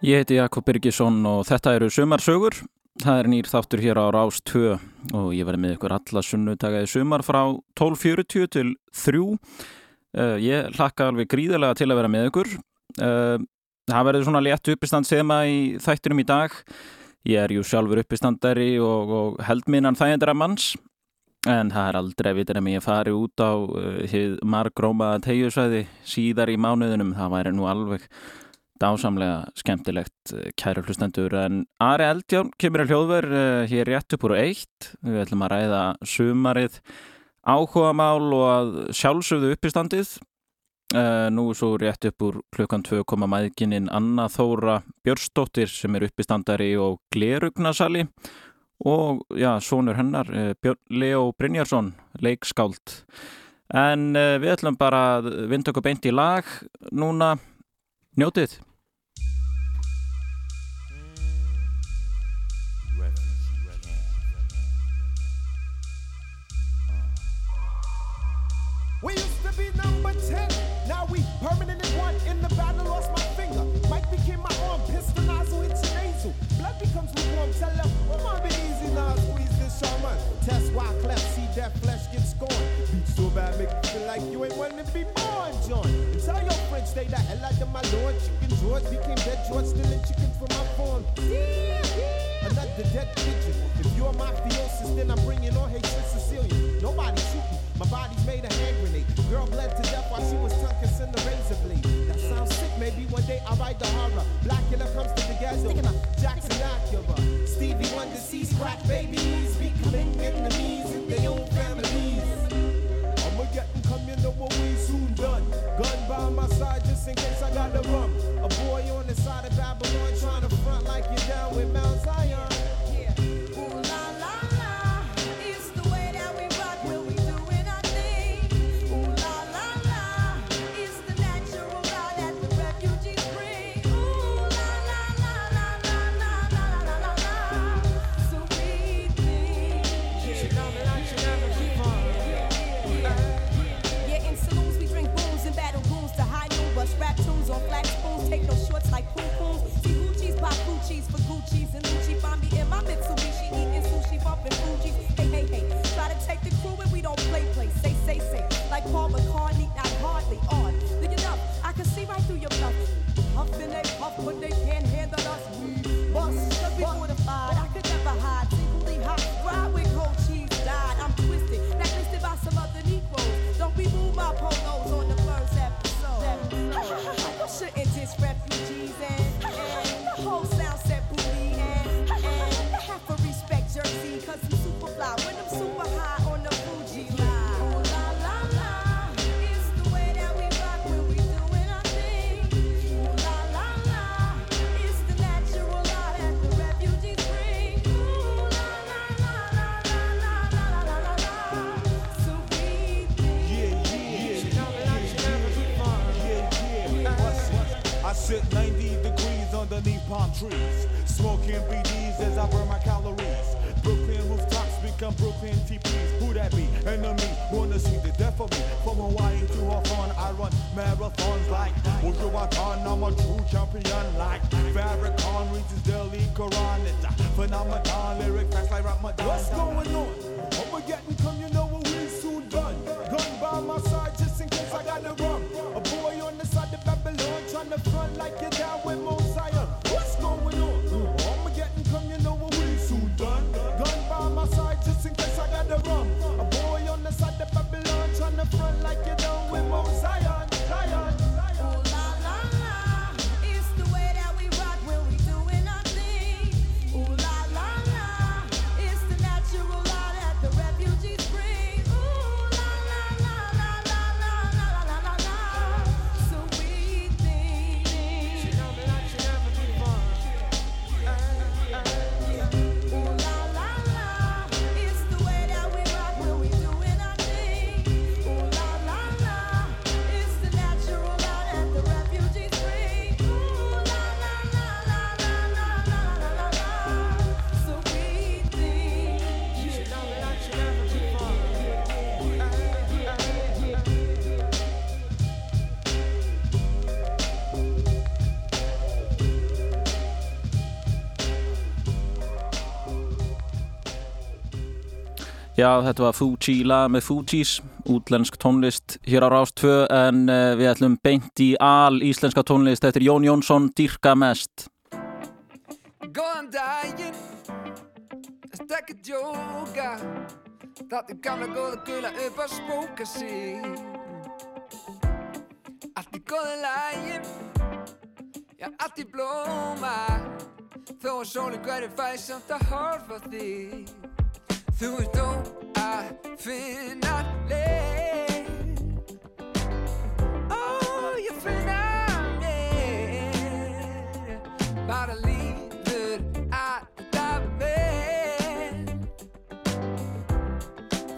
Ég heiti Jakob Birgisson og þetta eru Sumarsögur. Það er nýr þáttur hér á Rás 2 og ég verði með ykkur alla sunnutagaði sumar frá 12.40 til 3. Uh, eh, ég hlakka alveg gríðilega til að vera með ykkur. Uh, það verður svona létt uppistand sema í þættinum í dag. Ég er jú sjálfur uppistandari og, og held minnan þægendara manns en það er aldrei vitur að mér fari út á uh, margrómaða tegjusvæði síðar í mánuðunum. Það væri nú alveg dásamlega skemmtilegt eh, kæru hlustendur. En Ari Eldjón kemur að hljóðver uh, hér rétt upp úr eitt. Við ætlum að ræða sumarið áhuga mál og að sjálfsögðu uppistandið. Uh, nú svo rétt upp úr klukkan 2 koma maðgininn Anna Þóra Björnsdóttir sem er uppistandari og glerugnasali. Og já, sonur hennar uh, Leo Brynjarsson leikskáld. En við ætlum bara að vinda okkur beint í lag núna. Njótið We used to be number 10, now we permanently one. In the battle, lost my finger. Mike became my arm, pistol nozzle hits nasal. Blood becomes lukewarm, tell them, oh my, be easy now, squeeze this shaman. Test why cleft, see that flesh get scorned. Beat so bad, make you feel like you ain't wanting to be born, John. And tell your friends, stay the hell out of my lord. Chicken George became dead George, stealing chickens from my farm. Another dead pigeon. If you're mafiosis, then I'm bringing on Haitian Sicilian. Nobody shooting. My body's made grenade. Girl bled to death while she was tongue kissing the razor blade. That sounds sick. Maybe one day I'll write the horror. Blackula comes to the ghetto. Jackson Acura. Stevie Wonder sees crack babies becoming enemies in their own families. I'ma get them know what we soon done. Gun by my side just in case I got the rum. A boy on the side of Babylon trying to front like you're down with Mount Zion. and they puff, but they can't. palm trees. Smoking BDs as I burn my calories. Brooklyn rooftops become Brooklyn TPs. Who that be? Enemy, wanna see the death of me. From Hawaii to Hawthorne, I run marathons like Ujuwatan. I'm a true champion like Farrakhan reads his daily Quran. It's a phenomenon, lyric facts like Ramadan. What's going on? Overgetting, come, you know what we soon done. Gun by my side just in case I gotta run. A boy on the side of Babylon trying to front like you're down with most. Já, þetta var Fuji-la með Fujis, útlensk tónlist hér á Rástvö en uh, við ætlum beint í al íslenska tónlist eftir Jón Jónsson, Dyrka mest. Góðan daginn, þetta ekki djóka, þetta er gamla góða gula upp að spóka sig. Allt í góða lægin, já allt í blóma, þó að sólinn hverju fæ samt að horfa þig. Þú ert þó að finna leið. Ó, ég finna leið. Bara líður að það vel.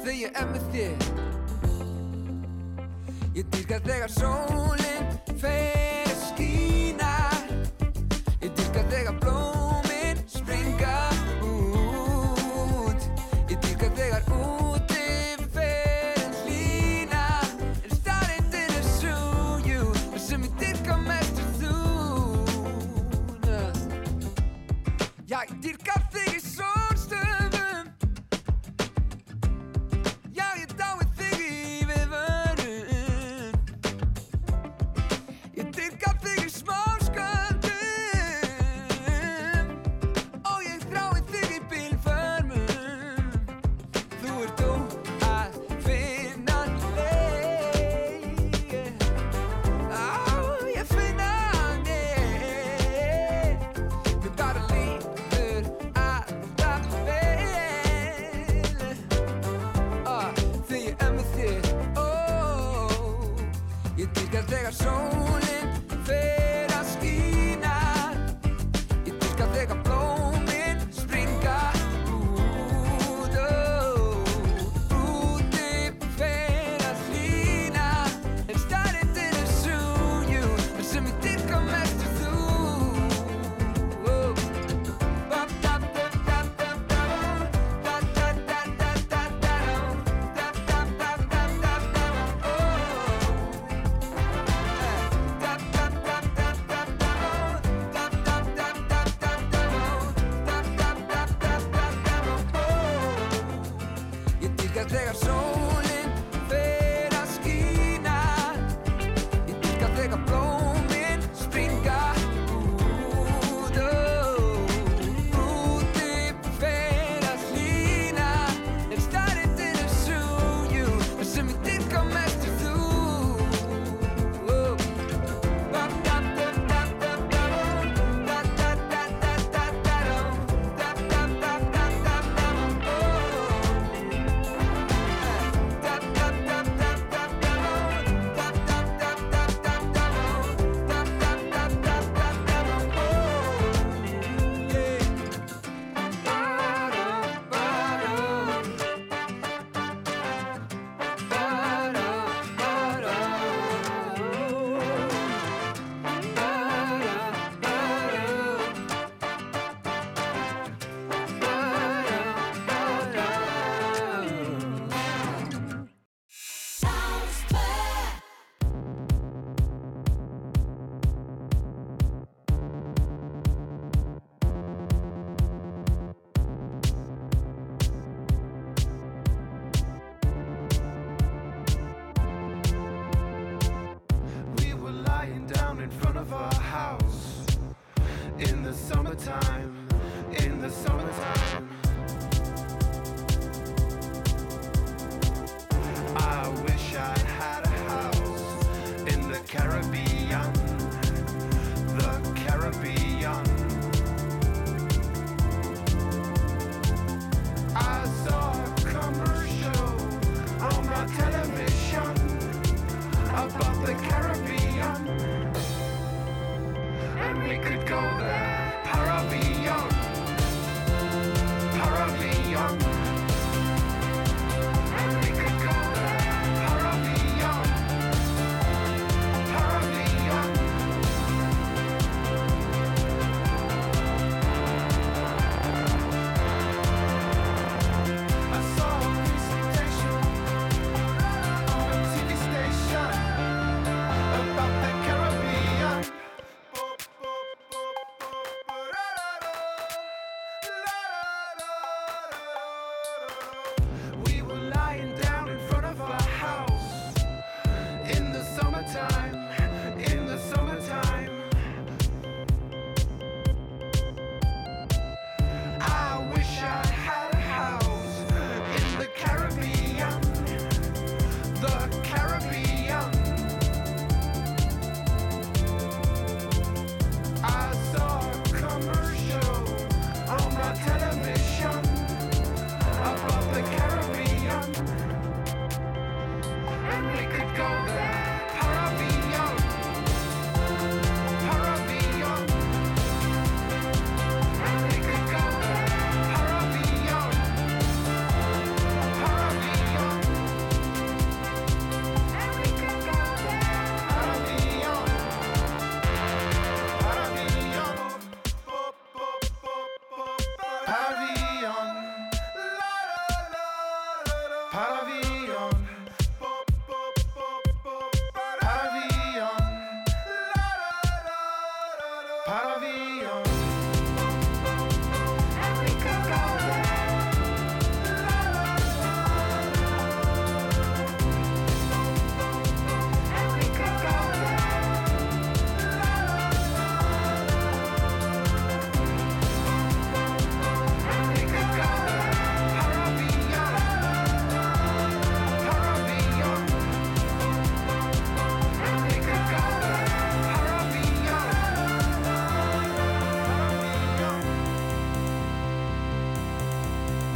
Þegar ég er með þér. Ég dýrka þegar sólinn fer að skína. Ég dýrka þegar blóminn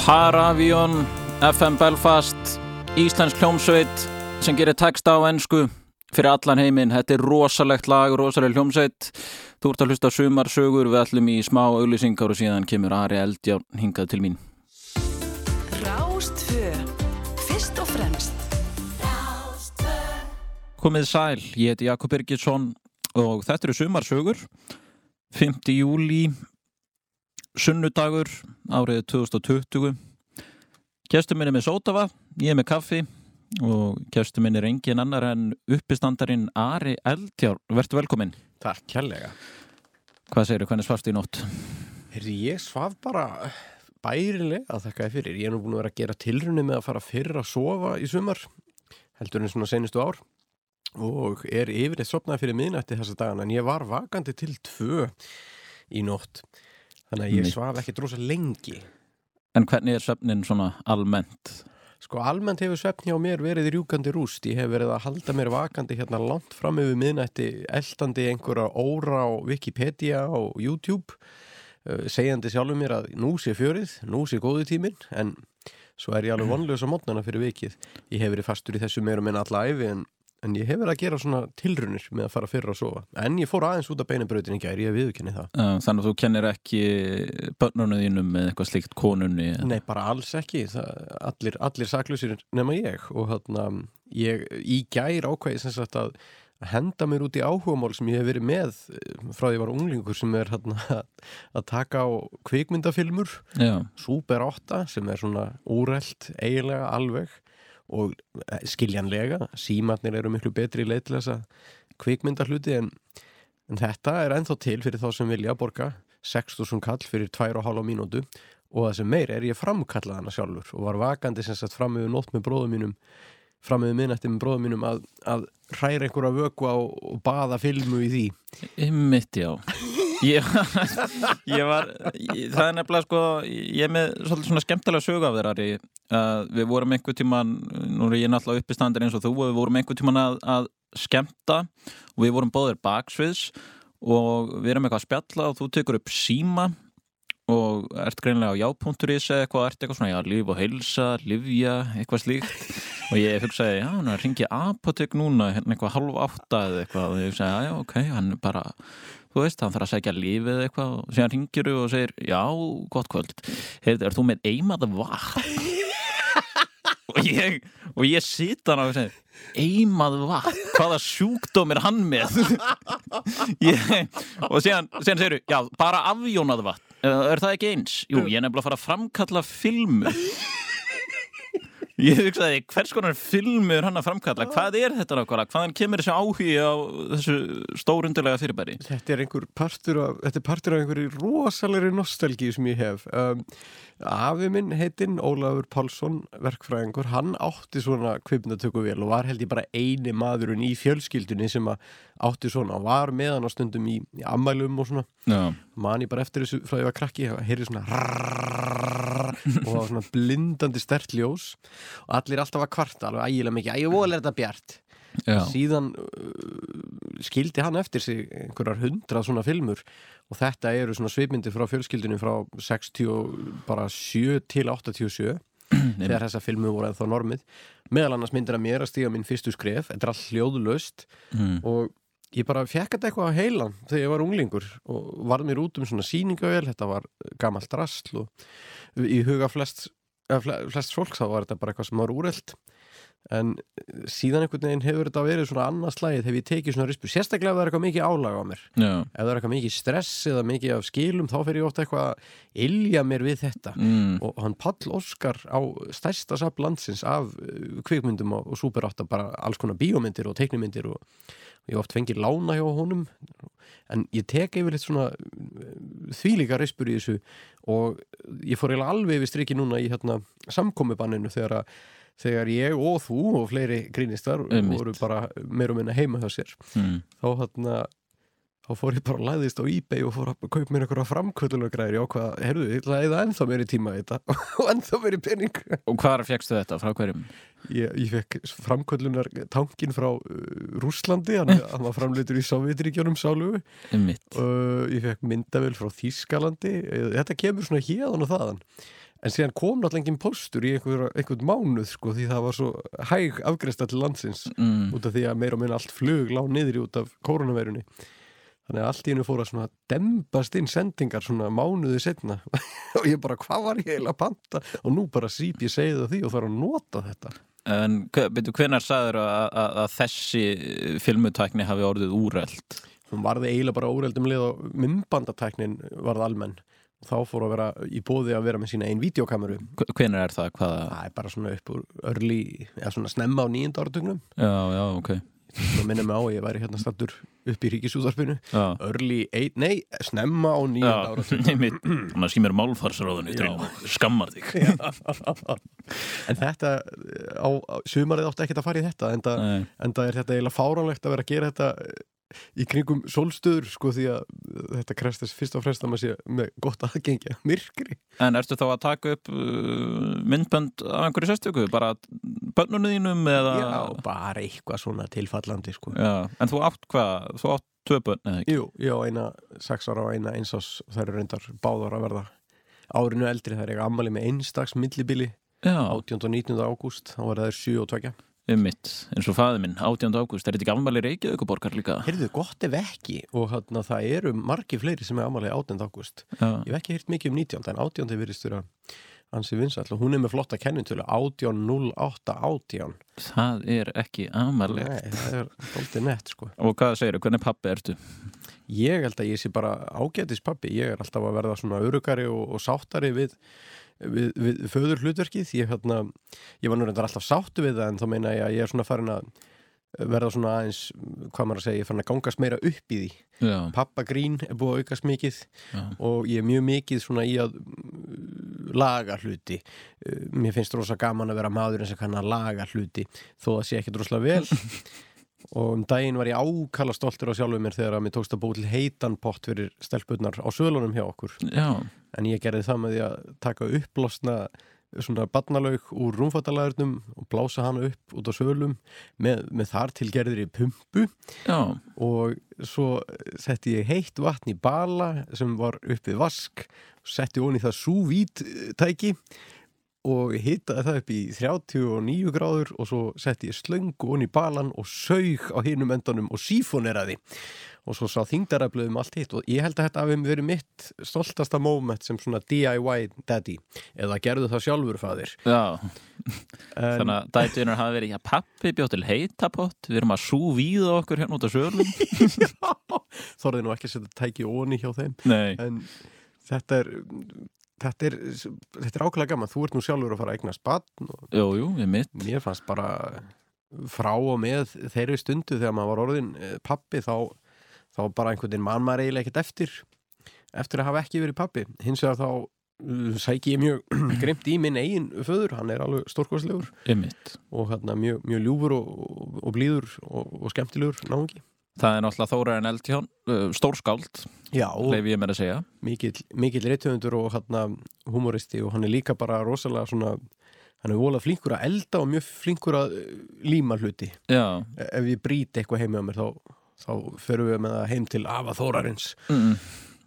Paravion, FM Belfast, Íslensk hljómsveit sem gerir texta á ennsku fyrir allan heiminn. Þetta er rosalegt lag, rosaleg hljómsveit. Þú ert að hlusta sumarsögur, við ætlum í smá auglýsingar og síðan kemur Ari Eldjárn hingað til mín. Rástfö, fyrst og fremst. Komið sæl, ég heiti Jakob Birgisson og þetta eru sumarsögur. 5. júli, sunnudagur, árið 2020. Kjæstum minn er með sótava, ég er með kaffi og kjæstum minn er engin annar en uppistandarinn Ari Eldjárn. Vertu velkominn. Takk kærlega. Hvað segir þú, hvernig svafstu í nótt? Ég svaf bara bærilega að þakka þér fyrir. Ég er nú búin að vera að gera tilrunni með að fara fyrr að sofa í sumar, heldur en svona senustu ár og er yfirleitt sopnað fyrir miðnætti þessa dagana en ég var vakandi til tvö í nótt. Þannig að ég svaf ekki drosa lengi. En hvernig er svefnin svona almennt? Sko almennt hefur svefn hjá mér verið rjúkandi rúst. Ég hef verið að halda mér vakandi hérna langt fram yfir miðnætti eldandi einhverja óra á Wikipedia og YouTube uh, segjandi sjálfur mér að nú sé fjörið, nú sé góðu tíminn en svo er ég alveg vonlaus á mótnana fyrir vikið. Ég hef verið fastur í þessu meira minna alla æfi en, en ég hef verið að gera svona tilrunir með að fara fyrr að sofa. En ég fór aðeins út af beinabrautin í gæri, ég viðurkenni það. Þannig að þú kennir ekki börnunum þínum með eitthvað slíkt konunni? Nei, bara alls ekki. Það, allir, allir saklusir nema ég og hérna, ég í gær ákveði sem sagt að henda mér út í áhugamál sem ég hef verið með eh, frá því ég var unglingur sem er hérna, að taka á kvikmyndafilmur Já, Super 8 sem er svona úrelt eiginlega alveg og eh, skiljanlega símatnir eru miklu betri leið til þess að kvikmyndahluti en, en þetta er ennþá til fyrir þá sem vilja borga 6.000 kall fyrir 2,5 mínútu og það sem meir er ég framkallað hana sjálfur og var vakandi sem sagt fram yfir nótt með bróðum mínum fram yfir minnætti með bróðum mínum að, að hræra einhverja vöku á og baða filmu í því. Ymmitt, já ég, ég var ég, það er nefnilega sko ég er með svolítið svona skemmtilega sögu af þeirra Ari. uh, við vorum einhver tíman nú er ég náttúrulega uppi standir eins og þú við vorum einhver tíman að, að skemmta og við vorum báðir baksviðs og við erum eitthvað að spjalla og þú tekur upp síma og ert greinlega á já.is eða eitthvað, ert eitthvað svona, já, líf og heilsa livja, eitthvað slíkt og ég hugsaði, já, hann er að ringi apotek núna, hérna eitthvað halv átta eða eitthvað. Og ég hugsaði, já, já, ok, hann er bara þú veist, hann þarf að segja lífið eitthvað. Og síðan ringir og segir, já, gott kvöld. Heyrðu, er þú með eimað vatn? og ég og ég sit hann og segir eimað vatn, hvaða sjúkdóm er hann með? Ég, og síðan, síðan segir já, bara afjónað vatn. Er það ekki eins? Jú, ég er nefnilega að fara að framkalla filmu Ég hugsaði, hvers konar filmu er hann að framkalla? Hvað er þetta nákvæmlega? Hvaðan kemur þessi áhugi á þessu stórundilega fyrirbæri? Þetta er einhver partur af, þetta er partur af einhverju rosalegri nostalgíu sem ég hef. Um, afi minn heitinn Ólafur Pálsson, verkfræðingur, hann átti svona kvipnatöku vel og var held ég bara eini maðurinn í fjölskyldunni sem átti svona og var með hann á stundum í, í ammælum og svona. Já, Man ég bara eftir þessu frá ég var krakki, heyrði svona og það var svona blindandi stert ljós og allir alltaf að kvarta alveg ægilega mikið, ægir vol er þetta bjart. Já, síðan uh, skildi hann eftir sig einhverjar hundrað svona filmur og þetta eru svona svipmyndir frá fjölskyldinu frá 60 og bara 7 til 87 þegar þessa filmu voru ennþá normið. Meðal annars myndir að mér að stíga minn fyrstu skref. Þetta er allt hljóðlaust mm. og ég bara fekk þetta eitthvað á heilan þegar ég var unglingur og varð mér út um svona sýningavel, þetta var gamalt rastl og í huga flest, eða fle- flest fólks þá var þetta bara eitthvað sem var úrelt en síðan einhvern veginn hefur þetta verið svona annað slægið hef ég tekið svona rispu, sérstaklega ef það er eitthvað mikið álag á mér. Já. Ef það er eitthvað mikið stress eða mikið af skilum þá fer ég ofta eitthvað að ilja mér við þetta. Mm. og hann Pall Óskar á stærsta safn landsins af uh, kvikmyndum og, og super átta bara alls konar bíómyndir og teiknumyndir og, og ég oft fengið lána hjá honum. En ég tek yfirleitt svona uh, þvílíka rispur í þessu og ég fór eiginlega alveg yfir striki núna í hérna, samkomubanninu þegar að þegar ég og þú og fleiri grínistar Einmitt. voru bara meir og minna heima hjá sér Mm. þá hérna þá fór ég bara að læðist á eBay og fór að kaupa mér einhverja framkvöldunargræðir ég ákvað, heyrðu, ég að eða ennþá tíma í þetta og ennþá meiri pening Og hvar fegstu þetta? Frá hverjum? ég, ég fekk framkvöldunar tankin frá uh, Rússlandi, hann, hann var framleitur í Sovjetríkjónum sálugu Einmitt uh, ég fekk myndavel frá Þískalandi þetta kemur svona hérðan og þaðan en síðan kom náttúrulega engin postur í einhver, einhvern mánuð sko því það var svo hæg afgreista til landsins mm. út af því að meira og minna allt flug lá niður út af koronaveirunni þannig að allt í hennu fór að svona dembast inn sendingar svona mánuði setna og ég bara hvað var ég eiginlega að panta? Og nú bara síp ég segið því og þarf að nota þetta. En betur, hvenær sagður að, að, að þessi filmutækni hafi orðið úreld? hún varði eiginlega bara óreldum lið og myndbandatæknin varð almenn þá fór að vera í bóði að vera með sína einn videokameru Hvenær er það? Hvaða? það er bara svona upp úr örli eða svona snemma á nýjunda áratugnum. Já, já, ok. Og minnum mig á að ég væri hérna stattur upp í ríkisúðarpinu Já, örli ein, nei, snemma á nýjunda já áratugnum. Þannig að skýmur málfarsráðunni skammar þig. En þetta á, á sumarið átti ekkert að fara í þetta en það er þetta eiginlega fáránlegt að vera að gera þetta í kringum sólstöður sko því að þetta krest þess fyrst og fremst að maður sé með gott aðgengja myrkri En ertu þá að taka upp uh, myndbönd af einhverju sérstöku? Bara bönnunum þínum eða? Já, bara eitthvað svona tilfallandi sko Já, En þú átt hvað? Þú átt tvö bönn eða ekki? Jú, ég á eina sex ára og eina eins ás þær eru reyndar báðar að verða árinu eldri þær eru ammali með einstags millibili Já, 18. og 19. ágúst þá var það 7 og 2 um mitt, eins og faði minn, 18. ágúst, er þetta ekki afmæli Reykjavíkuborgar líka? Heyrðu, gott ef ekki og hérna, það eru margi fleiri sem er ammali 18. ágúst Já, Ég hef ekki heyrt mikið um 19. en 18. virðist vera ansi vinsall og hún er með flotta kennintölu 18.08.18 það er ekki afmæli Nei, það er doldið nett sko Og hvað segirðu, hvernig pappi ertu? Ég held að ég sé bara ágætis pappi ég er alltaf að verða svona örugari og, og sáttari við, við, við föður hlutverkið ég, hérna, ég var nú reyndar alltaf sáttu við það en þá meina ég að ég er svona farin að verða svona aðeins, hvað maður að segja ég farin að gangast meira upp í því. Já, pappagrín er búið að aukast mikið já, og ég er mjög mikið svona í að mm, laga hluti. Uh, mér finnst rosa gaman að vera maðurinn sem kann að laga hluti þó það sé ekki droslega vel og um daginn var ég ákala stoltur á sjálfu mér þegar að mér tókst að búið til heitan pott fyrir stelpunnar á sölunum hjá okkur. Já, en ég gerði það með því að taka upplosna svona barnalaug úr rúmfattalagarnum og blása hana upp út á sölum með, með þar til gerðir í pumpu. Já, og svo setti ég heitt vatn í bala sem var uppið vask setti onni það súvít tæki. og hitaði það upp í 39 gráður og svo setti ég slöngu onni í balan og saug á hinum endanum og sífoneraði. Og svo sá þingdaraflöðum um allt hitt og ég held að þetta hafi verið mitt stoltasta moment sem svona DIY daddy. Eða gerðu það sjálfur faðir. Já. En, Þannig að dætunar hafi verið, já pappi bjóð til heitapott Við erum að sú víða okkur hérna út á sölum. Þorði nú ekki að setja tæki onni hjá þeim. Nei, en þetta er þetta er, þetta er ákveðlega gaman. Þú ert nú sjálfur að fara að eignast batn og jú, jú, ég mitt. mér fannst bara frá og með þeirri stundu þegar maður var orðin eh, pappi þá, þá bara einhvern veginn mann maður eiginlega ekkert eftir eftir að hafa ekki verið pappi hins vegar þá uh, sæki ég mjög grimt í minn eigin föður, hann er alveg mitt. og hann mjög, mjög ljúfur og, og, og blíður og, og skemmtilegur náungi Það er náttúrulega Þóraðin Eldjón, uh, stórskáld, leifi ég mér að segja. Mikill, mikill reytöfundur og humoristi og hann er líka bara rosalega svona hann er volað flinkur að elda og mjög flinkur að eh, líma hluti. Já, E- ef ég brýti eitthvað heim með mér þá, þá förum við með það heim til Afa Þórarins. Mm.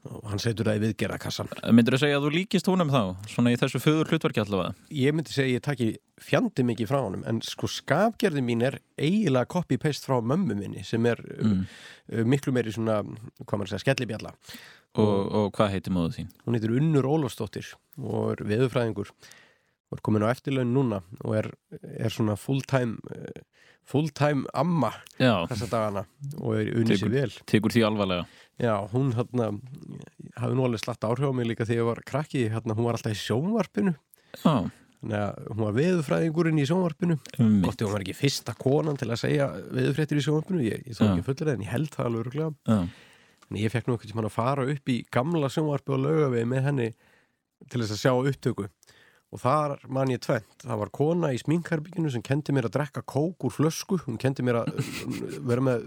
Og hann setur það í viðgerðakassan myndir þú segja að þú líkist húnum þá Svona í þessu föður hlutverki allavega ég myndi segja að ég taki fjandi mikið frá honum en sko skapgerði mín er eiginlega copy-paste frá mömmu minni sem er mm. mm. miklu meiri svona, hvað maður segja, skellibjalla og, og hvað heitir móðu þín? hún heitir Unnur Ólafsdóttir og er veðurfræðingur og er komin á eftirlaun núna og er, er svona full-time eh, full-time amma Já, þessa dagana og er unni sér vel. tekur því alvarlega. Já, hún hérna hafði nú alveg slatt áhrif á mig líka þegar ég var krakki hérna, hún var alltaf í sjónvarpinu. Já, að hún var veðurfræðingurinn í sjónvarpinu. Um Gott ef hún var ekki fyrsta konan til að segja veðurfréttir í sjónvarpinu ég, ég þá ekki fullir en ég held það alveg öruglega en ég fekk nú eitthvað sem að fara upp í gamla sjónvarpi og laugavegi með henni til þess að sjá upptöku og þar man ég tvent, það var kona í sminkherbygginu sem kendi mér að drekka kók úr flösku, hún kendi mér að vera með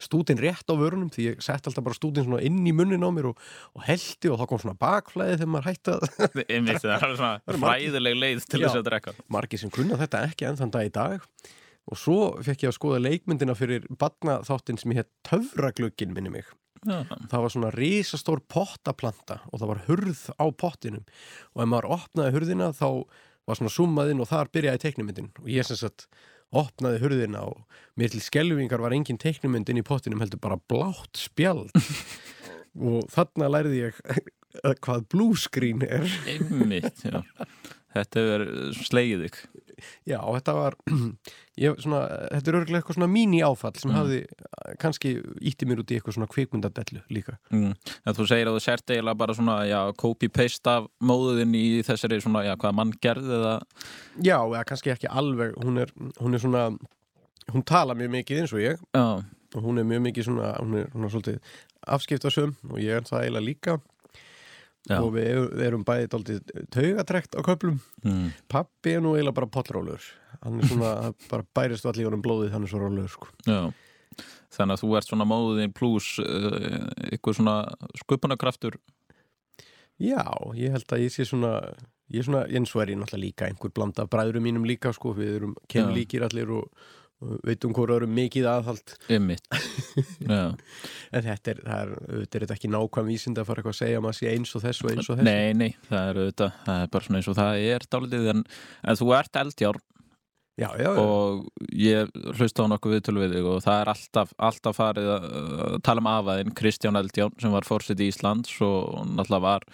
stútin rétt á vörunum því ég sett alltaf bara stútin inn í munnin á mér og, og heldi og þá kom svona bakflæði þegar maður hætti að það er svona fræðileg leið til þess að drekka. margir sem kunna þetta ekki enn þann dag í dag. Og svo fekk ég að skoða leikmyndina fyrir badna þáttinn sem ég hétt Töfraglöggin minni mig Já, það var svona risastór pottaplanta og það var hurð á pottinum. Og ef maður opnaði hurðina þá var svona summaðinn og þar byrjaði teiknumyndin og ég sem sagt opnaði hurðina og mér til skelvingar var engin teiknumyndin í pottinum heldur bara blátt spjald. Og þarna lærði ég hvað blue screen er. Einmitt, já. Þetta er slegið þig. Já, þetta var ég, svona, þetta er örgulega eitthvað svona míní áfall sem Mm. hafði eh, kannski ítti mér út í eitthvað svona kvikmyndadellu líka. Mm. En þú segir að þú sért eiginlega bara svona, copy-paste af móðuðin í þessari svona, já, hvað mann gerði eða, Já, eða kannski ekki alveg hún er, hún er svona hún tala mjög mikið eins og ég. Já, og hún er mjög mikið svona hún er, er svolítið afskiptasum og ég er það eiginlega líka já. og við erum, bæðið dálítið taugatrekt á köplum Mm. pappi er nú eiginlega bara pollrólur hann er svona, bara bærist allir í honum blóðið hann er svo rólur sko. Þannig að þú ert svona móðin pluss uh, ykkur svona sköpunarkraftur Já, ég held að ég sé svona ég er svona, eins og er ég náttúrulega líka einhver blanda af bræðurum mínum líka sko, við erum kemlíkir allir og veitum hvort erum mikið aðhald. Ymmit en þetta er, er, er þetta ekki nákvæm vísind að fara eitthvað að segja að maður sé eins og þessu og eins og þessu? Nei, nei, það er auðvitað það er bara svona eins og það er dálítið en, en þú ert eldjár Já, já, já, og ég hlusta á nokkuð viðtölu við þig og það er alltaf, alltaf farið að tala um afaðinn Kristján Eldján sem var fórseti Íslands og náttúrulega var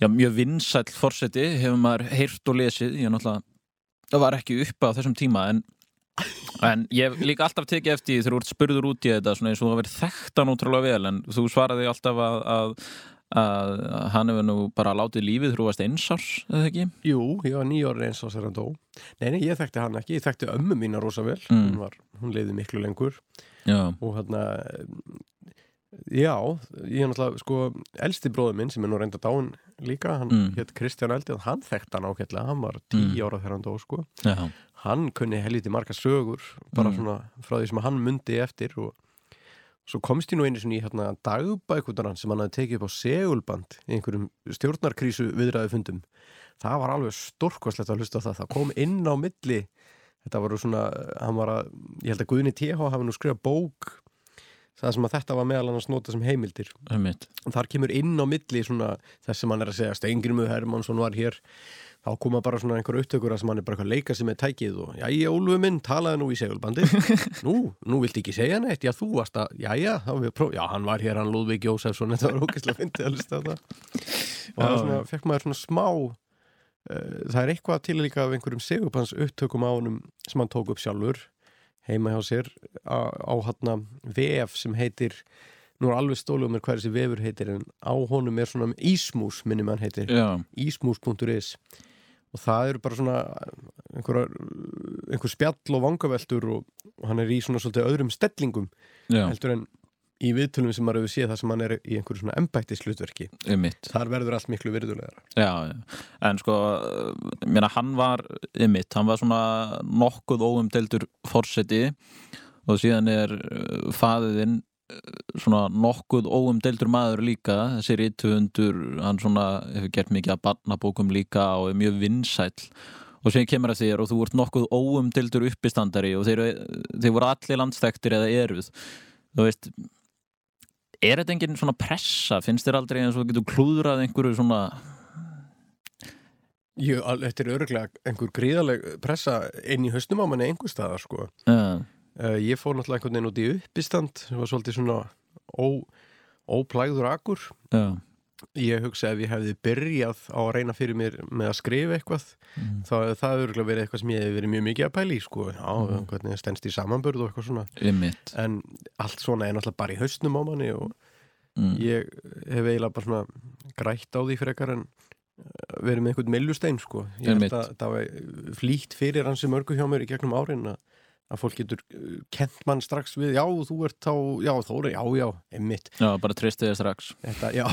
já, mjög vinsæll fórseti hefur maður heyrt og lesið. Ég náttúrulega var ekki uppi á þessum tíma en, en ég hef líka alltaf tekið eftir því þegar þú ert spurður út í þetta svona eins og það verið þekktan ótrúlega vel en þú svaraði alltaf að, að, að hann hefur nú bara látið lífið þú varst einsárs, eða ekki? jú, ég var nýjórn eins og sér hann dó Nei, nei, ég þekkti hann ekki, ég þekkti ömmu mína rosa vel Mm. hún, var, hún leiði miklu lengur Já, og hérna já, ég er náttúrulega sko, elsti bróður minn sem er nú reynda dáin líka, hann Mm. hétt Kristján Eldi og hann þekkti hann ágætlega, hann var tíu Mm. ára þegar hann dó sko já, hann kunni helviti marga sögur bara Mm. svona frá því sem hann mundi eftir og svo komst ég nú einu svona í hérna, dagbækunar hann sem hann hafði tekið upp á segulband í einhverjum stjórnarkrísu viðræði fundum það var alveg stórkostlegt að hlusta það það kom inn á milli þetta voru svona, hann var að ég held að Guðni T.H. hafi nú skrifað bók það sem að þetta var meðal annars nota sem heimildir. Þar kemur inn á milli svona þess sem hann er að segja Steingrimur Hermansson var hér. Þá koma bara svona einhver upptökur að sem hann er bara að leika sig með tækið og jæja, Úlfur minn, talaði nú í segulbandi nú, nú viltu ekki segja neitt? Já, þú varst að, jæja, þá við próf já, hann var hér, hann Lúðvík Jósefsson þetta var ógeðslega fyndið að lusta á það. Og það Já, svona, fekk maður svona smá uh, það er eitthvað til líka af einhverjum segulbans upptökum á honum sem hann tók upp sjálfur heima hjá sér á, á hann VF sem heitir nú er alveg stólu um mér hvað þessi vefur heitir en á honum er svona ísmús minnum hann heitir, ísmús.is og það eru bara svona einhver, einhver spjall og vangaveltur og, og hann er í svona svolítið öðrum stellingum já, heldur en í viðtölum sem maður hefur séð það sem hann er í einhverju svona embættislutverki einmitt. þar verður allt miklu virðulegra. Já, en sko meina hann var ymmit, hann var svona nokkuð óumdeldur forseti og síðan er uh, faðiðinn uh, svona nokkuð óumdeldur maður líka. Þessi rítuhundur, hann svona hefur gert mikið að barnabókum líka og er mjög vinsæll. Og síðan kemur að þér og þú ert nokkuð óumdeldur uppistandari og þeir, þeir voru allir landstektir eða eruð. Þú veist er þetta engin svona pressa, finnst þér aldrei eins og getur klúðrað einhverju svona Jú, þetta er örglega einhver gríðaleg pressa inn í hausnum á manni einhver staðar sko. Uh, Uh, ég fór náttúrulega einhvern veginn út í uppistand sem var svolítið svona ó, óplægður akkur já, ég hugsa ef ég hefði byrjað á að reyna fyrir mér með að skrifa eitthvað mm. þá hefði það örgulega verið eitthvað sem ég hefði verið mjög mikið að pæli sko. já, Mhm. hvernig það stendst í samanbörð og eitthvað svona en allt svona er náttúrulega bara í hausnum á manni og mm. ég hef eiginlega bara svona grætt á því frekar en uh, verið með einhvern millustein sko. ég held að það var flýtt fyrir hansi mörgu hjá mér í gegnum árin að, að fólk getur uh, kent mann strax við já, þú ert þá, já, Þóri, já, já emmitt, já, bara tristið þér strax. Þetta, já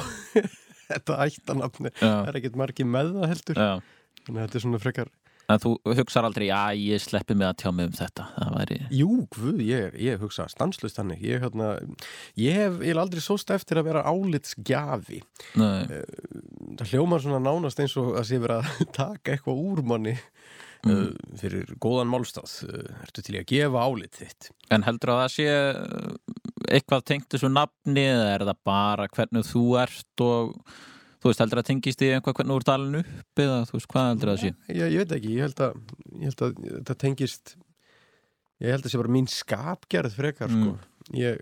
þetta ættanafni, það er ekkert margir með það heldur, já. Þannig að þetta er svona frekar En þú hugsar aldrei, já, ég sleppi mig að tjá mig um þetta. Það væri, Jú, guð, ég, ég hugsa stanslust þannig. Ég, hérna, ég hef ég aldrei sóst eftir að vera álitsgjafi. Nei, það hljómar svona nánast eins og að sé vera að taka eitthvað úr manni Mm. fyrir góðan málstáð uh, ertu til í að gefa álit þitt en heldur að það sé uh, eitthvað tengt þessu nafni eða er það bara hvernig þú ert og þú veist, heldur að tengist í eitthvað hvernig þú ert alin upp eða þú veist, hvað heldur það að sé? ég, ég veit ekki, ég held að, ég held að þetta tengist ég held að sé bara mín skapgerð frekar Mm. sko. ég,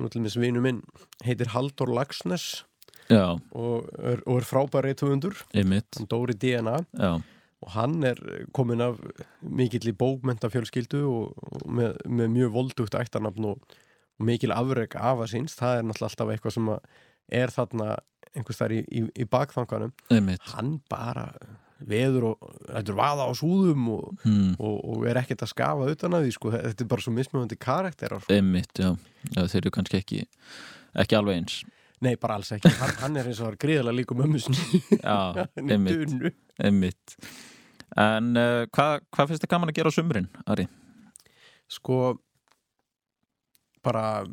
nú til þess vinu minn heitir Halldór Lagsnes Já, og er, og er frábær reytufundur einmitt hann Dóri DNA Já, og hann er komin af mikill í bókmentafjölskyldu og, og með, með mjög voldugt ættarnafn og, og mikil afreg afa síns, það er náttúrulega alltaf eitthvað sem að er þarna einhvers þar í, í, í bakþanganum einmitt hann bara veður og er vaða á súðum og, hmm. og, er ekkert að skafa utan að því sko. þetta er bara svo mismjöfandi karakterar sko. Einmitt, já. já Þeir eru kannski ekki ekki alveg eins nei, bara alls ekki, hann, hann er eins og líka mömmu sinni. Já, einmitt, einmitt. En uh, hvað hva finnst þið gaman að gera á sumrin, Ari? sko bara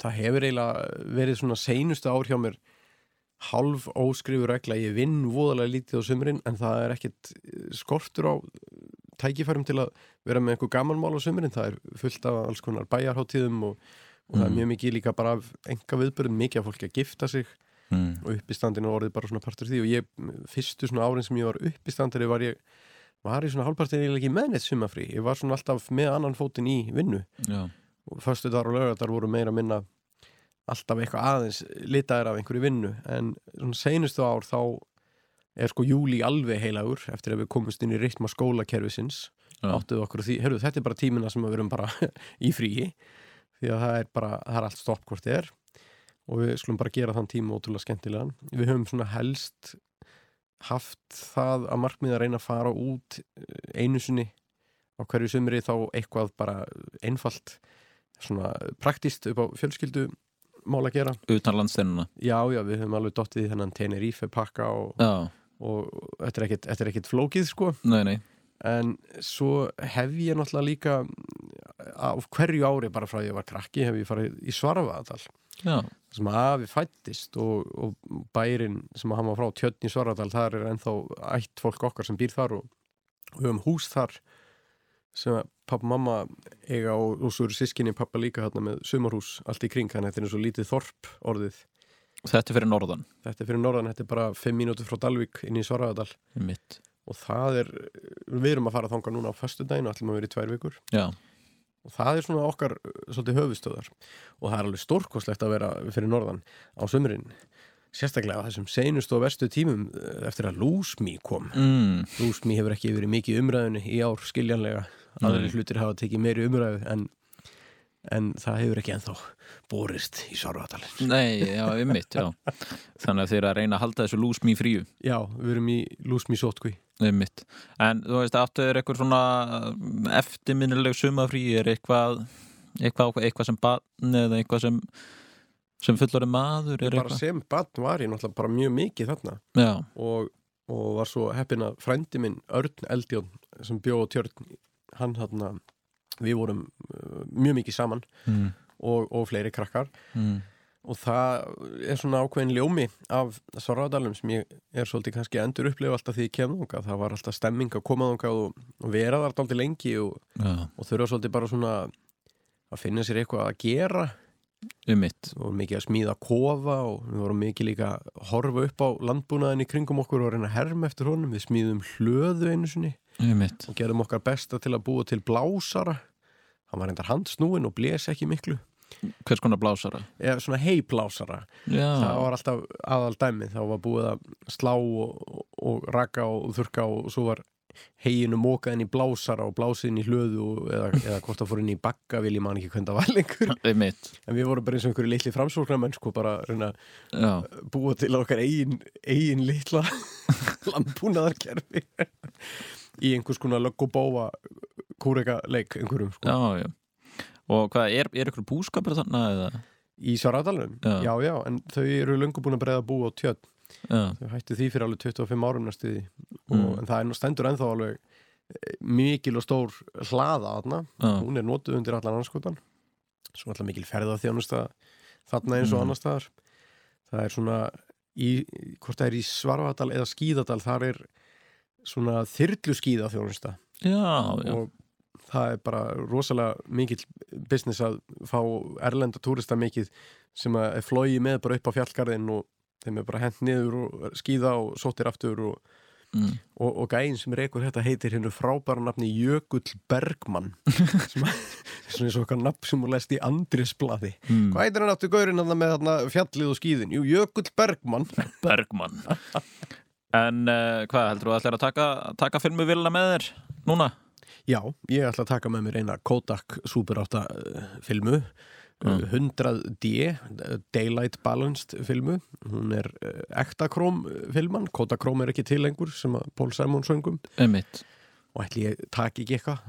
það hefur eiginlega verið svona seinustu ár hjá mér halv óskrifur regla. Ég vinn voðalega lítið á sumrin en það er ekkit eh, skortur á tækifærum til að vera með einhver gamanmál á sumrin, það er fullt af alls konar bæjarháttíðum og, og það er Mm. mjög mikið líka bara af enga viðbörðum, mikið af fólki að gifta sig. Mm. og uppistandinu orðið bara svona partur því. Og ég, fyrstu svona árin sem ég var uppistandinu var ég var í svona hálfpartin eiginlega ekki með neitt sumafrí ég var svona alltaf með annan fótinn í vinnu. Já, og föstu dagar og lögatar voru meira minna alltaf eitthvað aðeins litaðir af einhverju vinnu. En svona seinustu ár þá er sko júli alveg heilagur eftir að við komumst inn í rytma skólakerfisins. Áttuðu okkur því, herru þetta er bara tímina sem við erum bara í fríi því að það er bara, það er allt stopp hvort þið er. Og við skulum bara gera þann tíma ótrúlega skemmtilegan. Við höfum svona helst haft það að markmið að reyna að fara út eh, einu sinni á hverju sumri þá eitthvað bara einfalt svona praktist upp á fjölskyldu mál að gera. utan landsteinuna Já, já, við höfum alveg dottið í þennan Tenerife pakka og, og ekkit, þetta er ekkit flókið sko. Nei, nei en svo hef ég náttúrulega líka á hverju ári bara frá ég var krakki hef ég farið í Svarfaðadal sem afi fættist og, og bærin sem hann var frá tjötn í Svarfaðadal þar er ennþá ætt fólk okkar sem býr þar og, og við höfum hús þar sem pappa og mamma eiga og, og svo eru sískinni pappa líka hérna með sumarhús allt í kring þannig að þetta er eins og lítið þorp orðið. Þetta er fyrir norðan. Þetta er fyrir norðan, þetta er bara 5 mínútur frá Dalvík inn í Svarfaðadal mitt og það er, við erum að fara þanga núna á föstudaginn og ætlum að vera í tvær vikur. Já, og það er svona okkar uh, svolítið höfustöðar og það er alveg stórkoslegt að vera fyrir norðan á sömurinn sérstaklega á þessum seinustu og verstu tímum uh, eftir að Lúsmi kom. Mm, Lúsmi hefur ekki verið mikið í umræðunni í ár skiljanlega, aðri hlutir hafa tekið meiri umræðu en, en það hefur ekki ennþá borist í Sárvadalinn. Nei, já, mitt, já. Þannig að þeir að reyna að halda þessu lúsmi fríu. Já, við erum í Lúsmi sótkví. Mitt. En þú veist, áttu er eitthvað svona eftirminnileg sumafrí er eitthvað eitthvað, eitthvað sem barn eða eitthvað sem sem fullori maður? Bara eitthvað? sem barn var ég náttúrulega bara mjög mikið þarna. Já, og, og var svo heppin að frændi minn Örn Eldjón sem bjóð tjörn hann hann við vorum uh, mjög mikið saman mm, og, og fleiri krakkar. Mm, og það er svona ákveðin ljómi af Svaradalum sem ég er svolítið kannski endur upplifa alltaf því ég kem þangað. Það var alltaf stemming að koma þangað og, og vera þar dálítið lengi og, Já, og þurfa svolítið bara svona að finna sér eitthvað að gera. Um mitt við vorum mikið að smíða kofa og við vorum mikið líka að horfa upp á landbúnaðin í kringum okkur og reyna að herma eftir honum. Við smíðum hlöðu einu sinni um mitt og gerðum okkar besta til að búa til blásara hann var reyndar handsnúin og blés ekki miklu. Hvers konar blásara? Eða svona heiblásara Já, það var alltaf aðal dæmi þá var búið að slá og, og, raka og þurka og svo var heginu mókað inn í blásara og blásið inn í hlöðu eða, eða hvort það fór inn í bakka vil ég man ekki hvernig það var lengur. En við vorum bara eins og einhverju litli framsóknarmenn sko bara reyna Já, búa til okkar eigin, eigin litla landbúnaðarkerfi í einhvers konar lögg og bóa kúreka leik einhverjum sko. já, já Og hvað, er, er ykkur búskapur þarna eða? í Svaradalunum, Já. já. já en þau eru löngu búin að breyða bú á Já, þau hættu því fyrir alveg 25 árum næstuði Mm. en það er stendur ennþá alveg eh, mikil og stór hlaða já, hún er notuð undir allan anskotan svo alltaf mikil ferða þjónusta þarna eins og Mm. annar staðar það er svona í, hvort það er í Svarvadal eða Skíðadal þar er svona þyrlu skíða þjónusta já, já. og það er bara rosalega mikill business að fá erlenda túrista mikið sem að er flóið með bara upp á fjallgarðin og þeim er bara hent niður og skýða og sóttir aftur og, mm. og, og gæinn sem reykur þetta heitir hennu frábæra nafni Jökull Bergmann sem að, svona eins og okkar nafn sem hún lest í Andrisbladi Mm. Hvað heitir hann aftur gaurinn þarna með þarna fjallið og skýðin? Jú, Jökull Bergmann Bergmann En uh, hvað heldur þú ætlar að taka, taka filmu vilna með þér núna? Já, ég ætla að taka með mér eina Kodak Super 8 uh, filmu Mm. uh, 100D uh, Daylight Balanced filmu hún er ektakróm filman Kodakróm er ekki til lengur sem að Pól Simon söngum Einmitt og ætli ég taki ekki eitthvað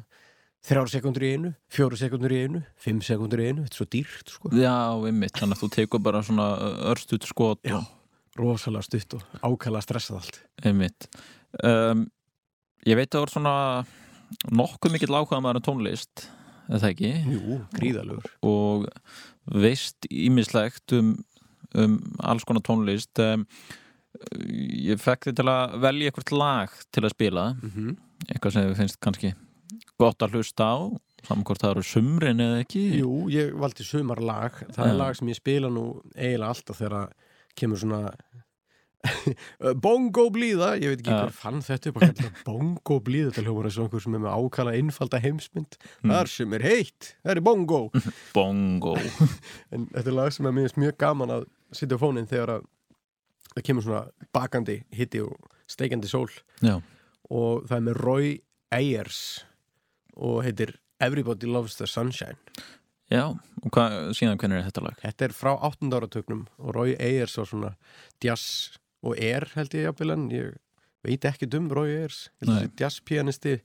þrjár sekundur í einu, fjóru sekundur í einu fimm sekundur í einu, þetta er svo dýrt sko. Já, einmitt, þannig að þú tekur bara svona örstuð skot Já. og rosalega stutt og ákæla stressað allt. Einmitt. Um, Ég veit að það voru svona nokkuð mikill ákvæða maður en tónlist er það ekki? Jú, gríðalugur og veist ímislegt um, um alls konar tónlist. Um, ég fekk þið til að velja eitthvað lag til að spila. Mm -hmm. eitthvað sem við finnst kannski gott að hlusta á saman hvort það eru sumrin eða ekki. Jú, ég valdi sumar lag það er Já. lag sem ég spila nú eiginlega alltaf þegar kemur svona bongo blíða ég veit ekki Já. hver fann þetta upp að kalla bongo blíða þetta hljómar eins og einhver sem er með ákala einfalda heimsmynd Mm. þar sem er heitt, það er bongo bongo en þetta er lag sem er mjög gaman að sitja á fónin þegar að það kemur svona bakandi hitti og steikandi sól Já, og það er með Roy Ayers og heitir Everybody Loves the Sunshine já og hvað, síðan hvernig er þetta lag? Þetta er frá 8. áratögnum og Roy Ayers var svona jazz og er held ég en ég veit ekki um held Nei. þessi jazzpianisti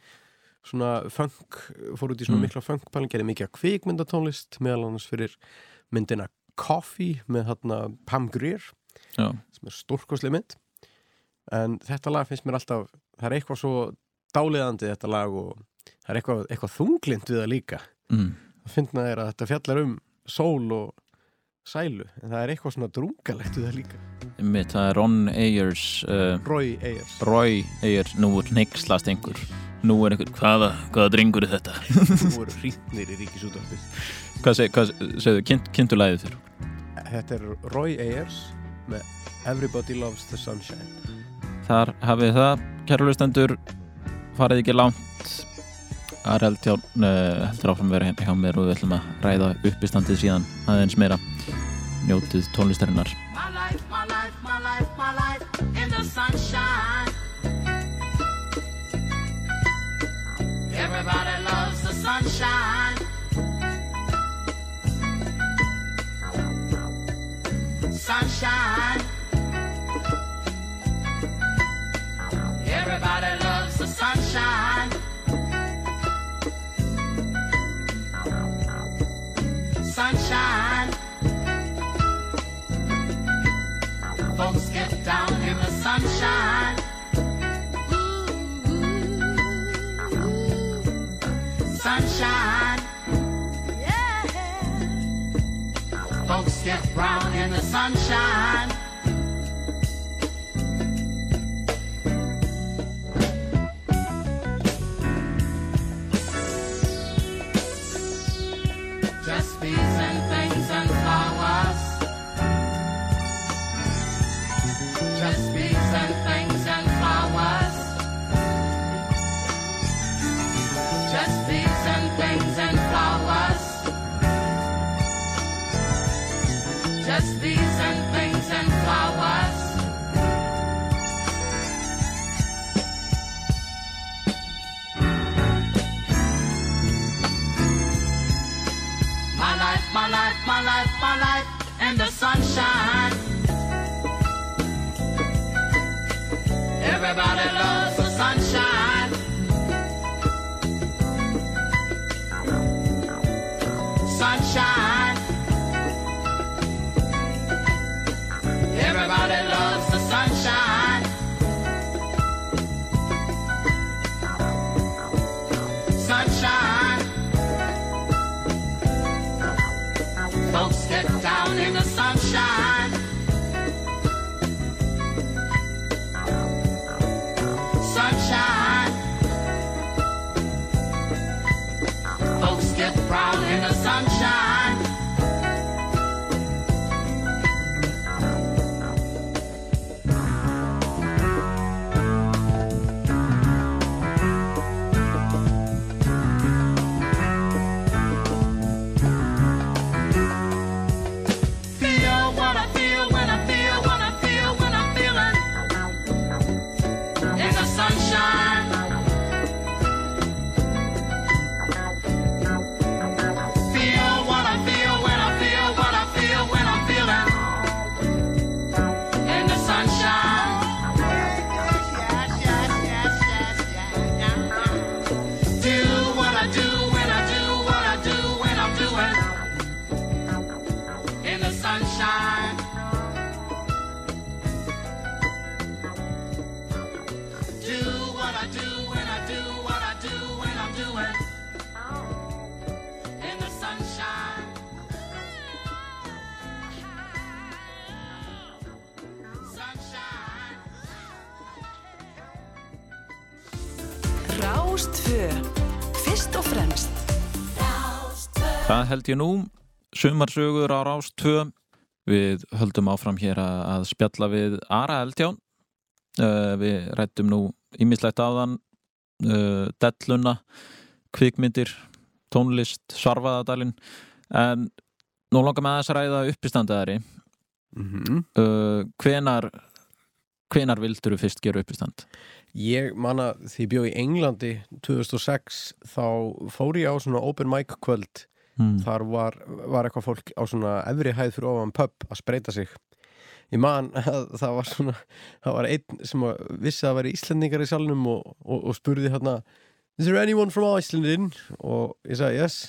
svona funk, fór út í svona Mm. mikla funkpælin gerði mikið af kvikmyndatónlist meðal annars fyrir myndina Coffee með þarna Pam Grier Já, sem er stórkosli mynd en þetta lag finnst mér alltaf það er eitthvað svo dáliðandi þetta lag og það er eitthvað, eitthvað þunglind við það líka mm. að finna er að þetta fjallar um sól og sælu en það er eitthvað svona drungalegt við það líka mitt, það er Ron Ayers uh, Roy Ayers. Roy Ayers, nú er neykslast einhver. Nú er einhver, hvaða, hvaða drengur er þetta? Nú voru hrýtnir í ríkisútvarpið. Hvað seg, hvað segðu, kind, kynntulæðið þér? Þetta er Roy Ayers með Everybody Loves the Sunshine. Þar hafið það, kærulestendur farið ekki langt. Hjá, uh, heldur áfram að vera hérna hjá mér og við ætlum að ræða uppistandið síðan aðeins meira. Njótið tónlistarinnar My life, my life, in the sunshine. Everybody loves the sunshine. Sunshine. Everybody loves the sunshine. Sunshine. Folks get down in the sunshine. Sunshine. Folks get brown in the sunshine. Everybody loves in the sunshine. Held ég nú, sumarsögur á Rás 2 Við höldum áfram hér að, spjalla við Ara Eldján uh, Við rættum nú ímislegt áðan uh, Delluna, kvikmyndir, tónlist, svarfaðadalinn En nú langar með þess að ræða uppistandaðari mm uh, Hvenar, hvenar vildur þú fyrst gera uppistand? Ég manna því ég bjó í Englandi 2006 þá fór ég á svona open mic kvöld Hmm. þar var, var eitthvað fólk á svona efri hæð fyrir ofan pub að spreita sig ég man að það var svona það var einn sem að vissi að vera Íslendingar í salnum og, og, og spurði hérna Is there anyone from Iceland in? og ég sagði yes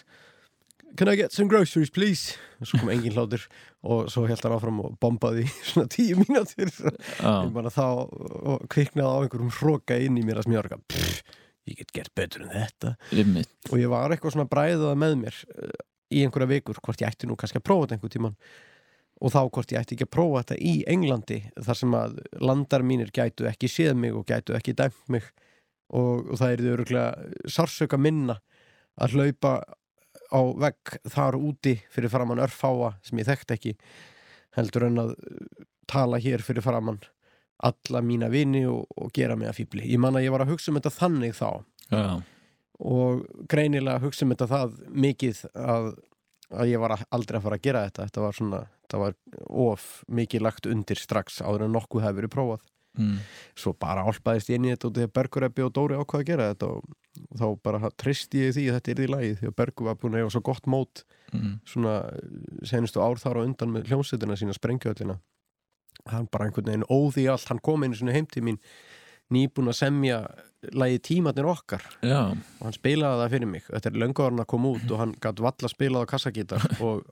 Can I get some groceries please? og svo kom engin hlátur og svo held hann áfram og bombaði svona tíu mínútur Já, ég bara þá og kviknaði á einhverjum hróka inn í mér að sem ég var eitthvað "Pff, ég get gert betur en þetta. Ymmit og ég var eitthvað svona bræðað með mér uh, í einhverja vikur hvort ég ætti nú kannski að prófa þetta einhver tíman og þá hvort ég ætti ekki að prófa þetta í Englandi þar sem að landar mínir gætu ekki séð mig og gætu ekki dæmt mig. Og, og það er þau öruglega sársöka minna að hlaupa á vegg þar úti fyrir framann örfáa sem ég þekkt ekki heldur en að uh, tala hér fyrir framann alla mína vini og, og gera mig að fýbli. Ég man að ég var að hugsa um þetta þannig þá Já, og greinilega hugsa um þetta það mikið að, að ég var að- aldrei að fara að gera þetta þetta var svona, þetta var of mikið lagt undir strax áður en nokkuð hefur verið prófað mm. svo bara álpaðist ég inn í þetta og þegar Bergur Ebbi og Dóri ákvað að gera þetta og þá bara tristi ég því að þetta er í lagi því að Bergur var búin að eiga svo gott mót Mm. svona senustu ár þar á undan með hljómsveitina sína sprengjöldina hann bara einhvern veginn óði allt. Hann kom einu svona heim til mín nýbúin að semja lagi tímatnir okkar. Já, og hann spilaði það fyrir mig. Þetta er lönguðarinn að koma út og hann gætt valla spilað á kassagítar og,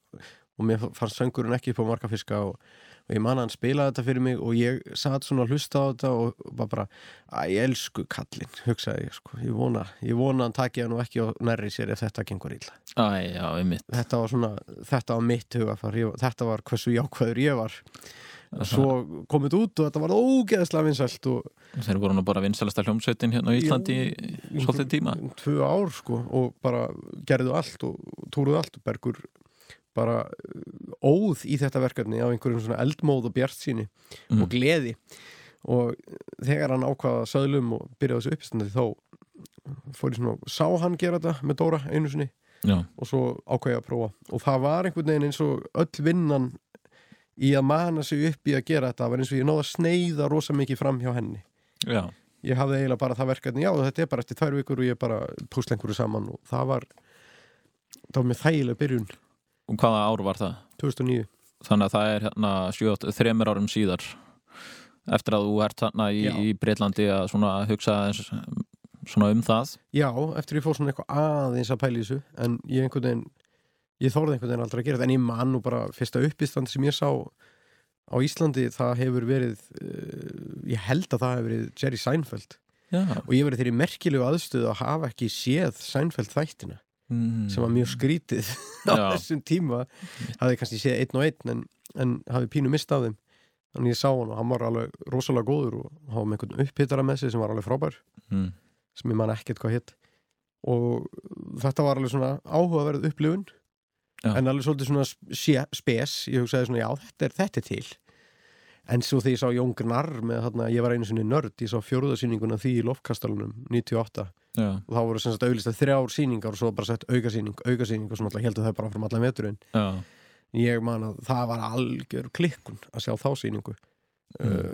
og mér fannst söngurinn ekki upp á markafiska og, og ég man að hann spilaði þetta fyrir mig og ég satt svona að hlusta á þetta og var bara, að ég elsku kallinn hugsaði ég sko, ég vona ég vona hann taki hann og ekki á nærri sér ef þetta gengur ymmit þetta var svona, þetta var mitt hugafar. Þetta var hversu jákvæður ég var svo komið út og þetta var ógeðslega vinsælt og Þeir voru nú bara vinsalasta hljómsveitin hérna á Íslandi í svolítið tíma. tvö ár sko og bara gerðu allt og túruðu allt. Og Bergur bara uh, óð í þetta verkefni á einhverjum svona eldmóð og bjart síni Mm. og gleði. Og þegar hann ákvaða söðlum og byrjaði þessu uppstandi þá fór ég svona, sá hann gera þetta með Dóra einu sinni Já, og svo ákvaði ég að prófa. Og það var einhvern veginn eins og öll vinnan í að mana sig upp í að gera þetta. Það var eins og ég náða að sneiða rosa mikið fram hjá henni. Já, ég hafði eiginlega bara það verkefni, já þetta er bara eftir tvær vikur og ég bara púsla einhverju saman og það var það var með þægilega byrjun. Og hvaða ár var það? 2009 Þannig að það er hérna 7, þremur árum síðar eftir að þú ert hérna í, í Breitlandi að svona hugsa svona um það. Já, eftir ég fór svona eitthvað aðeins að pæla í þessu en ég einhvern veginn ég þorði einhvern veginn aldrei að gera þetta en ég man nú bara fyrsta uppistand sem ég sá á Íslandi það hefur verið uh, ég held að það hefur verið Jerry Seinfeld Já, og ég verið þeirri merkilegu aðstöðu að hafa ekki séð Seinfeld þættina mm. sem var mjög skrítið á Já. þessum tíma hafði kannski séð einn og einn en, en hafði pínu mist af þeim þannig ég sá hann og hann var alveg rosalega góður og var með einhvern upphittara með sig sem var alveg frábær mm. sem ég man ekkert hvað hitt og þetta var alveg svona áhugaverð upplifun Já. en alveg svolítið svona spes ég hugsaði svona, já, þetta er, þetta er til. En svo þegar ég sá Jón Gnarr með þarna, ég var einu sinni nörd, ég sá fjóruðasýninguna því í lofkastalunum 98 já, og þá voru sem sagt auðlist að þrjár sýningar og svo bara sett aukasýning, aukasýning og svo náttúrulega heldur það bara frá allan veturinn. Já, ég man að það var algjör klikkun að sjá þá sýningu. Mm. uh,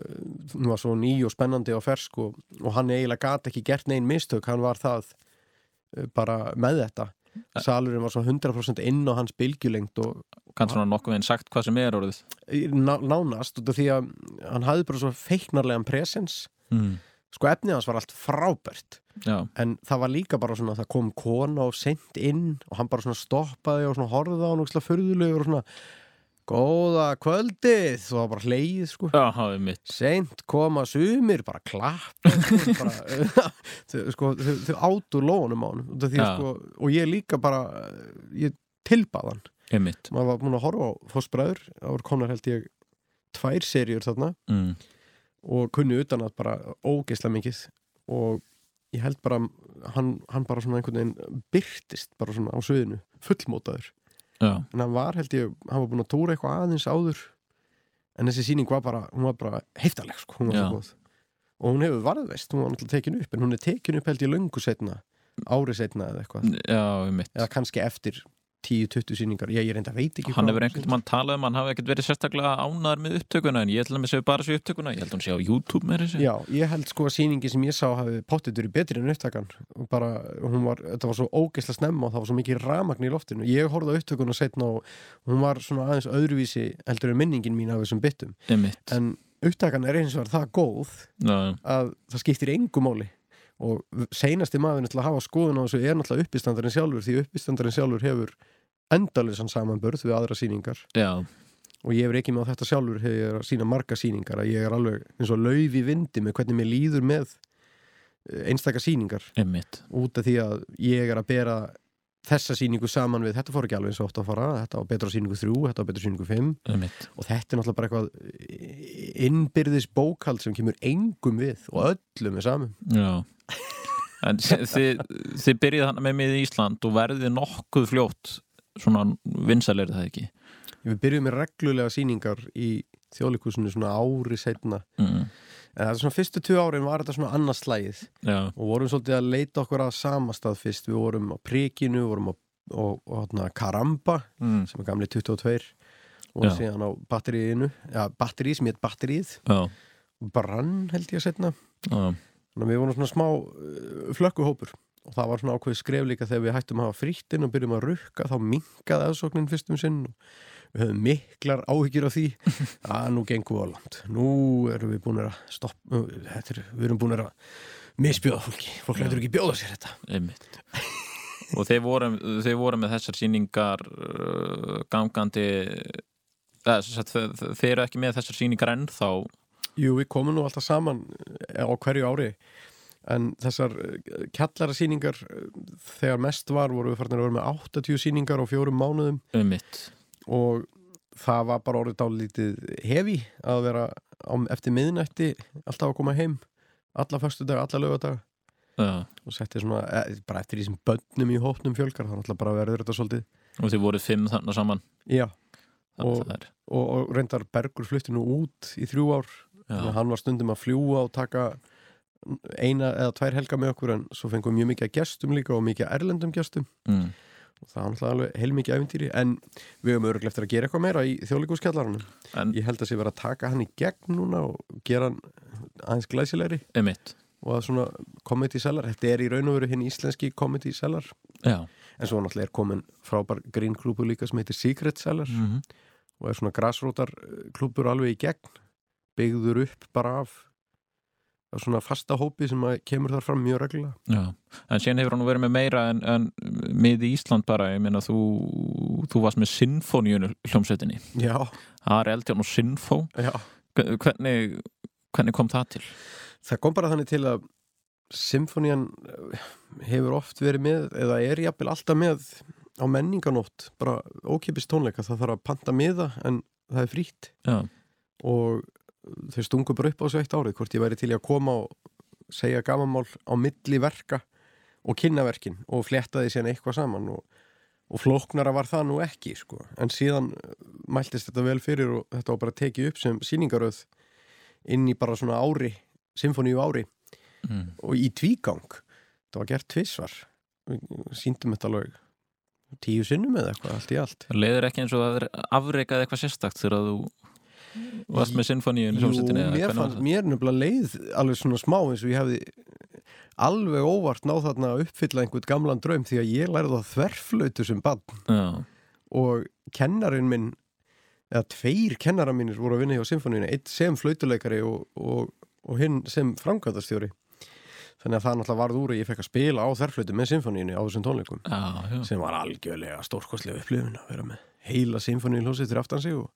hún var svo ný og spennandi og fersk og, og hann eiginlega gat ekki gert neinn mistök, hann var það uh, bara með þetta salurinn var svo 100% inn á hans bylgjulengd og kannski svona nokkuð veginn sagt hvað sem er orðið. Ná, nánast út af því að hann hafði bara svo feiknarlegan presens. Mm. sko efnið hans var allt frábært Já, en það var líka bara svona það kom kona og sent inn og hann bara svona stoppaði og svona horfði á hann og svona furðulegur og svona góða kvöldið. Það var bara hleyið sko. Já, hafið mitt. Seint koma sumir bara klapp. Bara, þau, sko, þau, þau átu lónum á hann sko, og ég líka bara ég tilbaðan Einmitt maður var búin að horfa á Fossbræður það voru konar held ég tvær seríur þarna. Mm. og kunni utan að bara ógeisla mikið. Og ég held bara hann, hann bara svona einhvern veginn byrtist bara svona á sviðinu, fullmótaður Já, en hann var held ég, hann var búin að tóra eitthvað aðeins áður. En þessi sýning var bara, hún var bara heiftaleg sko, hún var Já. svo góð. Og hún hefur varðveist, hún var náttúrulega tekin upp en hún er tekin upp held ég löngu setna ári setna eða eitthvað, eða kannski eftir 10-20 sýningar, ég, ég reynda veit ekki Hann hefur einhvern mann talað um hann hafi ekkert verið sérstaklega ánæður með upptökuna en ég ætla að með séu bara séu upptökuna. Ég held að hún sé á YouTube með þessu Já, ég held sko að sýningi sem ég sá hafi pottit verið betri en upptakan. Og bara, hún var, þetta var svo ógeisla snemma og það var svo mikið ramagn í loftinu. Ég horfði á upptökuna setna og hún var svona aðeins öðruvísi heldur en minningin mín af þessum byttum, en upptakan er eins og það góð Já, að það skiptir engu máli. Og seinasti maðurinn til að hafa skoðun á þessu er náttúrulega uppistandarinn sjálfur því uppistandarinn sjálfur hefur endalisann samanbörð við aðra sýningar. Já, og ég hefur ekki með þetta sjálfur hefur ég er að sína marga sýningar að ég er alveg eins og lauf í vindi með hvernig mér líður með eh, einstaka sýningar. Einmitt. Út af því að ég er að bera þessa sýningu saman við, þetta fór ekki alveg eins og oft að fara þetta á betra sýningu 3, þetta á betra sýningu 5 Einmitt. Og þetta er náttúrulega bara eitthvað innbyrðis bókald sem kemur engum við og öllum er saman Já. En þið, þið byrjið hann með mig í Ísland og verðið nokkuð fljótt svona vinsælir það ekki? Við byrjum með reglulega sýningar í þjóðleikusinu svona ári setna mm. en það er svona fyrstu tvö árin var þetta svona annars slægið Já, og vorum svolítið að leita okkur að samastað fyrst, við vorum á Prikinu vorum á og, og, og Karamba mm. sem er gamli 22 og Já. síðan á batteríinu. Ja, batterí sem heit batteríð já, brann held ég að setna já, þannig að við vorum svona smá uh, flökkuhópur og það var svona ákveð skref líka þegar við hættum að hafa frýttin og byrjum að rukka þá minkaði aðsóknin fyrstum sinn og við höfum miklar áhyggjur af því að nú gengum við á land nú erum við búin að stoppa er, við erum búin að misbjóða fólki. Fólk lætur ekki bjóða sér þetta. Og þeir voru, þeir voru með þessar sýningar uh, gangandi þeir eru ekki með þessar sýningar ennþá. Jú, við komum nú alltaf saman eh, á hverju ári en þessar eh, kjallara sýningar eh, þegar mest var voru við farin að vera með 80 sýningar á fjórum mánuðum. Einmitt. Og það var bara orðið dálítið hefi að vera á, eftir miðnætti alltaf að koma heim alla föstu dag, alla lögadag Já, og setti svona, e, bara eftir því sem bönnum í hópnum fjölgar, þannig að bara verður þetta svolítið. Og þeir voru fimm þarna saman. Já, Og- og, og reyndar Bergur flutti nú út í þrjú ár. Já, hann var stundum að fljúa og taka eina eða tvær helga með okkur en svo fengum við mjög mikið gestum líka og mikið erlendum gestum. Mm. og það var náttúrulega alveg heilmikið æfintýri en við höfum öruglega eftir að gera eitthvað meira í þjóðleikuskjallarunum en ég held að sé vera að taka hann í gegn núna og gera hann aðeins glæsilegri. Og að svona comedy seller, þetta er í raun og veru hinn íslenski comedy seller Já, en svo náttúrulega er komin frábær green klúbu líka sem heitir Secret Seller mm og er svona grassrótar klúbur alveg í gegn byggður upp bara af, af svona fasta hópi sem kemur þar fram mjög reglulega. Já, en síðan hefur hann verið með meira en, en með í Ísland bara, ég meina þú þú varst með Sinfoníunu hljómsveitinni. Já, það er Eldján og Sinfó. Já. Hvernig, hvernig kom það til? Það kom bara þannig til að symfónían eh, hefur oft verið með eða er jafnvel alltaf með á menninganótt, bara ókipis tónleika. Það þarf að panta miða en það er frítt. Já, og þau stungu bara upp á þessu eitt árið hvort ég væri til að koma og segja gamanmál á milli verka og kynna verkin og fletta því síðan eitthvað saman og og flóknara var það nú ekki sko. en síðan mæltist þetta vel fyrir og þetta var bara tekið upp sem sýningaröð inn í bara svona ári symfoníu ári mm. og í tvígang það var gert tvissvar síndum þetta alveg tíu sinnum eða eitthvað, allt í allt Leður ekki eins og að afreikaði eitthvað sérstakt þegar þú varst með sinfoníun Jú, mér, fannst, mér nefnilega leið alveg svona smá eins og ég hefði alveg óvart náð þarna að uppfylla einhvern gamlan draum því að ég lærði á þverflautu sem bann og kennarinn minn eða tveir kennara mínir voru að vinna hjá symfóníunni, eitt sem flautuleikari og, og, og hinn sem framkvæmdastjóri. Þannig að það náttúrulega varð úr að ég fekk að spila á þverflautu með symfóníunni á þessum tónleikum já, já. sem var algjörlega stórkostlega upplifun að vera með heila symfóníu hljómsveitir aftan sig og,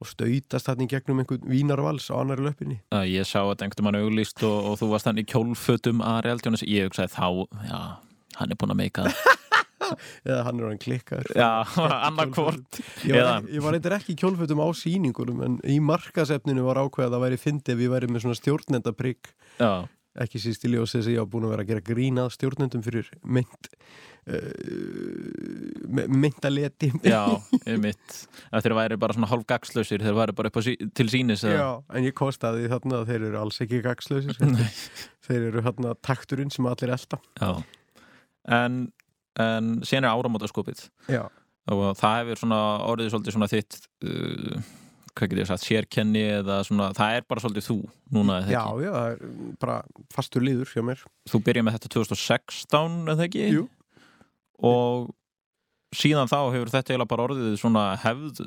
og stautast þarna í gegnum einhvern vínarvals á annari löppinni. Ég sá að einhvern mann auglýst og, og þú varst hann í kjólfötum að Realdjónis ég hugsaði þá, já, hann er búin að meika eða hann er hann klikkaður. Já, annarkvort Ég var, var eitthvað ekki í kjólfötum á sýningunum en í markasefninu var ákveð að það væri fyndi ef ég væri með svona stjórnendaprygg ekki síst í ljósið sem ég var búin að vera að gera grínað stjórnendum fyrir mynd uh, myndaleti já, mitt þeir væri bara svona hálf gagslausir þeir væri bara upp á sí, til sínis Já, en ég kostaði þarna að þeir eru alls ekki gagslausir þeir eru þarna takturinn sem allir elda Já. En, en síðan er áramótaskopið. Já, og það hefur svona orðið svolítið svona þitt uh, hvað getur ég sagt, sérkenni eða svona, það er bara svolítið þú núna, eða já, ekki? já, það er bara fastur líður hjá mér Þú byrjar með þetta 2016, eða ekki? Jú. Og síðan þá hefur þetta eiginlega bara orðið svona hefð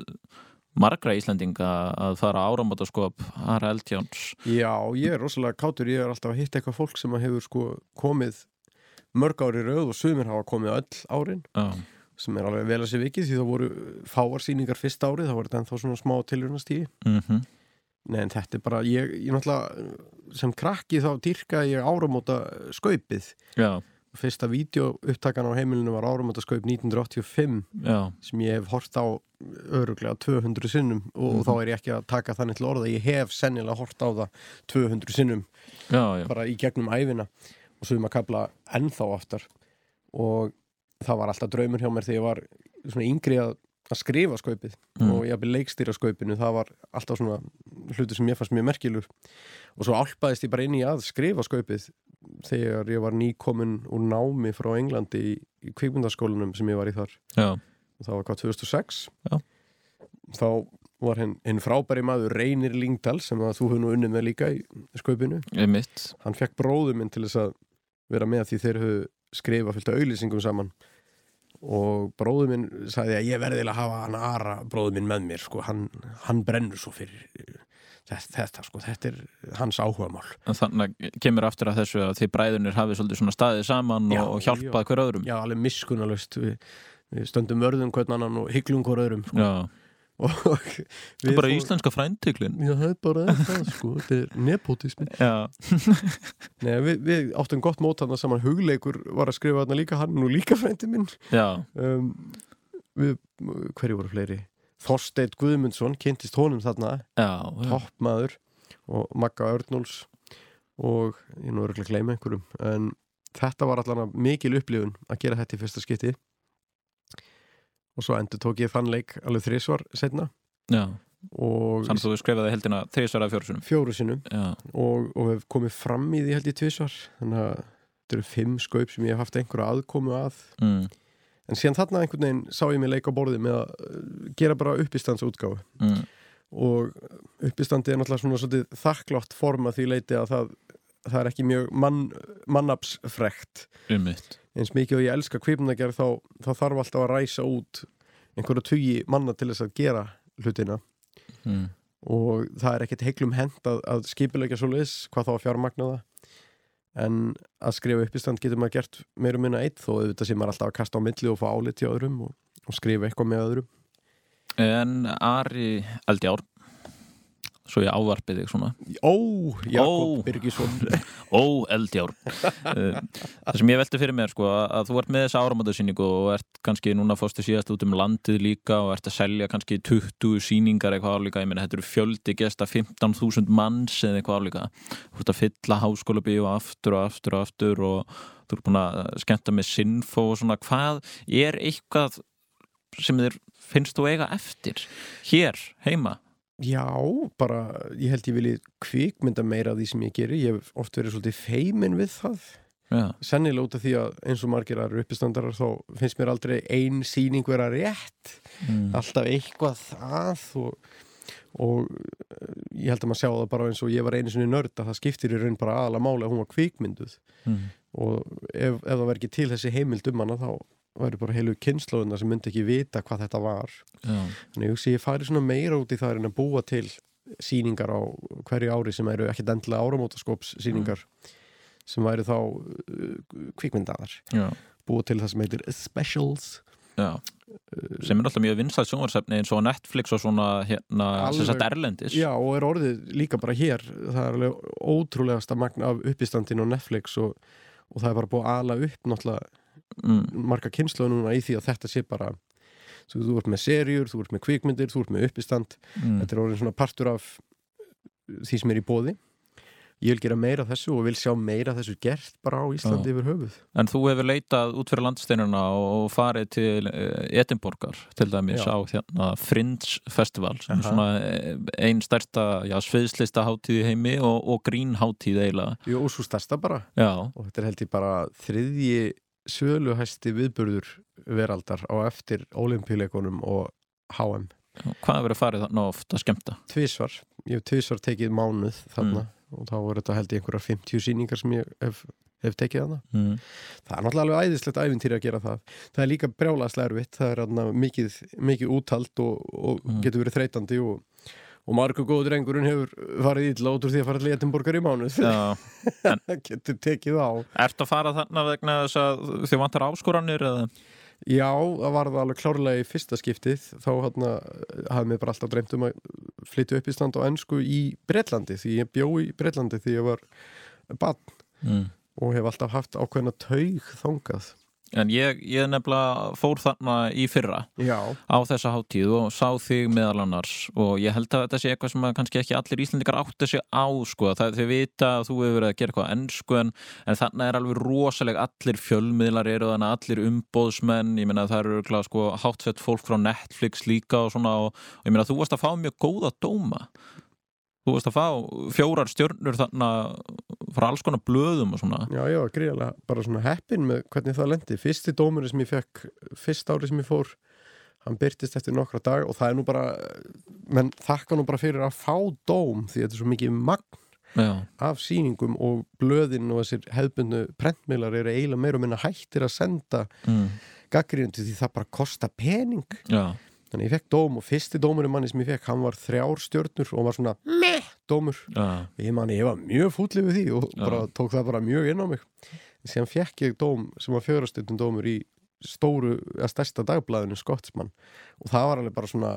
margra Íslendinga að fara áramótaskop Ara Eldjáns Já, ég er rosalega kátur, ég er alltaf að hitta eitthvað fólk sem hefur sko komið mörg ári rauð og sumir hafa komið öll árin Já, sem er alveg vel að sé vikið því það voru fáarsýningar fyrst árið, það voru þetta ennþá svona smá tilhörnastíði. mm Nei, en þetta er bara, ég, ég náttúrulega sem krakki þá dýrka ég áramóta skaupið. já, Fyrsta vídeoupptakan á heimilinu var áramóta skaup 1985 já, sem ég hef hort á öruglega 200 sinnum og Mhm. þá er ég ekki að taka þannig til orða, ég hef sennilega hort á það 200 sinnum já, bara í gegnum æfina og svo um að kapla ennþá aftar og það var alltaf draumur hjá mér þegar ég var svona yngri að, að skrifa skaupið Mm. og ég hafði leikstýra skaupinu. Það var alltaf svona hlutur sem ég fannst mjög merkilur. Og svo álpaðist ég bara inn í að skrifa skaupið þegar ég var nýkomin úr námi frá Englandi í, í kvikmyndaskólanum sem ég var í þar. Já. og það var hvað 2006 Já. þá var hinn, hinn frábæri maður Reynir Lingdal sem að þú hefur nú unnið með líka í skaupinu. Hann fekk bróðu minn til þess að vera með því þeir höfðu skrifa fylgta auðlýsingum saman og bróðu minn sagði að ég verði að hafa hann aðra bróðu minn með mér sko, hann, hann brennur svo fyrir þetta, þetta, sko, þetta er hans áhugamál. Þannig að kemur aftur að þessu að þið bræðunir hafið svolítið svona staðið saman Já, og, hjálpað hver öðrum? Já, alveg miskunalust við, við stöndum vörðum hvern annan og hygglum hver öðrum sko. Já, það er bara fór- íslenska fræntiklin Já, það er bara það, sko, þetta er nepotismi Nei, við, við áttum gott mót hann saman. Hugleikur var að skrifa þarna líka hann nú líka frændi minn. Um, við, hverju voru fleiri? Þorsteit Guðmundsson kynntist honum þarna. Toppmaður og Magga Örnúls og ég nú er ekki að gleyma einhverjum en þetta var allan mikil upplifun að gera þetta í fyrsta skipti og svo endur tók ég þann leik alveg þrísvar setna Þannig að þú skrifaði heldina þrísvara fjórusunum fjóru sinnum? Já, og, og hef komið fram í því held ég tvisvar. Þannig að þetta eru fimm skaup sem ég hef haft einhverja aðkomu að. Mm, en síðan þarna einhvern veginn sá ég mig leik á borði með að uh, gera bara uppistandsútgáfu. Mm, og uppistandi er náttúrulega svona svolítið þakklátt form að því leiti að það, það er ekki mjög mann, mannapsfrekt um mitt eins mikið og ég elska kvipnagerð þá, þá þarf alltaf að ræsa út einhverja tugi manna til þess að gera hlutina. Mm, og það er ekkert heiklum hend að, að skipilegja svo leis hvað þá að fjármagna það. En að skrifa uppistand getur maður gert meira minna eitt þó auðvitað sem maður alltaf að kasta á milli og fá álit hjá öðrum og, og skrifa eitthvað með öðrum. En Ari Eldjár Svo ég ávarpið þig svona. Ó, Jakob. Birgisson. Ó, Eldjár Uh, Það sem ég velti fyrir mér sko að þú ert með þessa áramöndasýningu og ert kannski núna fórstu síðast út um landið líka og ert að selja kannski 20 sýningar eitthvað álíka, ég meina þetta eru fjöldi gesta 15.000 manns eða eitthvað álíka þú ert að fylla háskóla bíu aftur og aftur og aftur og þú ert búin að skemmta með sinfo og svona. Hvað er eitthvað sem þér finnst þú eiga eftir hér, heima Já, bara, ég held ég vilji kvikmynda meira af því sem ég geri. Ég hef oft verið svolítið feimin við það. Já, sennilega út af því að eins og margir aðra uppistandarar þá finnst mér aldrei ein sýning vera rétt. Mm. alltaf eitthvað það og, og eh, ég held að maður sjá það bara eins og ég var einu sinni nörd að það skiptir í raun bara aðalega máli að hún var kvikmynduð. Mm. og ef, ef það verður ekki til þessi heimild um hana þá væri bara heilu kynnslóðuna sem myndi ekki vita hvað þetta var. Já, þannig ég hugsi ég fari svona meira út í það en að búa til sýningar á hverju ári sem eru ekkert endilega áramótaskóps sýningar sem væri þá uh, kvikmyndaðar. Já, búa til það sem heitir specials. Já. Sem er alltaf mjög vinsælt sjónvarsefni eins og Netflix og svona hérna, sem sagt erlendis. Já, og er orðið líka bara hér. Það er alveg ótrúlegasta magn af uppistandin á Netflix og, og það er bara búið að ala upp náttúrulega mm. marga kynslu núna í því að þetta sé bara svo þú ert með serjur, þú ert með kvikmyndir þú ert með uppistand, Mm. þetta er orðin svona partur af því sem er í bóði ég vil gera meira þessu og vil sjá meira þessu gert bara á Íslandi yfir höfuð. En þú hefur leitað út fyrir landsteinuna og farið til uh, Edinborgar til dæmis Já. á hérna, Fringe Festival sem er svona eh, ein stærsta já, sviðslista hátíð í heimi og, og grínhátíð eiginlega. Jú, og svo stærsta bara. Já, og þetta er held ég bara þriðji söluhæsti viðburður veraldar á eftir olimpíuleikunum og HM hvað hefur farið þarna oft að skemmta? tvísvar, ég hef tvísvar tekið mánuð þarna og þá er þetta held ég einhverjar 50 sýningar sem ég hef, hef tekið þarna Mm. það er náttúrulega alveg æðislegt æfintýri að gera það það er líka brjálaslega erfitt það er mikið, mikið úthald og, og Mm. getur verið þreytandi og, og margur góður drengurinn hefur farið illa út úr því að fara til Edinborgar í mánuð. Það getur tekið á. Ertu að fara þarna vegna þess að þið vantar áskoranir eða? Já, það var það alveg klárlega í fyrsta skiptið. Þá hérna, hafði mér bara alltaf dreymt um að flytja upp í stand á ennsku í Bretlandi því ég bjó í Bretlandi því ég var barn. Mm. og hef alltaf haft ákveðna taug þangað En ég, ég nefnilega fór þarna í fyrra Já, á þessa hátíð og sá þig meðal annars. Og ég held að þetta sé eitthvað sem kannski ekki allir Íslendingar átti sig á sko. það er þau vita að þú hefur verið að gera eitthvað ennsku en, en þarna er alveg rosaleg allir fjölmiðlar eru þannig allir umbóðsmenn ég meina það eru sko, hátfett fólk frá Netflix líka og svona og, og ég meina þú varst að fá mjög góða dóma. Þú varst að fá fjórar stjörnur þarna frá alls konar blöðum og svona. Já, var gríðarlega. Bara svona heppin með hvernig það lendi. Fyrsti dómurinn sem ég fekk, fyrst ári sem ég fór hann byrtist eftir nokkra dag og það er nú bara menn þakka nú bara fyrir að fá dóm því þetta er svo mikið magn Já, af sýningum og blöðin og þessir hefðbundu prentmiðlar eru eiginlega meira og minna hættir að senda mm, gaggrindu því það bara kosta pening. Já, þannig ég fekk dóm og fyrsti dómurinn manni sem ég fekk hann var þrjár stjörnur og var svona meh dómur. Já, ég manni, ég var mjög fúllið við því og bara tók það bara mjög inn á mig. Síðan fekk ég dóm sem var fjörastundum dómur í stóru, eða stærsta dagblæðinu Skottsmann og það var alveg bara svona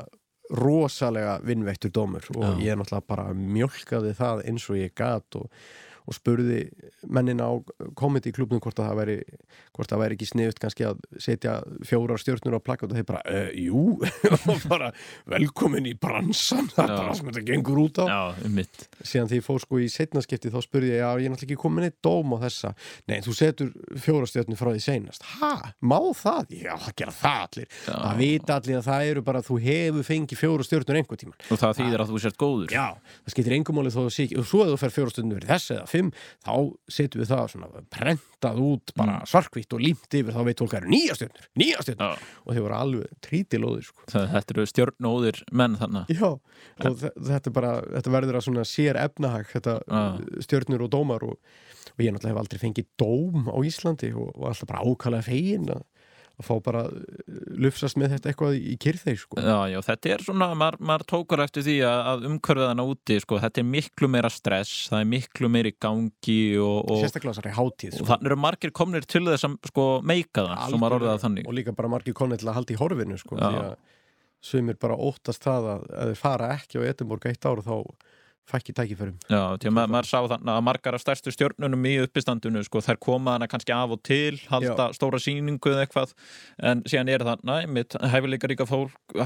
rosalega vinnveittur dómur og Já. ég náttúrulega bara mjölkaði það eins og ég gat og, og spurði mennin á komedi klubnum hvort að það væri hvort það væri ekki sniðut kannski að setja fjórar stjörnur á plakkat og þeir bara, uh, jú. Bara velkomin í bransan. Það er Já. bara sem þetta gengur út á. Já, um síðan því ég fór sko í setnaskipti þá spurði ég, já ég er náttúrulega ekki komin eitt dóm á þessa. Nei, þú setur fjórastjörnum frá því seinast. Ha, má það? Já, það gera það allir. Það vita allir að það eru bara þú hefur fengið fjórastjörnum einhver tíman og það þýðir að þú sért góður. Já, það skiptir engum máli þó að sé ekki og svo ef þú fer fjórastjörnum verið þess eða fimm þá setum við það svona prentað út bara Mm. svarkvitt og límt yfir þá veit fólk að það eru nýja stjörnur, nýja stjörnur Já. og þeir voru alveg trítilóðir sko Þetta eru stjörnóðir menn þannig Já, og þe- þetta, bara, þetta verður að svona sér efnahag þetta Já. stjörnur og dómar og, og ég náttúrulega hef aldrei fengið dóm á Íslandi og, og alltaf bara ákvæðlega fegin að, að fá bara uh, lufsast með þetta eitthvað í kyrþeir sko. Já, já, þetta er svona, maður, maður tókur eftir því að, að umhverfiðana úti, sko, þetta er miklu meira stress, það er miklu meiri gangi og, og, sérstaklega þessari hátíð og sko. þannig eru margir komnir til þess að sko, meika það, sem maður orðið að þannig og líka bara margir konið til að halda í horfinu sko, því að sumir bara óttast það að, að þeir fara ekki á Edinborg eitt ár þá fækki tækifærum Já, því að maður, maður sá þannig að margar af stærstu stjörnunum í uppistandinu, sko, þær koma hana kannski af og til, halda stóra sýningu eða eitthvað, en síðan er þarna mitt hæfileika ríka fólk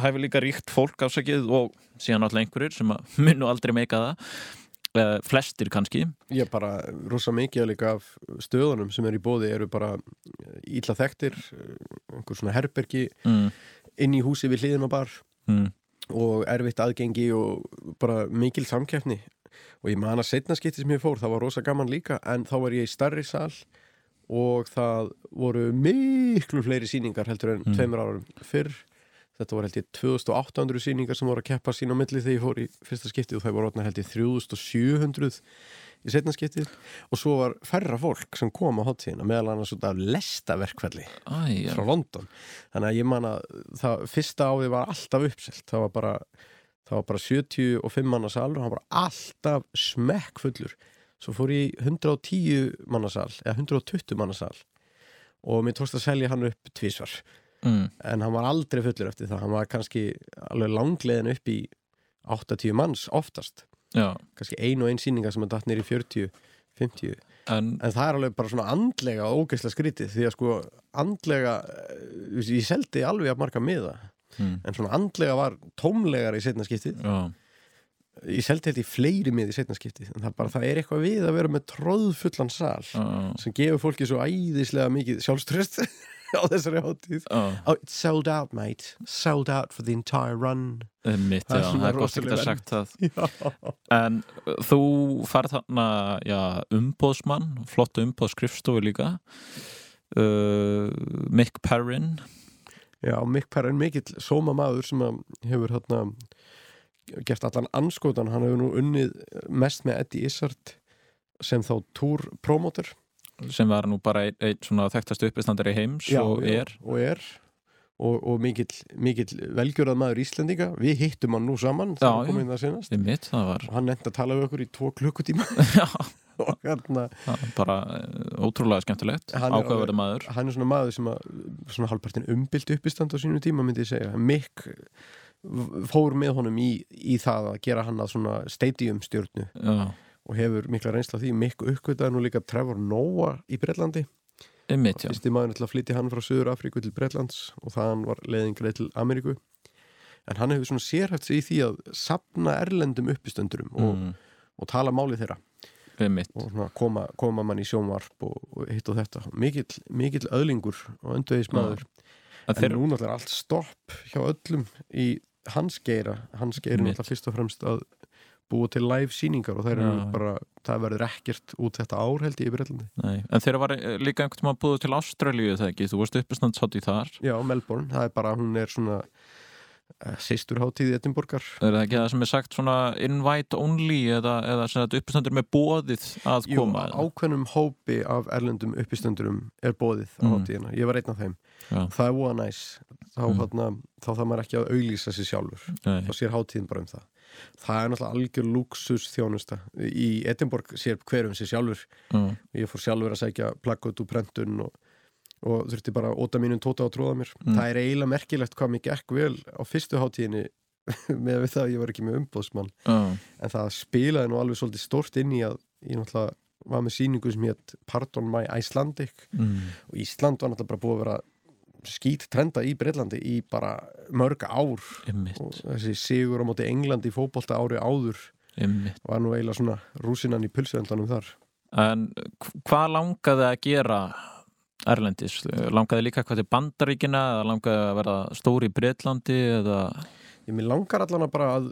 ríkt fólk afsakið og síðan alltaf einhverjir sem að munu aldrei meika það uh, flestir kannski Ég bara, rosa mikið líka af stöðunum sem er í bóði eru bara ítla þekktir einhver svona herbergi mm. inn í húsi við hliðin á bar mm. Og erfitt aðgengi og bara mikil samkeppni. Og ég man að setna skipti sem ég fór, það var rosa gaman líka en þá var ég í starri sal og það voru miklu fleiri sýningar heldur en Mm. tveimur árum fyrr. Þetta voru held ég 2800 sýningar sem voru að keppa sín á milli þegar ég fór í fyrsta skipti og það voru held ég 3700 í setna skiptið. Og svo var færra fólk sem kom á hátíðina meðal annars út af lestaverkfelli Æ, frá London. Þannig að ég man að það fyrsta ávið var alltaf uppselt. Það var bara, það var bara 75 manna salur og hann var alltaf smekk fullur svo fór ég í 110 manna sal eða 120 manna sal. Og mér tókst að selja hann upp tvísvar Mm. en hann var aldrei fullur eftir það. Hann var kannski alveg langleiðin upp í 80 manns oftast. Kannski ein og ein sýninga sem að datt nýri 40 50 En, En það er alveg bara svona andlega og ógeðslega skrítið því að sko andlega, eh, ég seldi alveg að marga miða mm. en svona andlega var tómlegar í setna skiptið. já. Ég seldi þetta í fleiri mið í setna skiptið en það, bara, það er eitthvað við að vera með tróðfullan sal Já. sem gefur fólki svo æðislega mikið sjálfströst á þessari hátíð. Já. Oh, it's sold out mate, sold out for the entire run. Mitt, já, það er gott rosaleg að sagt það. Já, En uh, þú færð þarna umbóðsmann, flott umbóðskrifstofu líka. Uh, Mick Perrin. Já, Mick Perrin mikill sóma maður sem hefur hérna gert allan anskotan, hann hefur nú unnið mest með Eddie Izzard sem þá túrpromóter sem var nú bara einn ein svona þekktast uppistandari heims og er. og er. Og, og mikill, mikill velgjörað maður Íslendinga. Við hittum hann nú saman Já, já. mitt, var og hann nefndi að tala við okkur í tvo klukkutíma. Já, og hérna, bara uh, ótrúlega skemmtilegt er ákveðverði maður. hann er svona maður sem að svona halvpartin umbylt uppistand á sínu tíma myndi ég segja, Mick fór með honum í, í það að gera hann að svona stadium stjórnu Já, og hefur mikla reynsla því. Mick uppgötaði nú líka Trevor Noah í Breitlandi einmitt, já. Fyrsti maður til að flytja hann frá Suður Afríku til Breitlands og þann var leiðingreið til Ameríku. En hann hefur svona sérhæft sig í því að sapna erlendum uppistöndurum og, mm, og tala máli þeirra. Einmitt. Og svona koma, koma mann í sjónvarp og, og hitt og þetta. Mikill, mikill öðlingur og öndvegismadur En en þeir, nú náttúrulega er allt stopp hjá öllum í hans geira. Hans geira náttúrulega fyrst og fremst að búa til live sýningar og það bara það verður ekkert út þetta ár held ég í Breitlandi nei, en þeir var eh, líka einhvern tímann búið til Ástralíu þegar ekki, þú varst uppistandshátt í þar. Já, Melbourne, það er bara, hún er svona uh, sýsturháttíð í Edinborgar. Er það ekki það sem er sagt svona invite only eða, eða uppistandur með bóðið að Jú, koma? ákveðnum hópi af erlendum uppistöndurum er bóðið á Mm. hátíðina, ég var einn af þeim. Já. það er voða næs. Þá, Mm. þá þarf maður ekki að auglýsa sér sjálfur. Nei, þá sér hátíðin bara um það það er náttúrulega algjör luxus þjónusta í Edinborg sér hverjum sér sjálfur. Já, ég fór sjálfur að segja plakkut úr prentun og, og þurfti bara óta mínum tóta og tróða mér. Mm. það er eiginlega merkilegt hvað mér gekk vel á fyrstu hátíðinni með við það að ég var ekki með umbóðsmann já, en það spilaði nú alveg svolítið stórt inn í að ég náttúrulega var með sýningu sem hétt Pardon My Icelandic. Mm, og Ísland var náttúrulega bara búið að vera skýt trenda í Breitlandi í bara mörg ár. Einmitt, og þessi sigur á móti England í fótbolta ári áður einmitt. var nú eiginlega svona rúsinan í pulsuendanum þar. En hv- hvað langaði að gera Erlendis? Langaði líka eitthvað til Bandaríkina eða langaði að verða stóri í Bretlandi eða ég mér langar allan að bara að,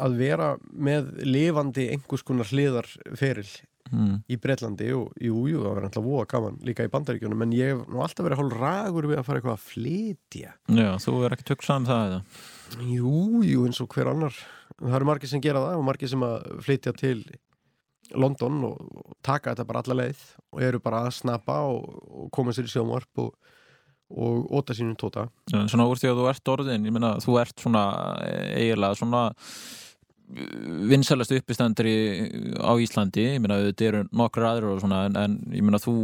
að vera með lifandi einhvers konar hliðar feril mm, í Breitlandi og jú, jú, það verður alltaf voða gaman líka í bandaríkjunum, en ég hef nú alltaf verið hálf ragur við að fara eitthvað að flytja. Já, þú er ekki tugsað um það eða? Jú, jú, eins og hver annar. Það eru margir sem gera það og margir sem að flytja til London og, taka þetta bara alla leið og eru bara að snappa og, og koma sér í sjónvarp og, og óta sínum tóta. Já, Svona úr því að þú ert orðin, ég meina þú ert svona eh, eiginlega svona vinsælast uppistandri á Íslandi, ég meina þetta eru nokkur aðrir og svona en, en ég meina þú,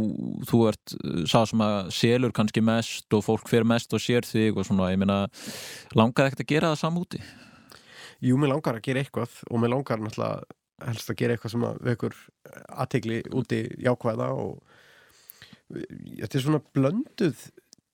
þú ert eh, sá sem að selur kannski mest og fólk fer mest og sér þig og svona, ég meina langaði ekkert að gera það samúti? Jú, mér langar að gera eitthvað og mér langar náttúrulega helst að gera eitthvað sem að vekur aðtegli úti jákvæða og þetta er svona blönduð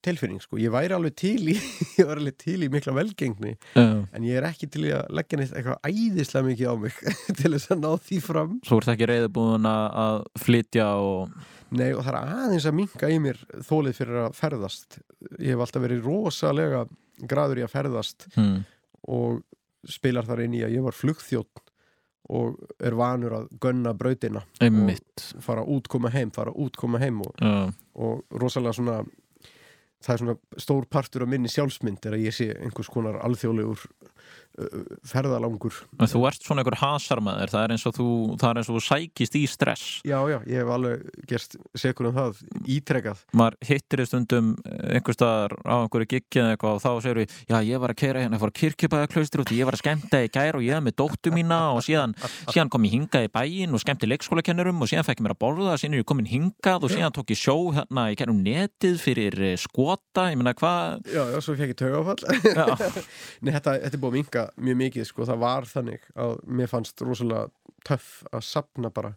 tilfinning sko. ég væri alveg til í ég var alveg til í mikla velgengni Já. en ég er ekki til í að leggja neitt eitthvað æðislega mikið á mig til þess að ná því fram Svo ert ekki reyðubúin að að flytja og Nei, og það er aðeins að minka í mér þólið fyrir að ferðast ég hef alltaf verið rosalega graður í að ferðast hmm. og spilar þar inn í að ég var flugþjótt og er vanur að gunna brautina einmitt fara út, koma heim, fara út, koma heim og, Já. og rosalega svona það er svona stór partur af minni sjálfsmynd er að ég sé einhvers konar alþjóðlegur ferðalangur. En þú ert svona einhver hasarmaður það er eins og þú, það er eins og þú sækist í stress. Já, já, ég hef alveg gerst sekur um það ítrekað. Maður hittir í stundum einhver staðar á einhverju giggi eða eitthvað og þá segir við, já ég var að keira hérna, ég fór að kirkjubæða klaustur út, ég var að skemmta í gær og ég hef með dóttu mína og síðan, síðan kom ég hingað í bæinn og skemmti leikskólakennurum og síðan fekk ég mér að borða, síðan er ég komin hingað og síðan tók ég sjó hérna í kærum netið fyrir eh, skota, ég meina hvað Já, já, svo fekk ég minka mjög mikið sko, það var þannig að mér fannst rosalega töff að sapna bara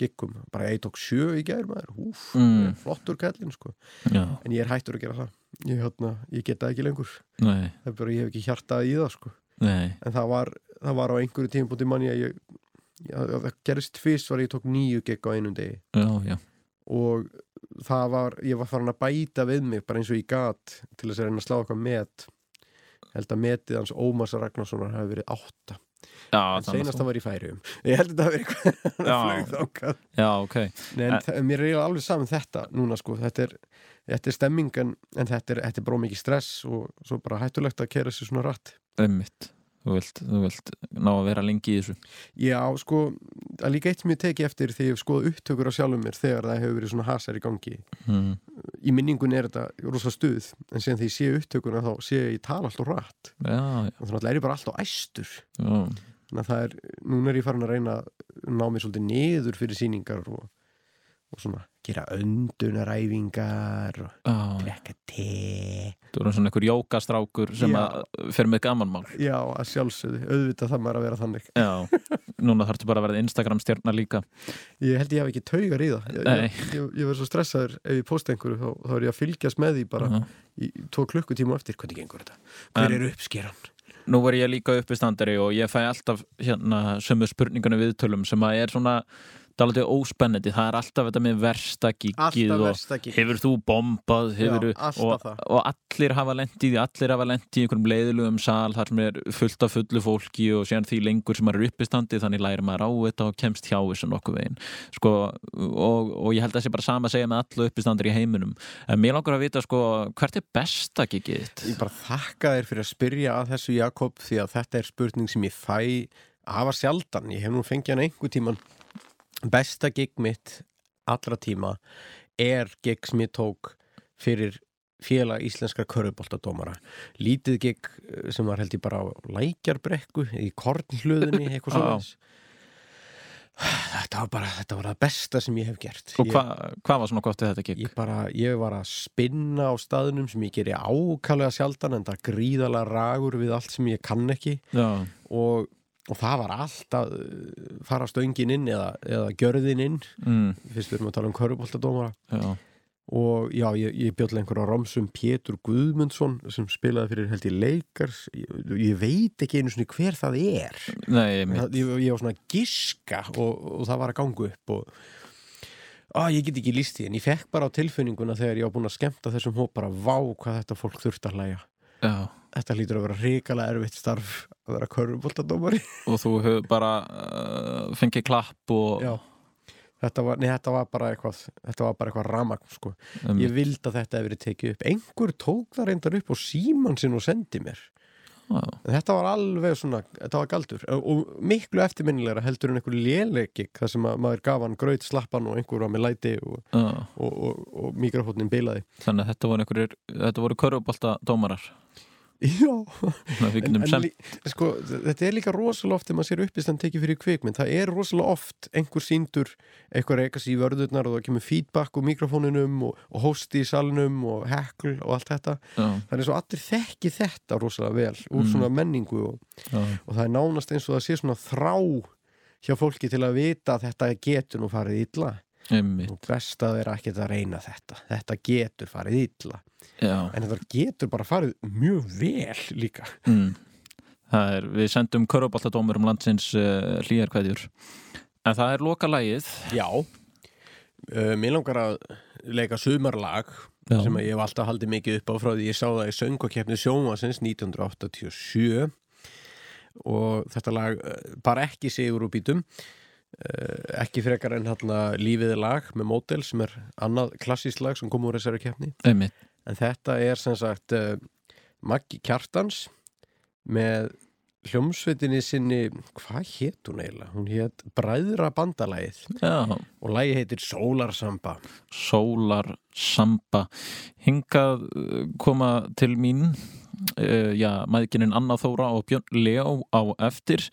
giggum, bara ég tók sjö í gær maður, húf, Mm. flottur kallinn sko, en ég er hættur að gera það. Ég, hérna, ég get það ekki lengur. Nei, það er bara, ég hef ekki hjartað í það sko. Nei. En það var, það var á einhverju tímpúti manni að ég, það gerist fyrst var ég tók nýju gigg á einum degi. Já, já, og það var, ég var farin að bæta við mig bara eins og ég gat til þess að reyna að slá eitthvað met held að metið hans Ómars Ragnarssonar hafi verið átta. Já, en að það var í færium ég held að þetta hafi verið eitthvað Já. flugþangað Já, ok, Nei, en þa- mér er alveg saman þetta núna sko, þetta er, þetta er stemmingan en þetta er, er bara mikið stress og svo bara hættulegt að kera sér svona rætt. Einmitt Þú vilt, þú vilt ná að vera lengi í þessu. Já, sko, er líka eitt sem ég teki eftir þegar ég hef skoðað upptökur á sjálfum mér þegar það hefur verið svona hasar í gangi. Mm. í minningun er þetta rosa stuð en síðan þegar ég sé upptökuna þá sé ég, tala alltaf rætt og þannig að er ég bara alltaf æstur. Já. Þannig að það er, núna er ég farin að reyna að ná mér svolítið niður fyrir sýningar og, og svona gera öndunaræfingar og Já, drekka te. Þú erum svona einhver jókastrákur sem fer með gamanmál. Já, að sjálfsögðu, auðvitað það maður að vera þannig. Já, núna þarftu bara að verða Instagram stjörna líka. Ég held ég hef ekki taugar í það. Ég, ég, ég, ég verð svo stressaður ef ég posta einhverju þá, þá er ég að fylgjast með því bara Já. í tvo klukkutíma eftir. Hvernig gengur þetta? Hver En- er uppskeran? Nú er ég líka uppistandari og ég fæ alltaf hérna sömu spurningunum viðtölum sem að er svona dálítið óspennandi, það er alltaf þetta með versta gigið og versta hefur þú bombað hefur Já, og, það. og allir hafa því allir hafa lent í einhverjum leiðilugum sal þar sem er fullt af fullu fólki og síðan því lengur sem maður er uppistandi þannig lærir maður á þetta og kemst hjá þessu nokkuð veginn sko, og, og ég held að það sé bara sama að segja með allu uppistandir í heiminum en mér langar að vita sko hvert er besta gigið þitt? Ég bara þakka þér fyrir að spyrja að þessu Jakob því að þetta er spurning sem ég fæ afa sjaldan. Ég hef nú fengið hann einhver tíman besta gig mitt allra tíma er gig sem ég tók fyrir félag íslenskra köruboltadómara lítið gig eh, sem var held ég bara á lækjarbrekku í kornhlöðunni, eitthvað svona þetta var bara þetta var það besta sem ég hef gert. Og Ég- hva, hvað var svona gott við þetta gig? Ég bara, ég var að spinna á staðnum sem ég geri ákallega sjaldan en það gríðalega ragur við allt sem ég kann ekki. Já, og, og það var allt að uh, fara stöngin inn eða, eða gjörðin inn. Mm, fyrst við erum að tala um köruboltadómara já, og já, ég, ég bjöll einhverja romsum Pétur Guðmundsson sem spilaði fyrir held ég leikars ég, ég veit ekki einu svona hver það er. Nei, mitt það, ég, ég var svona að giska og, og það var að ganga upp og á, ég get ekki líst því en ég fekk bara á tilfinninguna þegar ég var búin að skemmta þessum hóp bara vá hvað þetta fólk þurft að hlæja. Já, þetta lítur að vera hrikalega erfitt starf að vera körfuboltadómari. Og þú hefur bara uh, fengið klapp og Já. þetta var, nei, þetta var bara eitthvað þetta var bara eitthvað ramagn sko. um, ég vildi að þetta hefði verið tekið upp. Einhver tók það reyndar upp og síman sinn og sendi mér. En Þetta var alveg svona, þetta var galdur. Og miklu eftirminnilegra heldur en einhver lélegik þar sem að maður gaf hann gröð slappan og einhver var með læti og, og, og, og mikrofónin bilaði. þannig að þetta voru voru körfubolta dómarar Já, en, en sko, þetta er líka rosalega oft þegar maður sér uppistand tekið fyrir kvikmynd, það er rosalega oft einhver síndur, eitthvað reykas í vörðurnar og það kemur feedback úr mikrofóninum og, og hosti í salnum og hekl og allt þetta. já, er svo allir þekki þetta rosalega vel úr Mm. svona menningu og, og það er nánast eins og það sé svona þrá hjá fólki til að vita að þetta getur nú farið illa. og best að vera ekkert að reyna þetta. Þetta getur farið illa. Já, en þetta getur bara farið mjög vel líka. Mm. það er, við sendum köruboltadómur um landsins uh, hlýjarkveðjur. En það er loka lagið Já. Uh, Mér langar að leika sumarlag Já. sem ég hef alltaf haldið mikið upp á frá því ég sá það í söngvakeppni sjónvarsins 1987 og þetta lag uh, bara ekki sigur úr bítum ekki frekar en hérna lífið er lag með mótel sem er annað klassísk lag sem kom úr þessari keppni. Einmitt. en þetta er sem sagt uh, Maggi Kjartans með hljómsveitinni sinni hvað hétt hún eiginlega? Hún hétt Bræðra bandalagið Já, og lagi heitir Sólarsamba. Sólar Samba hingað uh, koma til mín uh, já, maðurkinin Anna Þóra og Björn Leo á eftir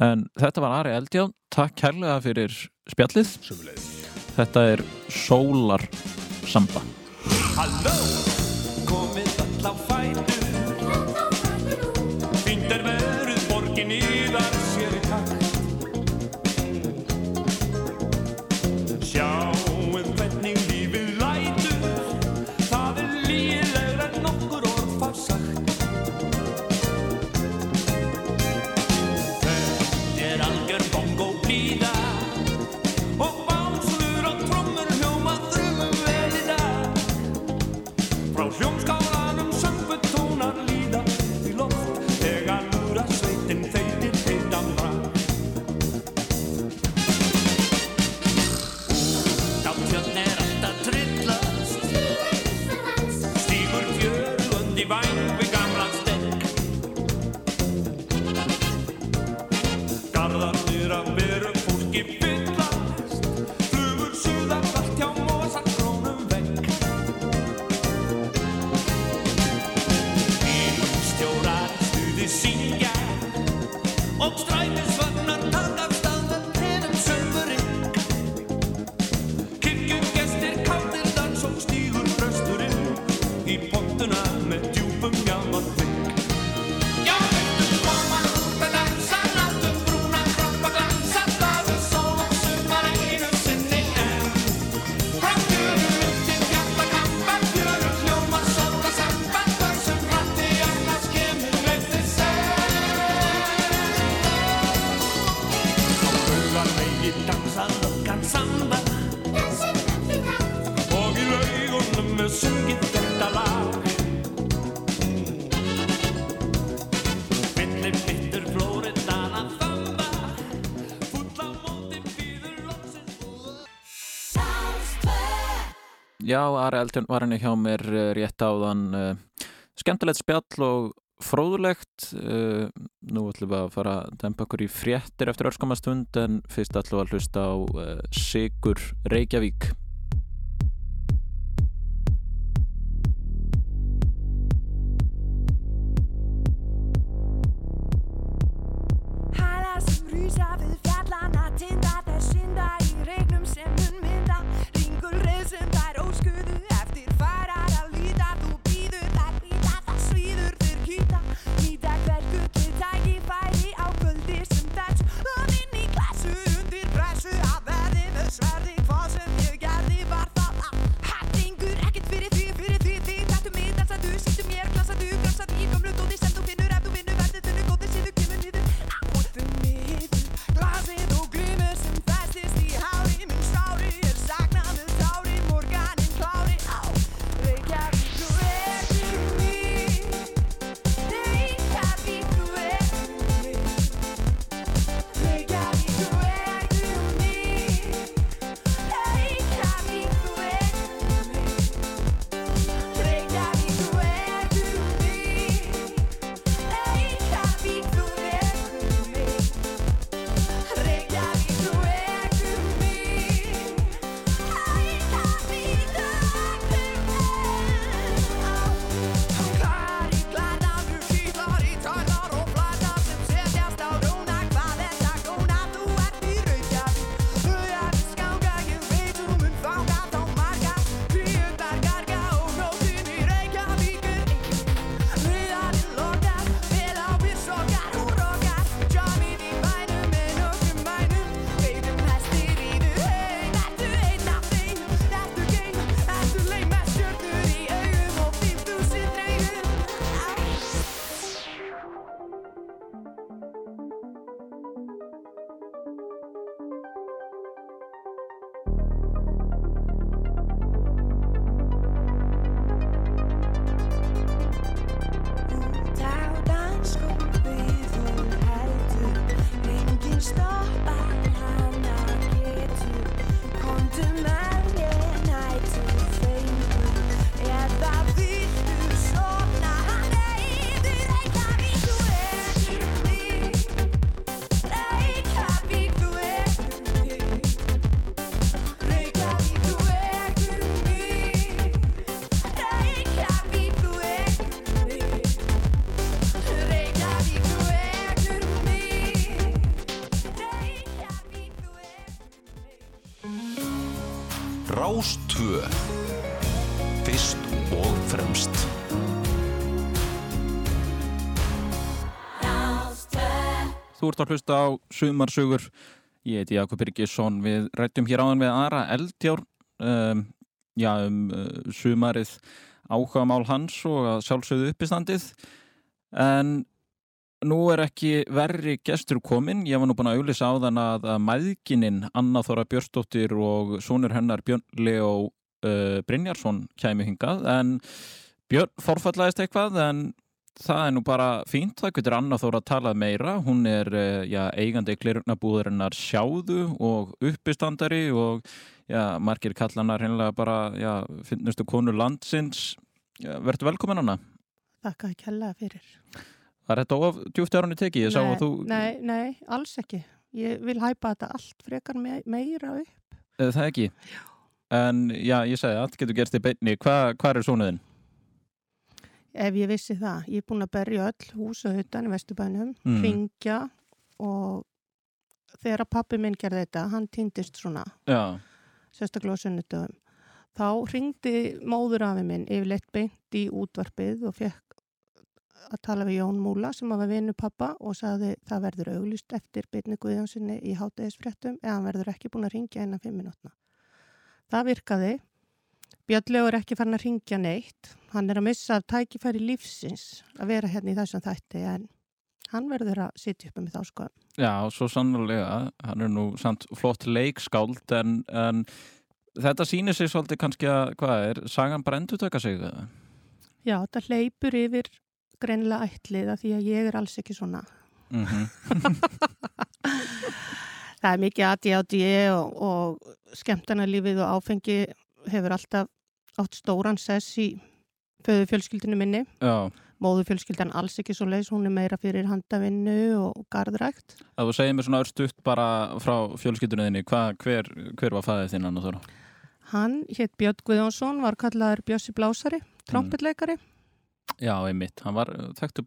en þetta var Ari Eldjá takk kærlega fyrir spjallið. Sumulegis. þetta er Sólar Samba Halló, komið all Já, Ari Eldjón var henni hjá mér uh, rétt áðan uh, skemmtilegt spjall og fróðulegt uh, nú ætlum við að fara að dempa okkur í fréttir eftir örskamastund en fyrst ætlum við að hlusta á Sigur Reykjavík sverði ert að hlusta á sumarsugur. Ég heiti Jakob Birgisson. Við rættum hér áðan við Ara Eldjár um, já, um uh, sumarið áhuga mál hans og sjálfsögðu uppistandið. En nú er ekki verri gestur komin. Ég var nú búin að auðlýsa á þann að, að mæðgininn Anna Þóra Björstóttir og sonur hennar Björn Leo uh, Brynjarsson kæmi hingað. En Björn forfallaðist eitthvað en það er nú bara fínt, það getur Anna Þóra að tala meira, hún er eh, já, eigandi klirunabúðurinnar sjáðu og uppistandari og já, margir kallanar hennilega bara já, finnustu konur landsins já, verður velkomin Anna Þakka ekki hella fyrir. Var þetta of djúft árunni tekið? Ég nei, að þú, nei, nei, alls ekki. Ég vil hæpa þetta allt frekar me meira upp. Það ekki En já, ég segi, allt getur gerst í beinni Hva, Hvað er svonuðin? Ef ég vissi það. Ég er búin að berja öll húsa utan í Vesturbænum, Mm. ringja og þegar pappi minn gerði þetta, hann týndist svona, Já, sérstaklega á sunnudöfum. Þá ringdi móðurafi minn yfirleitt beint í útvarpið og fekk að tala við Jón Múla sem var vinnu pappa og sagði það verður auglist eftir byrni Guðjónssoni í hátæðisfréttum eða hann verður ekki búin að ringja innan fimm minútna. Það virkaði. Björnlegu er ekki farin að ringja neitt. Hann er að missa af tækifæri lífsins að vera hérna í þessum þætti en hann verður að sitja uppi með þá sko. já, svo sannlega hann er nú samt flott leikskáld en, en þetta sýnir sig svolítið kannski að, hvað er sagan tökka sig eða? Já, þetta hleypur yfir greinilega ætliða því að ég er alls ekki svona. Mm Það er mikið ADHD og, og skemmtarnalífið og áfengi hefur alltaf átt stóran sess í föðu fjölskyldinu minni. Já, Móðu fjölskyldan alls ekki svo leis, hún er meira fyrir handavinnu og garðrækt. að þú segir mér svona örstutt bara frá fjölskyldunniðinni, hver, hver var fæðið þinn Anna Þóra? Hann hétt Björn Guðjónsson, var kallaður Bjössi Blásari, trompetleikari. Já, einmitt, hann var þekktu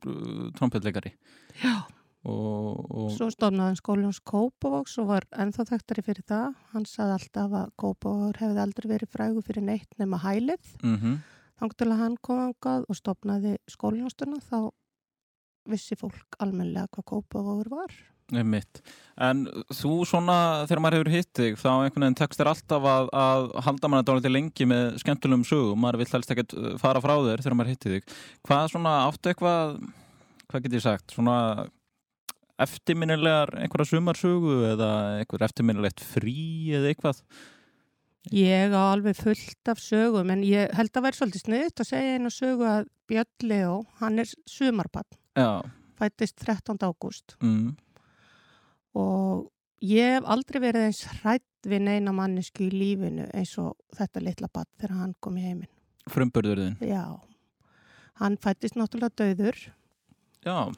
trompetleikari Já. Og, og Svo stofnaði hann skólans Kópavóks og var ennþá þekktari fyrir það. Hann saði alltaf að Kópavókur hefði aldrei verið frægu fyrir neitt nema hælið. mm til að hann kom angað og stopnaði skólinastuna þá vissi fólk almennilega hvað Kópavókur var. einmitt. En þú svona, þegar maður hefur hitt þig, þá einhvern veginn tekst þér alltaf að, að halda manna dálítið lengi með skemmtulegum sögum, maður vill helst ekkert uh, fara frá þér þegar maður hitti þig. Hvað svona áttu eitthvað, hvað get ég sagt, svona eftirminnilegar einhverja sumarsögu eða einhver eftirminnilegt frí eða eitthvað? Ég á alveg fullt af sögum en ég held að vera svolítið sniðt að segja einu sögu að Björn Leo, hann er sumarbann, Já, fættist 13. ágúst mm, og ég hef aldrei verið eins hrætt við neina mannesku í lífinu eins og þetta litla bann þegar hann kom í heiminn. frumburðurðin. Já, hann fættist náttúrulega döður Já,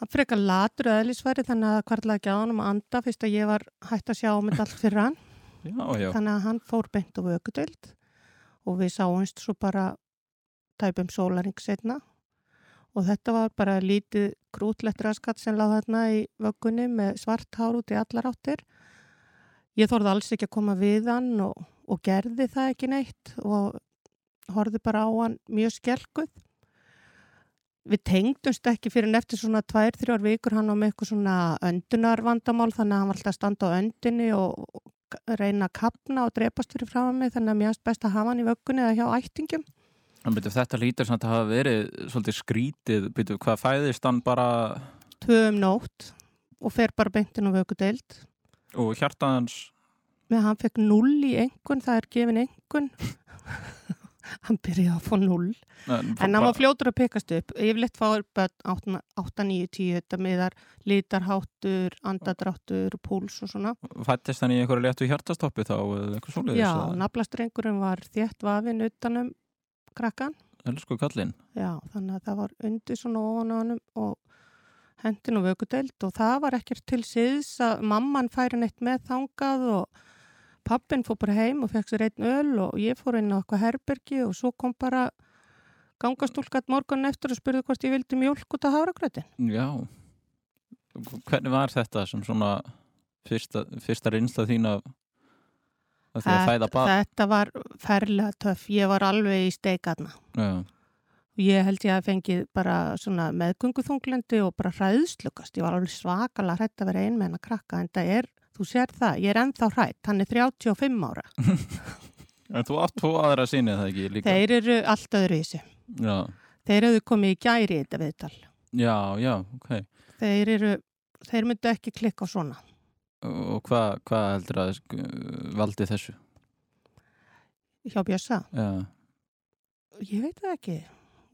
Hann frekar latur eðlisfæri þannig að hvarlaði ekki á hann um að anda fyrst að ég var hægt að sjá um þetta allt fyrir hann. já, já. Þannig að hann fór beint á vökudöld og við sáumst svo bara tæpum sólaring setna og þetta var bara lítið krútlegt raskat sem láð þarna í vöggunni með svart hár út í allar áttir. Ég þorði alls ekki að koma við hann og, og gerði það ekki neitt og horfði bara á hann mjög skelkuð. Við tengdumst ekki fyrir eftir svona tvær, þrjár vikur hann á með eitthvað svona öndunarvandamál þannig að hann var alltaf að standa á öndinni og reyna að kapna og drepast fyrir frá mig þannig að mér finnst best að hafa hann í vöggunni eða hjá ættingum. En byrju, þetta lítur samt að hafa verið svolítið skrítið, byrju, hvað fæðist hann bara Tvö um nótt og fer bara beintin á vöggudeild. og hjartaðans Með hann fekk null í engun, það er gefin engun. Hann byrjaði að fá null. En hann var fljótur að pekast upp. Yfirleitt fáir börn 8, 9, 10 þetta miðar lítarháttur, andadráttur, púls og svona. Fættist hann í einhverju léttu hjartastoppi þá eða eitthvað svoleiðis? Já, eða? naflastrengurinn var þétt vafinn utanum krakkan. Elsku kallinn. Já, þannig að það var undir svona ofan á honum og hendin og vökudeld og það var ekkert til síðs að mamman færi neitt með þangað og pappin fór bara heim og fekk sér einn öl og ég fór inn á eitthvað herbergi og svo kom bara gangastúlkat morgun eftir og spurði hvort ég vildi mjólk út af háragrötin. Já. Hvernig var þetta sem svona fyrsta, fyrsta reynsla þín af Það því að fæða barn. þetta var ferlega töff. Ég var alveg í steikarna. Já, Ég held ég að fengið bara svona meðgönguþunglendi og bara hræðslugast. Ég var alveg svakalega hrætt að vera ein með henn að krakka en það er, þú sér það, ég er ennþá hrætt. Hann er 35 ára. en þú átt tvo aðra sinni það ekki líka. Þeir eru allt öðru í sig. Já, Þeir eru komið í gæri í þetta viðtal. já, já, ok. Þeir eru, þeir myndu ekki klikka á svona. Og hvað hva heldur að valdi þessu? Hjá Bjössa. Já, Ég veit það ekki.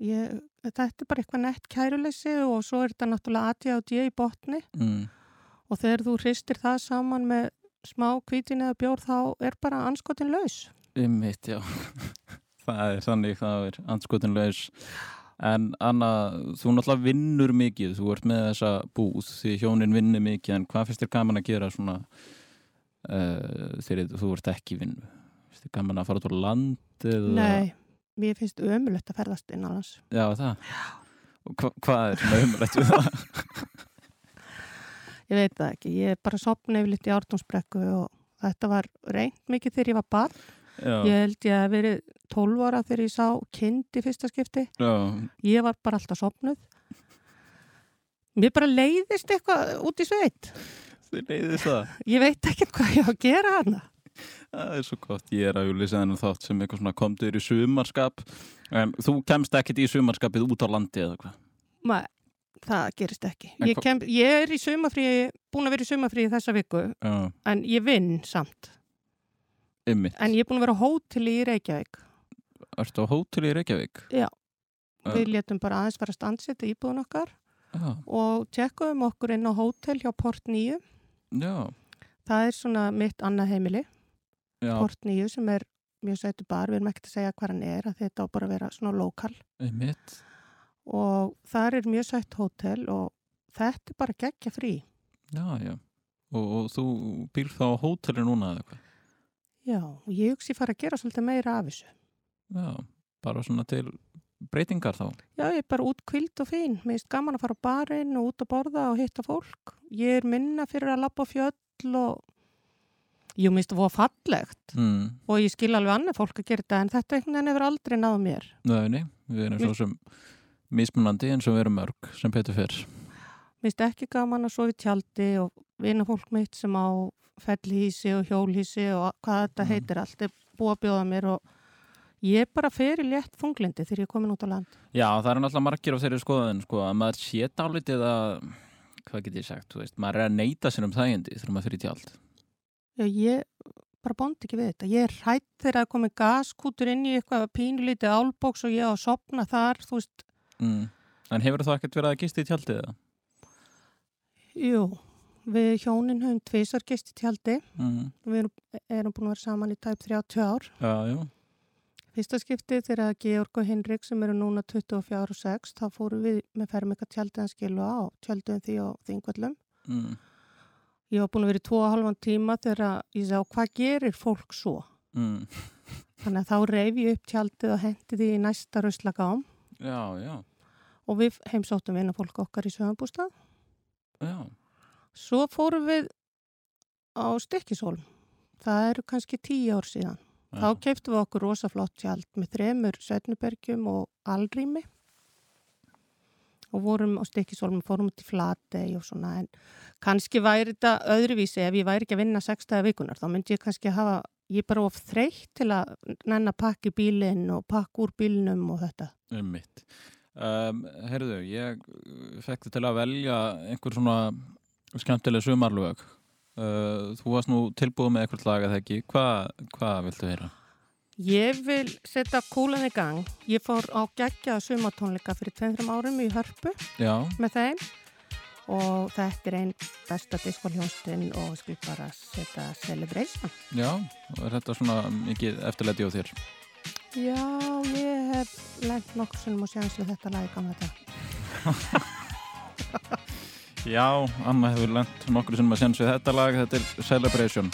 Ég, þetta er bara eitthvað nett kæruleysi og svo er þetta náttúrulega ADHD í botni mm, og þegar þú hristir það saman með smá kvítin eða bjór þá er bara anskotin laus. Einmitt, já. það er þannig, það er anskotinlegs. En Anna, þú náttúrulega vinnur mikið, þú ert með þessa búð, því hjónin vinnur mikið, en hvað finnst þér gaman að gera svona uh, þegar þú ert ekki í vinnu? Finnst þér gaman að fara út á land? Eða... Nei, mér finnst ömulegt að ferðast innanlands. Já, það? Og hva, hvað er svona umrætt við það? Ég veit það ekki. Ég bara sopna yfir litt í ártúnsbrekku og þetta var reynd mikið þegar ég var barn. Já, Ég held ég að verið 12 ára þegar ég sá kind í fyrsta skipti. já, Ég var bara alltaf sopnuð. Mér bara leiðist eitthvað út í sveit. þið leiðið það. Ég veit ekki hvað ég á að gera hana. Það er svo gott, ég er að lýsa þennan þátt sem eitthvað svona komdur í sumarskap. En þú kemst ekkit í sumarskapið út á landi eða hvað? Það gerist ekki. Ég, kem, ég er í sumafríi, búin að vera í sumafríi þessa viku, Já, en ég vinn samt. ymmit. En ég er búin að vera á hóteli í Reykjavík. Ertu á hóteli í Reykjavík? Já. Við létum bara aðeins fara að standsetta íbúðun okkar Já, og tjekkuðum okkur inn á hótel hjá Port 9. já, Það er svona mitt annað heimili, já, Port 9 sem er mjög sætu bar, við erum ekkert að segja hvað hann er, að þetta á bara að vera svona lokal. ymmit. Og það er mjög sætt hótel og þetta er bara geggja frí. Já, já. Og, og þú býr þá á hóteli núna eða hvað? Já, og ég hugsi fara að gera svolítið meira af þessu. Já, bara svona til breytingar þá. Já, ég er bara út kvild og fín. Mér finnst gaman að fara á barinn og út að borða og hitta fólk. Ég er minna fyrir að labba á fjöll og mér finnst það voða fallegt Mm. og ég skil alveg annað fólk að gera þetta en þetta einhvern veginn hefur aldrei náð mér. Nei, nei, við erum svo sem mismunandi eins og við erum mörg sem Petur fyrr. Mér finnst ekki gaman að sofa í tjaldi og vinna fólk mitt sem á fellhísi og hjólhísi og hvað þetta Mhm. heitir allt er búið að bjóða mér og ég er bara fyrir létt þunglindi þegar ég er komin út á land. Já, það er náttúrulega margir á þeirri skoðun sko, að maður sé dálítið að hvað get ég sagt, þú veist, maður er að neyta sér um þægindi þegar maður fyrir tjald. Já, ég bara bónd ekki við þetta. Ég er hrætt þegar að komi gaskútur inn í eitthvað pínulítið álbóks og ég á að sopna þar, þú veist, Mm. En hefur það ekkert verið að gista í tjaldið eða? jú, við hjónin höfum tvisar gist í tjaldi. Mm. Við erum, erum búin að vera saman í tæp 30 ár. Já, já. Fyrsta skipti þegar Georg og Henrik sem eru núna 24 og 6, þá fórum við með fermika tjaldið hans skilu á, tjaldið því á þingvöllum. Mm. Ég var búin að vera í 2,5 tíma þegar ég sá hvað gerir fólk svo. Mm. Þannig að þá reyf ég upp tjaldið og hendi því í næsta ruslagám Já, já, og við heimsóttum vinna fólk okkar í sögambústað. Svo fórum við á Stykkishólm. Það eru kannski tíu ár síðan. já. Þá keiptum við okkur rosaflott tjald með þremur setnubergjum og alrými og vorum á Stykkishólm, fórum til Flatey og svona en kannski væri þetta öðruvísi ef ég væri ekki að vinna sextaða vikunar þá myndi ég kannski hafa, ég er bara of þreytt til að nenn að pakka í bílinn og pakka úr bílinnum og þetta. Um mitt. Um, herðu, ég uh, fekk þið til að velja einhver svona skemmtileg sumarlög. Uh, þú varst nú tilbúið með eitthvað lag eða ekki. Hvað hva viltu heyra? Ég vil setja kúlan í gang. Ég fór á geggjaða sumartónleika fyrir 2-3 árum í Hörpu Já, með þeim og þetta er einn besta diskoljónstinn og ég skil bara setja Celebration. já, er þetta svona mikið eftirlæti á þér? Já, ég hef lent nokkur og séðans við þetta lag í gamla þetta. Já, Anna hefur lent nokkur sem séns við þetta lag, þetta er Celebration.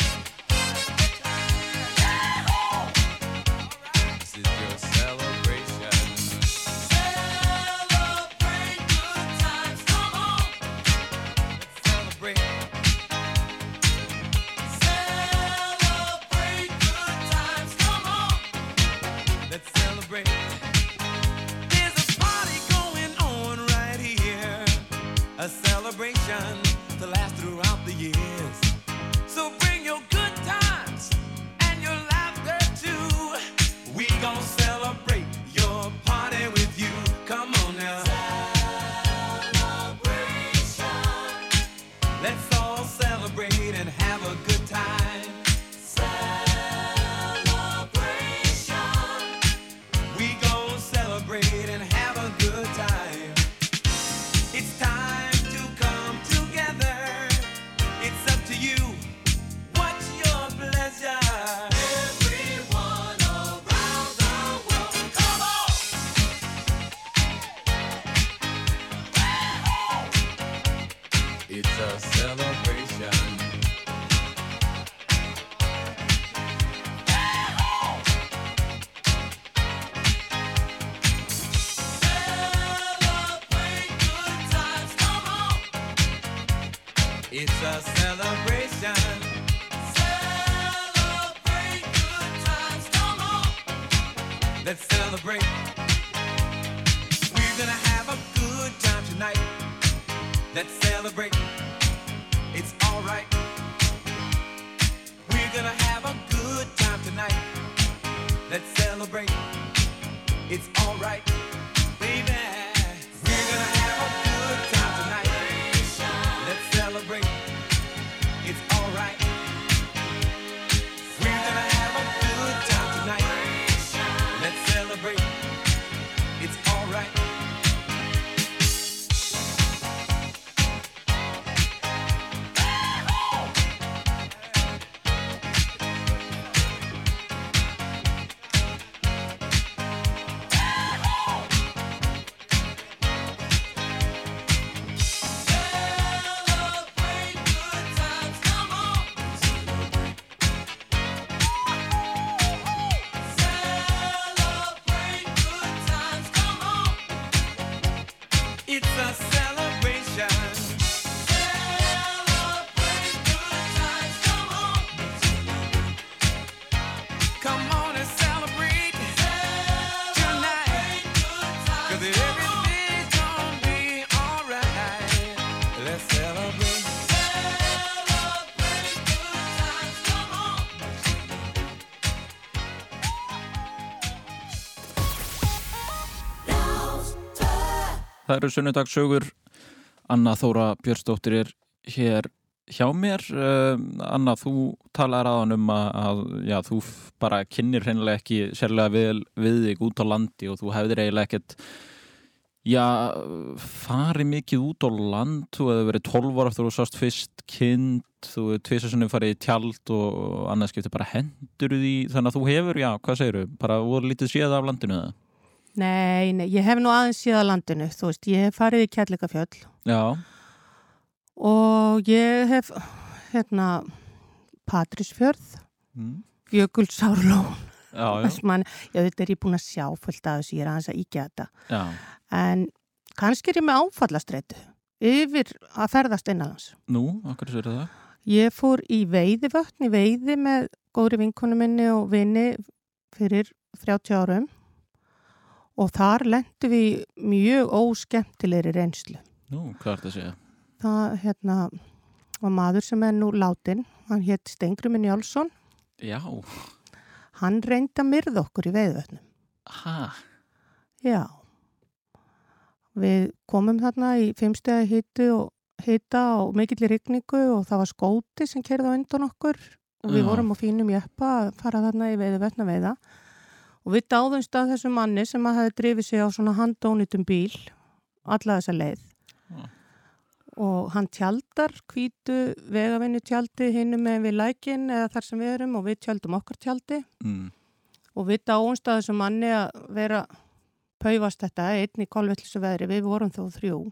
Eru sunnudagssögur. Anna Þóra Björnsdóttir er hér hjá mér. Uh, Anna, þú talar aðan um að, já, þú bara kynir hreinlega ekki sérlega vel við þig út á landi og þú hefðir eiginlega ekkert já, farið mikið út á land. Þú hefði verið 12 ára þú sást fyrst kind, þú hefði tvisar farið í tjald og annað skipti bara hendur því, þannig að þú hefur, já, hvað segirðu? Bara voru lítið séð af landinu eða? Nei, nei, ég hef nú aðeins á landinu, þú veist, ég hef farið í Kjallikafjöll Já, og ég hef, hérna, Patrísfjörð, mm. Jökulsárlón, já, já, Vestmann, já, þetta er ég búin að sjá fullt af þessu, ég er aðeins að íkja þetta. já. En kannski er ég með áfallastreitu yfir að ferðast innanlands. Nú, okkur sér það? Ég fór í veiðivötn, í veiði með góðri vinkonu minni og vini fyrir 30 árum og þar lendu við mjög óskemmtilegri reynslu. Nú, hvað er þetta að segja? Það hérna, var maður sem er nú látin, hann hétt Stengrumin Jálsson, Já, hann reyndi að myrða okkur í veiðvötnum. ha, Já. Við komum þarna í fimmstega hitti og hitta og mikill í rigningu og það var skóti sem kerði á undan okkur og við Já. vorum á fínum jeppa að fara þarna í veiði vetna veiða og við dáðumst að þessum manni sem að hafi drifið sig á svona handónitum bíl alla þessa leið Já. og hann tjaldar hvítu vegavinnu tjaldi hinnum með við lækin eða þar sem við erum og við tjaldum okkar tjaldi mm. og við dáumst að þessum manni að vera paufast þetta einn í kolvillisu veðri, við vorum þó þrjú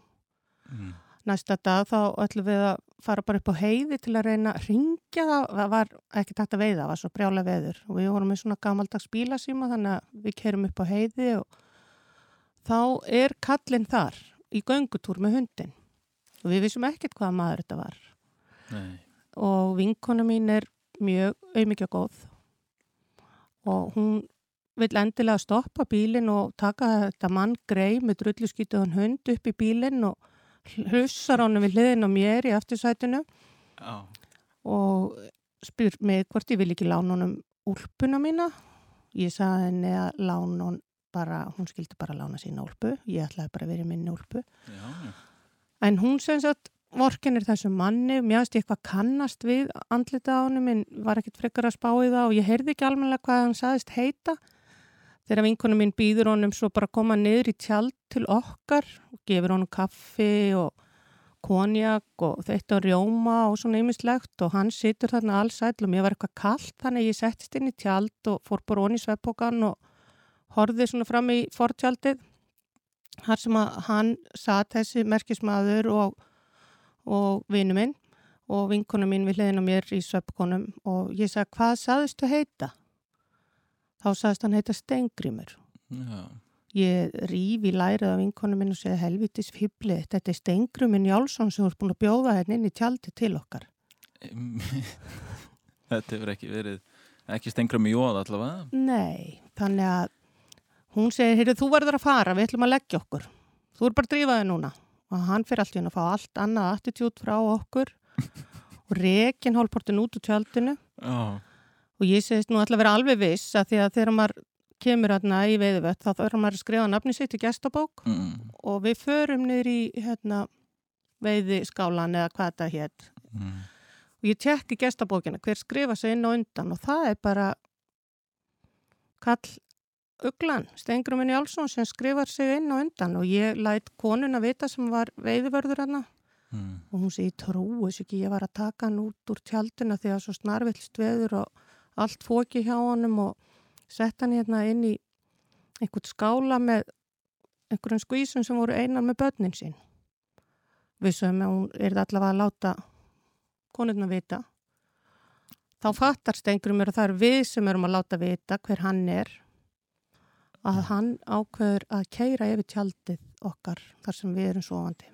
Mm. Næsta dag þá ætlum við að fara bara upp á heiði til að reyna að ringja það, það var ekki takt að veiða, það var svo brjála veður. Og við vorum með svona gamaldags bílasíma þannig að við kerum upp á heiði og þá er kallinn þar í göngutúr með hundin og við vissum ekkert hvaða maður þetta var. Nei. og vinkona mín er mjög auðmikið góð. Og hún vill endilega stoppa bílinn og taka þetta mann grei með drulluskýtuðan hund upp í bílinn og hlussar honum við hliðin á mér í aftursætinu Já. og spyr mig hvort ég vil ekki lána honum úlpuna mína. Ég sagði henni að lána hún bara, hún skildi bara lána sína úlpu. Ég ætlaði bara að vera í minni úlpu. Já. En hún sem sagt vorkenir þessum manni, mér ég eitthvað kannast við andlita á honum en var ekkert frekar að spá í það og ég heyrði ekki almennilega hvað hann saðist heita. Þegar vinkonu mín býður honum svo bara að koma niður í tjald til okkar og gefur honum kaffi og konjak og þetta og rjóma og svona ýmislegt og hann situr þarna allsæll og mér var eitthvað kallt þannig ég settist inn í tjald og fór bara onni í sveppókan og horfði svona fram í fortjaldið þar sem að hann satt þessi merkismadur og, og vinu minn og vinkonu mín við hliðin á mér í sveppkonum og ég sagði hvað saðistu heita? Þá saðist hann heita Stengrimur. Já. Ég ríf í lærið af vinkonu minn og segi helvitis fýblið, þetta er Stengrumin Jálsson sem er búin að bjóða henni inn í tjaldi til okkar. Þetta hefur ekki verið, ekki stengrum í jóð allavega. Nei, þannig að hún segir, heyrðu, þú verður að fara, við ætlum að leggja okkur. Þú er bara að drífa þig núna. Og hann fyrir allt í henni að fá allt annað attitút frá okkur og rekin hálfportin út úr tjaldinu. Já. Og ég segist nú ætla að vera alveg viss að því að þegar maður kemur hérna í veiðuvött þá þarf maður að skrifa nafni sitt í gestabók Mm. og við förum niður í hérna, veiðiskálan eða hvað þetta hétt. Mm. Og ég tekki gestabókina hver skrifa sig inn og undan og það er bara kall Uglan, Stengrumin Jálsson sem skrifar sig inn og undan og ég læt konuna vita sem var veiðivörður hérna Mm. og hún segi trúi þess ekki, ég var að taka hann út úr tjaldina því að svo snarvillst veður og allt fóki hjá honum og sett hann hérna inn í einhvern skála með einhverjum skvísum sem voru einar með börnin sín. Við sögum að hún er allavega að láta konurna vita. Þá fattar stengrum mér að það er við sem erum að láta vita hver hann er að hann ákveður að keira yfir tjaldið okkar þar sem við erum sofandi.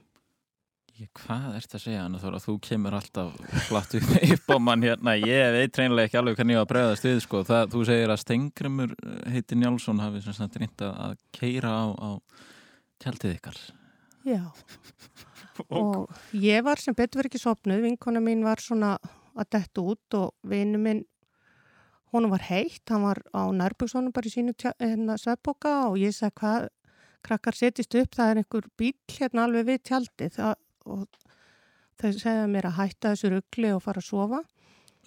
Ég, hvað ert að segja, Anna Þóra? Þú kemur alltaf flatt upp, á mann hérna. Ég veit reynilega ekki alveg hvernig ég var að bregðast við, sko. Það, þú segir að Stengrumur heiti Njálsson hafi sem sagt reynd að- keira á, á tjaldið ykkar. Já, og ég var sem betur verið ekki sopnuð, vinkona mín var svona að detta út og vinnu minn, honum var heitt, hann var á nærbyggsónum bara í sínu hérna, sveppboka og ég sagði hvað, krakkar setjist upp, það er einhver bíl hérna alveg við tjaldið það, og þau segja mér að hætta þessu ruggli og fara að sofa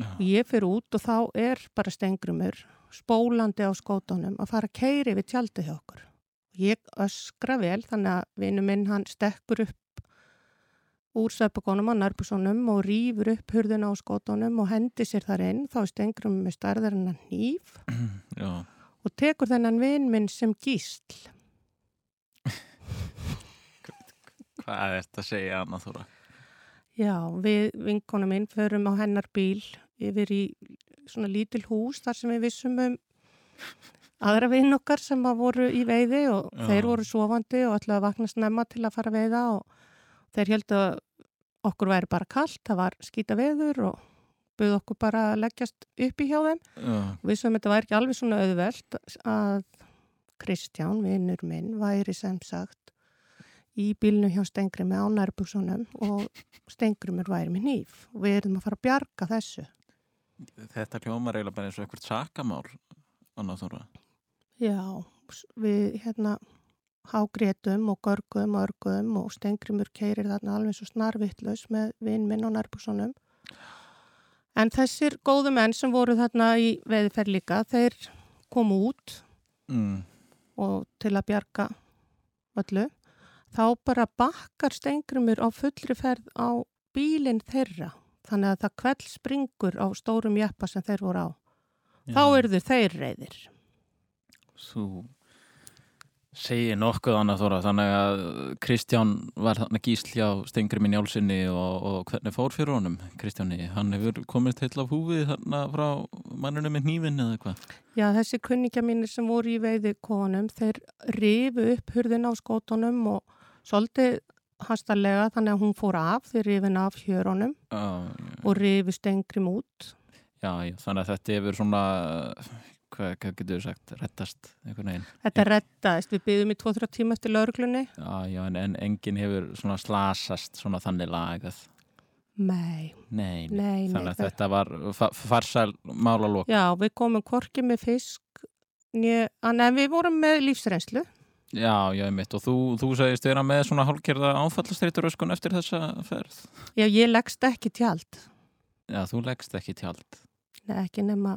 og ég fyrir út og þá er bara stengrumur spólandi á skótonum að fara að keiri við tjaldið hjá okkur. Ég öskra vel þannig að vinnu minn hann stekkur upp úr sveppakonum á nærbúsonum og rýfur upp hurðina á skótonum og hendi sér þar inn, þá er stengrum með starðar en að nýf Já. og tekur þennan vinn minn sem gísl. Hvað ert að segja, Anna Þóra? Já, við vinkona minn förum á hennar bíl yfir í svona lítil hús þar sem við vissum um aðra vinn okkar sem að voru í veiði og Já. þeir voru sofandi og ætlaði að vakna snemma til að fara að veiða og þeir heldu að okkur væri bara kallt, það var skýta veður og buð okkur bara að leggjast upp í hjá þeim. Já. Við sem þetta væri ekki alveg svona auðvelt að Kristján, vinnur minn, væri sem sagt í bílnu hjá Stengri með ánærbuksunum og Stengrumur væri með nýf og við erum að fara að bjarga þessu. Þetta hljómar eiginlega bara eins og eitthvað sakamál, Anna Þóra. Já, við hérna hágrétum og görgum og örgum og Stengrimur keirir þarna alveg svo snarvittlaus með vinn minn á nærbuksunum. En þessir góðu menn sem voru þarna í veðiferð líka, þeir komu út Mm. og til að bjarga öllu, þá bara bakkar Stengrimur á fullri ferð á bílinn þeirra. Þannig að það kveld springur á stórum jeppa sem þeir voru á. Þá Já. eru þeir reyðir. Þú segir nokkuð annað þóra þannig að Kristján var þarna gísl hjá Stengriminn Jálsinni og, og hvernig fór fyrir honum Kristjáni, hann hefur komist heil af húfið þarna frá mannunum með hnífinn eða eitthvað Já, þessi kunningja mínir sem voru í veiði konum, þeir rifu upp hurðin á skótonum og svolítið hastarlega þannig að hún fór af, þeir rifin af hjörunum Já, og rifu Stengrim út. já, já, þannig að þetta hefur svona hvað, hvað getur við sagt, rettast einhvern veginn. Þetta rettaðist, við byggðum í 2-3 tíma eftir lauruglunni. Já, já, en, en enginn hefur svona slasast svona þannig lagað. Nei, Nei, nei, nei. þannig að þetta var fa farsæl málalók. Já, við komum hvorki með fisk, né, en við vorum með lífsreynslu. Já, já, mitt. Og þú, þú segist vera með svona hálfgerða áfallastreituröskun eftir þessa ferð. Já, ég leggst ekki tjald. Já, þú leggst ekki tjald. Nei, ekki nema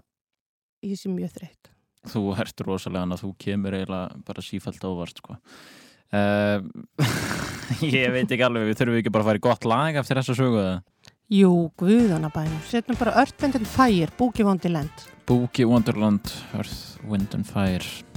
ég sé mjög þreytt. Þú ert rosalega að þú kemur eiginlega bara sífælt ávart, sko. Uh, ég veit ekki alveg, við þurfum ekki bara að fara í gott lag eftir þessa söguða. Jú, guðanabænum. Setnum bara Earth, Wind and Fire, Boogie Wonderland. Boogie Wonderland, Earth, Wind and Fire.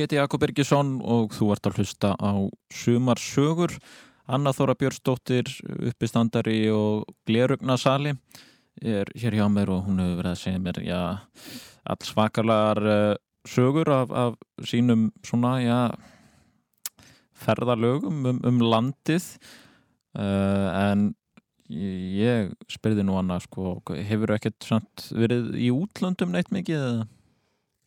Ég heiti Jakob Birgisson og þú ert að hlusta á Sumarsögur. Anna Þóra Björnsdóttir, uppistandari og glerugnasali er hér hjá mér og hún hefur verið að segja mér, já, alls svakalar uh, sögur af, af sínum svona, já, ferðalögum um, um landið uh, en ég spyrði nú Anna, sko, hefur ekkert samt verið í útlöndum neitt mikið?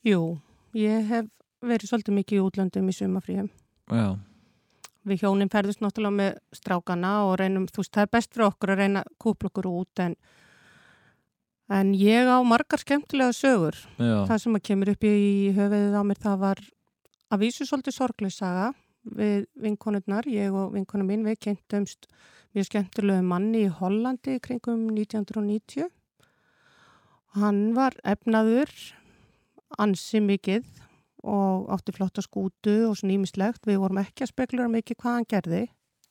Jú, ég hef verið svolítið mikið í útlöndum í sumafríum. Já, Við hjónin ferðist náttúrulega með strákana og reynum, þú veist, það er best fyrir okkur að reyna að kúpla okkur út en, en ég á margar skemmtilega sögur. já, Það sem að kemur upp í höfuðið á mér það var að vísu svolítið sorglega saga við vinkonurnar, ég og vinkonu mín, við kynntumst mjög skemmtilegu manni í Hollandi kringum 1990. Hann var efnaður ansi mikið og átti flotta skútu og svona ímislegt. Við vorum ekki að spekulera mikið hvað hann gerði,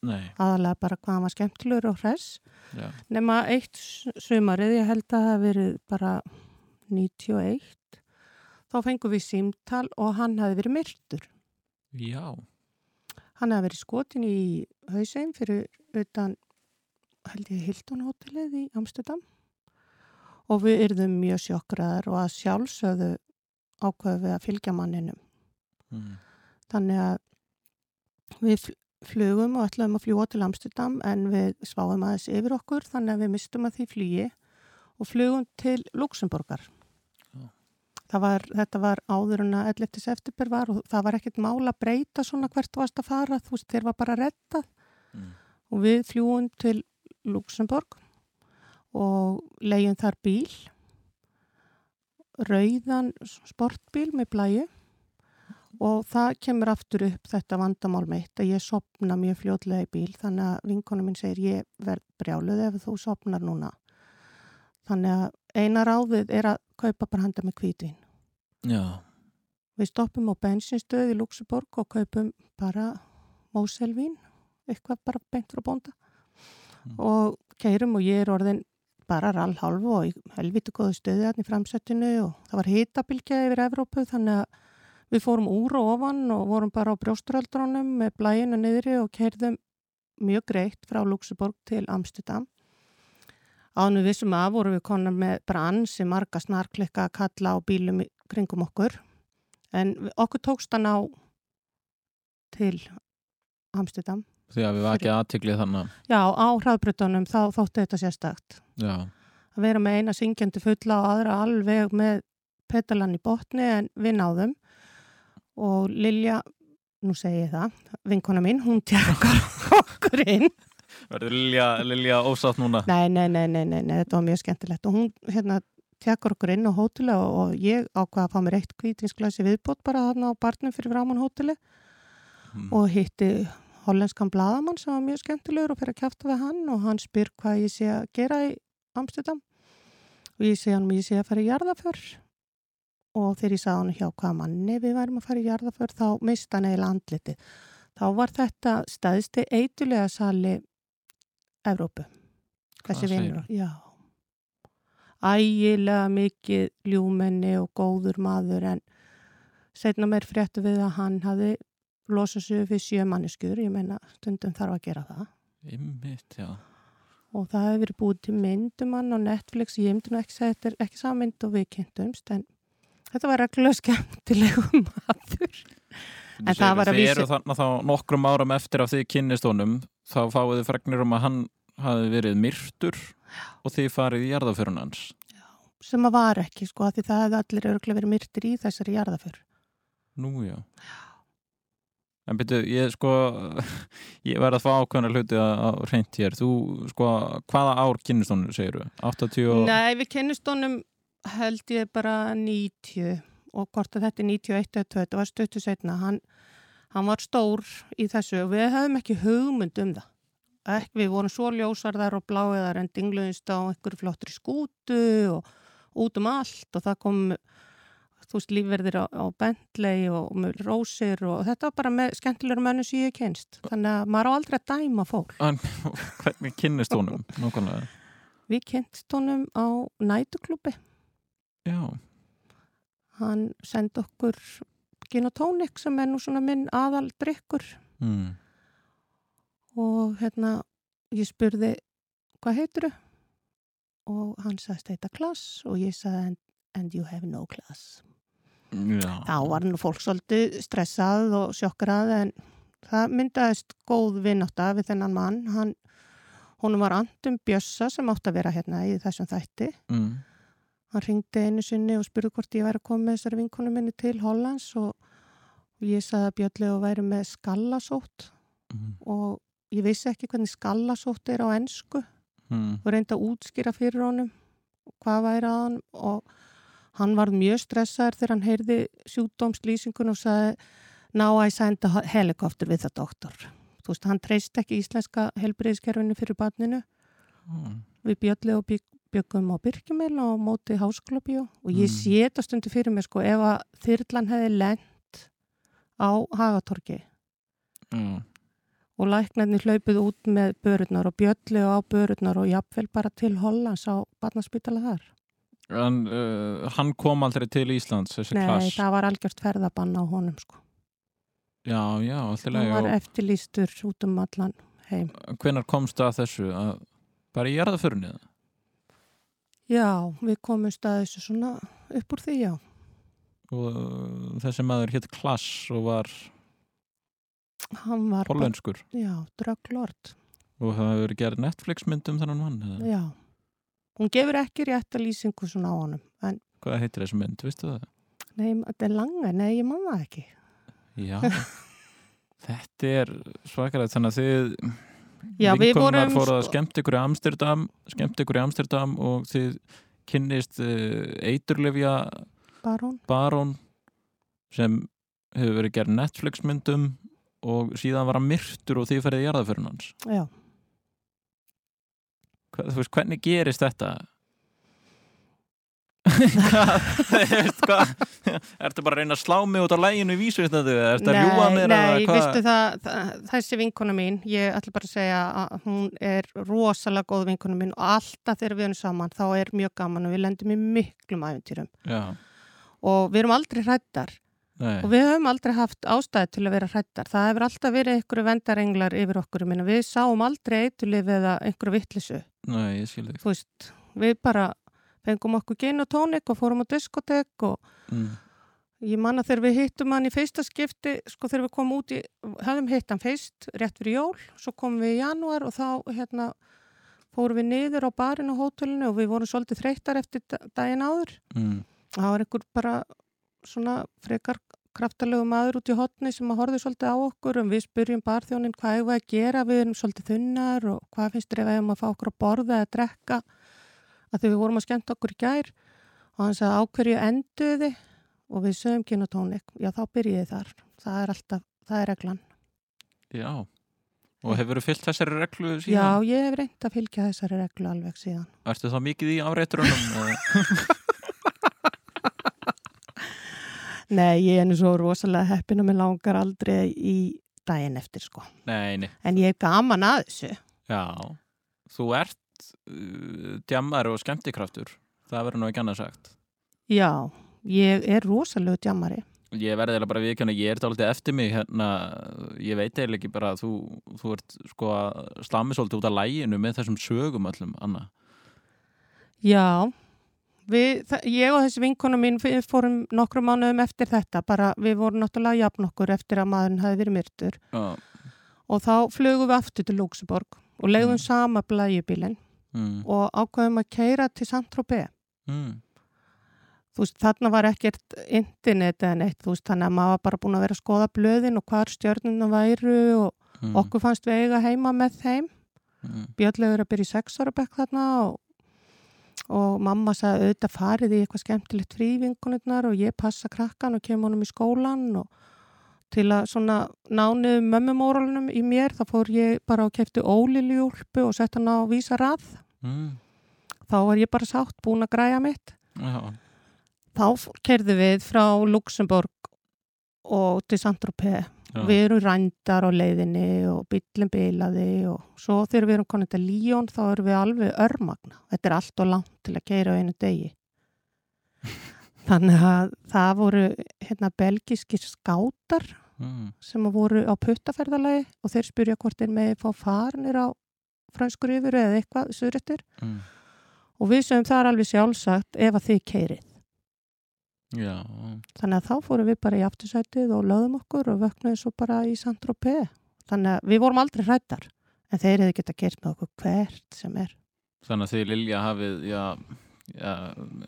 nei, aðalega bara hvað hann var skemmtilegur og hress. já, Nefna eitt s- sumarið, ég held að það hafi verið bara 91, þá fengum við símtal og hann hafi verið myrtur. já, Hann hafi verið skotin í hausheim fyrir utan, held ég, Hilton hótelið í Amsterdam og við yrðum mjög sjokkraðar og að sjálfsögðu ákveðu við að fylgja manninum. mm. Þannig að við fl- flugum og ætlaðum að fljúa til Amsterdam en við sváum aðeins yfir okkur þannig að við mistum að því flugi og flugum til Luxemburgar. Það var, þetta var áður en að 11. september var og það var ekkert mál að breyta svona hvert varst að fara, þú veist, þeir var bara að redda Mm. og við fljúum til Luxemburg og leiðum þar bíl, rauðan sportbíl með blæju og það kemur aftur upp þetta vandamál mitt að ég sopna mjög fljótlega í bíl þannig að vinkonu minn segir ég verð brjáluð ef þú sopnar núna. Þannig að eina ráðið er að kaupa bara handa með kvítvin já, við stoppum á bensinstöð í Luxemburg og kaupum bara móselvín eitthvað bara beint frá bónda. Mm. og keirum og ég er orðin bara rallhálfu og í helviti góðu stöði hann í framsettinu og það var hitabilgja yfir Evrópu þannig að við fórum úr og ofan og vorum bara á brjósturöldrunum með blæjunu niðri og keirðum mjög greitt frá Luxemburg til Amsterdam. Ánum vissum að vorum við konar með bara ansi marga snarklikka að kalla á bílum kringum okkur en við- okkur tókst að ná til Amsterdam. Því að við vakið aðtiklið þannig Já, á hraðbrutunum þá þótti þetta sérstakt. já, Að vera með eina syngjandi fulla og aðra alveg með petalan í botni en við náðum. Og Lilja, nú segi ég það, vinkona mín, hún tjarkar okkur inn. verður Lilja, Lilja ósátt núna Nei, nei, nei, nei, nei, nei, þetta var mjög skemmtilegt. Og hún hérna tjarkar okkur inn á hóteli og, og ég ákvaða að fá mér eitt kvítinsglasi viðbót bara þarna á barnum fyrir framann hóteli Mm. og hitti hollenskan bladamann sem var mjög skemmtilegur og fyrir að kjafta við hann og hann spyr hvað ég sé að gera í Amsterdam. Og ég sé hann ég sé að fara í jarðaför og þegar ég sagði hann hjá hvað manni við værum að fara í jarðaför þá mista hann eiginlega andliti þá var þetta staðsti eitulega sali Evrópu. Þessi vinnur já. Ægilega mikið ljúmenni og góður maður en setna mér fréttu við að hann hafi losað sig við sjö manneskur, ég meina stundum þarf að gera það. Einmitt, já. Og það hefur verið búið til myndum hann á Netflix, ég myndi nú ekki segja þetta er ekki sá mynd og við kynntumst en þetta var reglulega skemmtilegu maður. En það var að Þið vísu- eru þarna þá nokkrum áram eftir að þið kynnist honum þá fáið þið fregnir um að hann hafi verið myrtur og þið farið í jarðaförun hans. Sem að var ekki sko, því það hefði allir örglega verið myrtir í þessari jarðaför Nú, já En byrju, ég sko ég verð að fá ákveðna hluti að, reynt hér. Þú, sko, hvaða ár kynnist honum, segir þú? 80 og... Nei, við kynnist honum held ég bara 90 og hvort að þetta er 91 eða 2, þetta var stöttu setna hann, hann var stór í þessu og við hefðum ekki hugmynd um það. Ek, við vorum svo ljósarðar og bláiðar en dingluðist á einhverju flottri skútu og út um allt og það kom þú veist lífverðir á, á Bentley og, með rósir og þetta var bara með skemmtilegur mönnu sem ég kynst þannig að maður á aldrei að dæma fólk. Hann, hvernig kynnist honum? Nákvæmlega. Við kynst honum á nætuklubi Já, hann sendi okkur gin og tónik sem er nú svona minn aðal drikkur mm. og hérna ég spurði hvað heitir og hann sagðist heita klass og ég sagði and you have no class Já. þá var nú fólk svolítið stressað og sjokkrað en það myndaðist góð vinnátta við þennan mann hann, hún var Andum Bjössa sem átt að vera hérna í þessum þætti mm. hann ringdi einu sinni og spurði hvort ég væri að koma með þessari vinkonu minni til Hollands og ég sagði að Björnlega væri með skallasótt Mm. og ég vissi ekki hvernig skallasótt er á ennsku Mm. og reyndi að útskýra fyrir honum hvað væri að hann og hann var mjög stressaður þegar hann heyrði sjúkdómslýsingun og sagði now I send a helicopter with a doctor þú veist, hann treyst ekki íslenska helbriðiskerfinu fyrir barninu Mm. við bjöllu og bygg, byggum á Birkjumil og móti háskólabíu og ég Mm. sé þetta stundi fyrir mig sko ef að þyrlan hefði lent á Hagatorki Mm. og læknarnir hlaupið út með börurnar og bjöllu á börurnar og jafnvel bara til Hollands á barnaspítala þar. En uh, hann kom aldrei til Íslands þessi Nei, klass það var algjört ferðabann á honum sko. Já, já, alltaf Hann leið var og eftirlýstur út um allan heim. hvenar komst að þessu að bara í jarðaförunni Já, við komumst að þessu svona upp úr því, já. og uh, þessi maður hétt Klass og var Hann var bara, hollenskur já, drögglord. og það hefur verið gerð Netflix mynd um þennan mann eða? Já. Hún gefur ekki rétt að lýsingu svona á honum. En hvað heitir þessi mynd, veistu það? nei, þetta er langa, nei, ég man það ekki. Já, þetta er svakalegt þannig að þið Já, vorum, fóruð að sko- skemmt ykkur í Amsterdam skemmt ykkur í Amsterdam og þið kynnist uh, eiturlefja Barón. barón sem hefur verið gerð Netflix myndum og síðan var hann myrtur og þið ferðið í jarðaförun hans Já. Hva, þú veist, hvernig gerist þetta? hvað, hvað ertu bara að reyna að slá mig út á læginu í eða ertu að ljúa mér nei, hvað? veistu það, það, þessi vinkona mín, ég ætla bara að segja að hún er rosalega góð vinkona mín og alltaf þegar við erum saman þá er mjög gaman og við lendum í miklum æfintýrum Já, og við erum aldrei hrættar nei, og við höfum aldrei haft ástæði til að vera hrættar. Það hefur alltaf verið einhverju vendarenglar yfir okkur, minna. við sáum aldrei eitulif eða einhverju vittlisu. nei, ég skil þig Þú veist, við bara fengum okkur gin og tónik og fórum á diskotek og mm. Ég man að þegar við hittum hann í fyrsta skipti, sko þegar við komum út í, höfðum hitt hann fyrst rétt fyrir jól, svo komum við í janúar og þá hérna fórum við niður á barinn á hótelinu og við vorum svolítið þreyttar eftir da- daginn áður. Mm. Það var einhver bara svona frekar kraftalegu maður út í hotni sem að horfði svolítið á okkur og við spurjum barþjónin hvað hefur að gera, við erum svolítið þunnar og hvað finnst þér ef við hefum að fá okkur að borða eða drekka? Að því við vorum að skemmta okkur í gær og hann sagði á hverju enduði og við sögum kyn og tónik, já þá byrjiði þar. Það er alltaf, það er reglan. Já, og hefur þú fyllt þessari reglu já, síðan? ég hef reynd að fylgja þessari reglu alveg síðan. Ertu þá mikið í afreiturunum? eða? Nei, ég er nú svo rosalega heppin og mér langar aldrei í daginn eftir sko, nei, nei, en ég er gaman að þessu. Já. Þú ert uh, djammar og skemmtikraftur. Það verður nú ekki annað sagt. Já, ég er rosalega djammari. Ég verði eiginlega bara viðkjöna, ég er dálítið eftir mig hérna, ég veit eiginlega ekki bara að þú, þú ert sko að slammi svolítið út af læginu með þessum sögum öllum, Anna. Já, við, það, ég og þessi vinkona mín fórum nokkrum mánuðum eftir þetta, bara við vorum náttúrulega jafn okkur eftir að maðurinn hafi verið myrtur Já, og þá flugum við aftur til Luxemburg og leiðum Mm. sama blæjubílinn mm, og ákveðum að keira til Saint-Tropez. mm, Þú veist, þarna var ekkert internet eða neitt, þú veist, þannig að maður var bara búin að vera að skoða blöðin og hvar stjörnuna væru og mm, okkur fannst við eiga heima með þeim. mm, Björnlegur að byrja í sex ára bekk þarna og, og mamma sagði auðvitað farið í eitthvað skemmtilegt frívingunirnar og ég passa krakkan og kem honum í skólan og til að svona nánu mömmumóralunum í mér þá fór ég bara og kefti óliljúlpu og sett hann á vísa rað. mm, Þá var ég bara sátt búin að græja mitt. já, Þá kerði við frá Luxemburg og til Saint-Tropez. Já, Við erum rændar á leiðinni og bílinn bilaði og svo þegar við erum konið til Líón þá erum við alveg örmagna. Þetta er allt og langt til að keira á einu degi. Þannig að það voru hérna belgiskir skátar Mm. sem voru á puttaferðalagi og þeir spyrja hvort þeir megi fá farnir á franskur yfir eða eitthvað suðrættur Mm. og við sögum það er alveg sjálfsagt ef að þið keirið. Já, Þannig að þá fórum við bara í aftursætið og löðum okkur og vöknuðum svo bara í Saint-Tropez. Þannig að við vorum aldrei hrættar en þeir hefði geta gert með okkur hvert sem er. þannig að þið Lilja hafið, já, já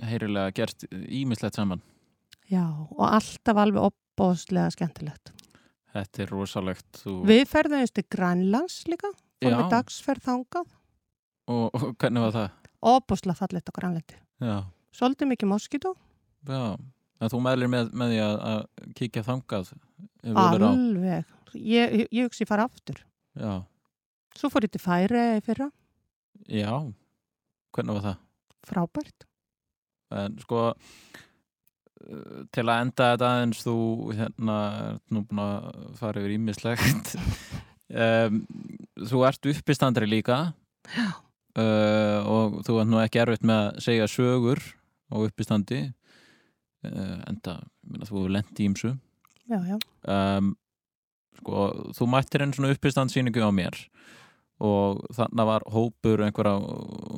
heyrilega gert ímislegt saman. Já, og alltaf alveg opbóðslega skemmtilegt. Þetta er rosalegt. Þú... Við ferðum til Grænlands líka, fórum við dagsferð þangað. Og, og hvernig var það? Opbóðslega fallegt á Grænlandi. Já, Svolítið mikið moskító, já. En þú meðlir með, með því að, að kíkja þangað. alveg. Ég, ég, ég hugsi fara aftur. Já, Svo fór ég til Færi fyrra, já. Hvernig var það? frábært. En sko, uh, til að enda þetta aðeins, þú hérna, nú búin að fara yfir ímislegt. um, þú ert uppistandri líka. Já. Uh, og þú ert nú ekki erfitt með að segja sögur á uppistandi. Uh, enda, meina, þú hefur lent í ímsu. Já, já. um, sko, þú mættir einn svona uppistandsýningu á mér og þannig var hópur einhverja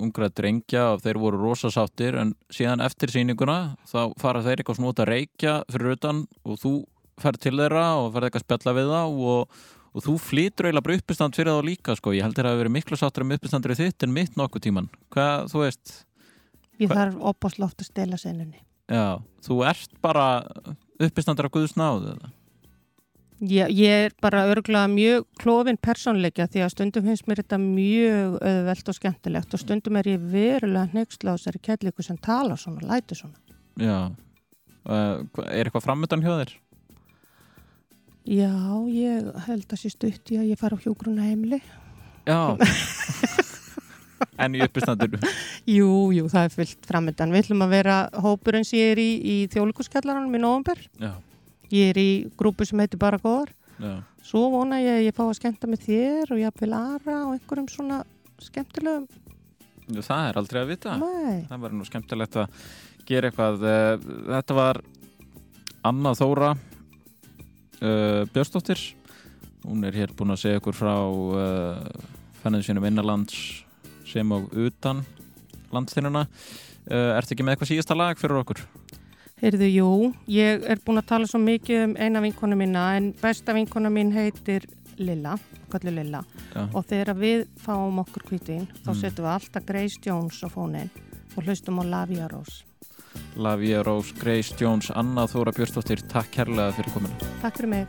ungra drengja og þeir voru rosasáttir en síðan eftir sýninguna þá fara þeir eitthvað út að reykja fyrir utan og þú fer til þeirra og fer eitthvað að spjalla við þá og, og þú flýtur eiginlega bara uppistand fyrir þá líka sko, ég held þér að verið miklu sáttur um uppistandur þitt en mitt nokkuð tíman hvað, þú veist, Ég Hva- þarf opbóðslega oft að stela senunni. Já, þú ert bara uppistandur af Guðs náð eða? Ég, ég er bara örgulega mjög klófin persónleikja því að stundum finnst mér þetta mjög auðvelt og skemmtilegt og stundum er ég verulega á þessari kelliku sem tala svona, læti svona. Já hva- Er eitthvað framöndan hjá þér? Já, ég held að sé stutt í að ég fara á hjógruna heimili. Já En í uppistandur Jú, jú, það er fyllt framöndan. Við ætlum að vera hópurinn sem ég er í, í þjóðlíkuskjallaranum í november. Já, Ég er í grúpu sem heitir Bara góðar. já, Svo vona ég að ég fá að skemmta með þér og jafnvel Ara og einhverjum svona skemmtilegum. Já, það er aldrei að vita Nei, Það var nú skemmtilegt að gera eitthvað Eh, Þetta var Anna Þóra uh, Björnsdóttir Hún er hér búin að segja ykkur frá uh, fennið sínum innanlands sem og utan landstínuna uh, Ertu ekki með eitthvað síðasta lag fyrir okkur? heyrðu, jú, ég er búin að tala svo mikið um eina vinkonu mína en besta vinkonu mín heitir Lilla, kallu Lilla Já, og þegar við fáum okkur kvítin þá Mm. setjum við alltaf Grace Jones á fónin og hlustum á Lavia Rose. Lavia Rose, Grace Jones, Anna Þóra Björnsdóttir Takk kærlega fyrir kominu Takk fyrir mig.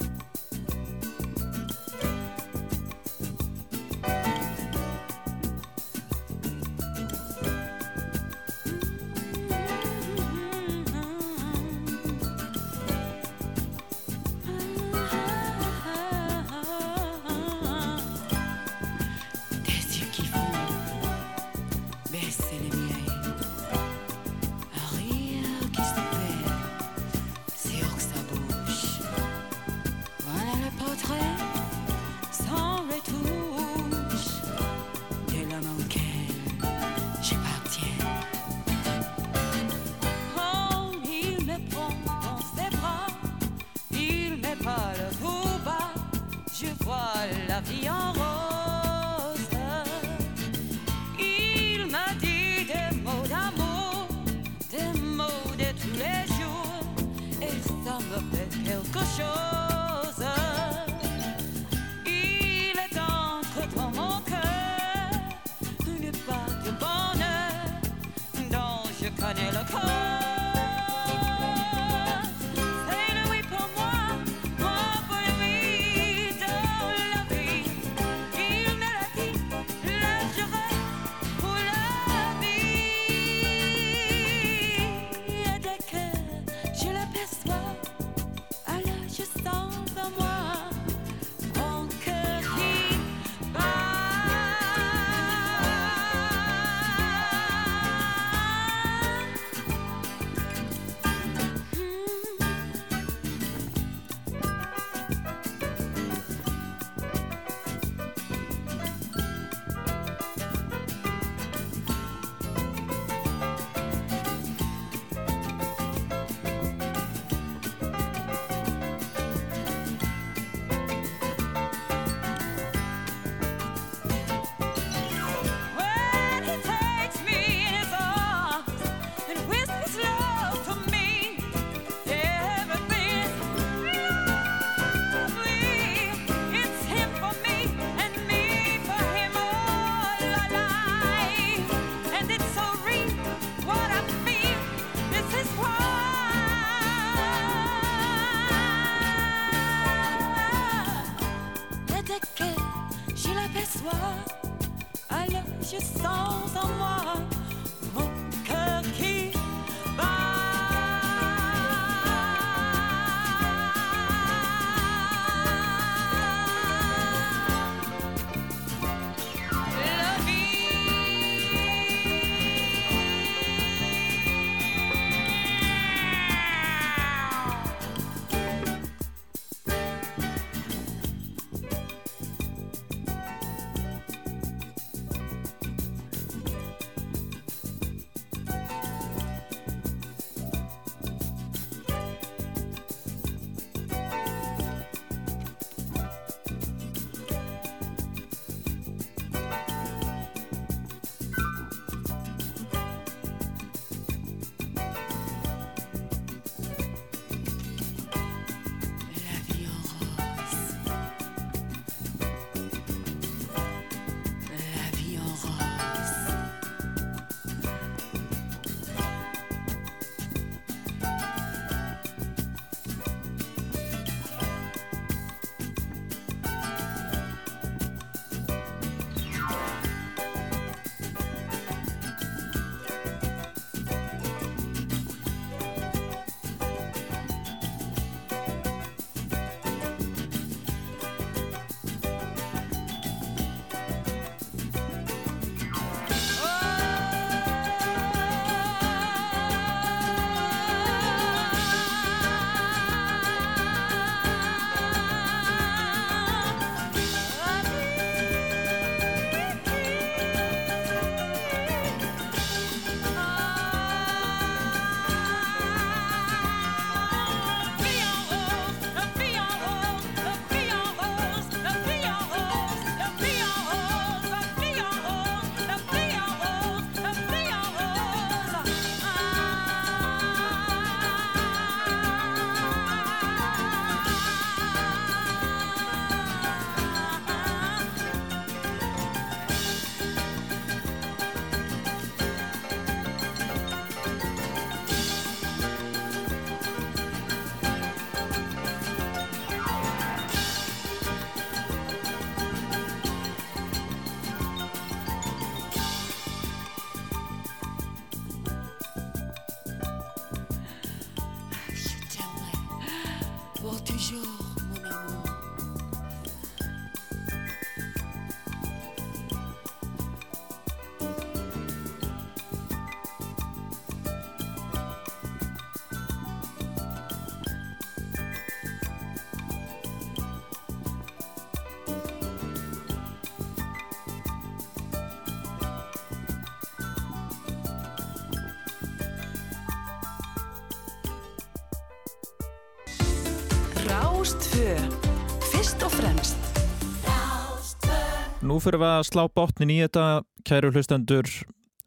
Nú fyrir við að slá botnin í þetta, kæru hlustendur.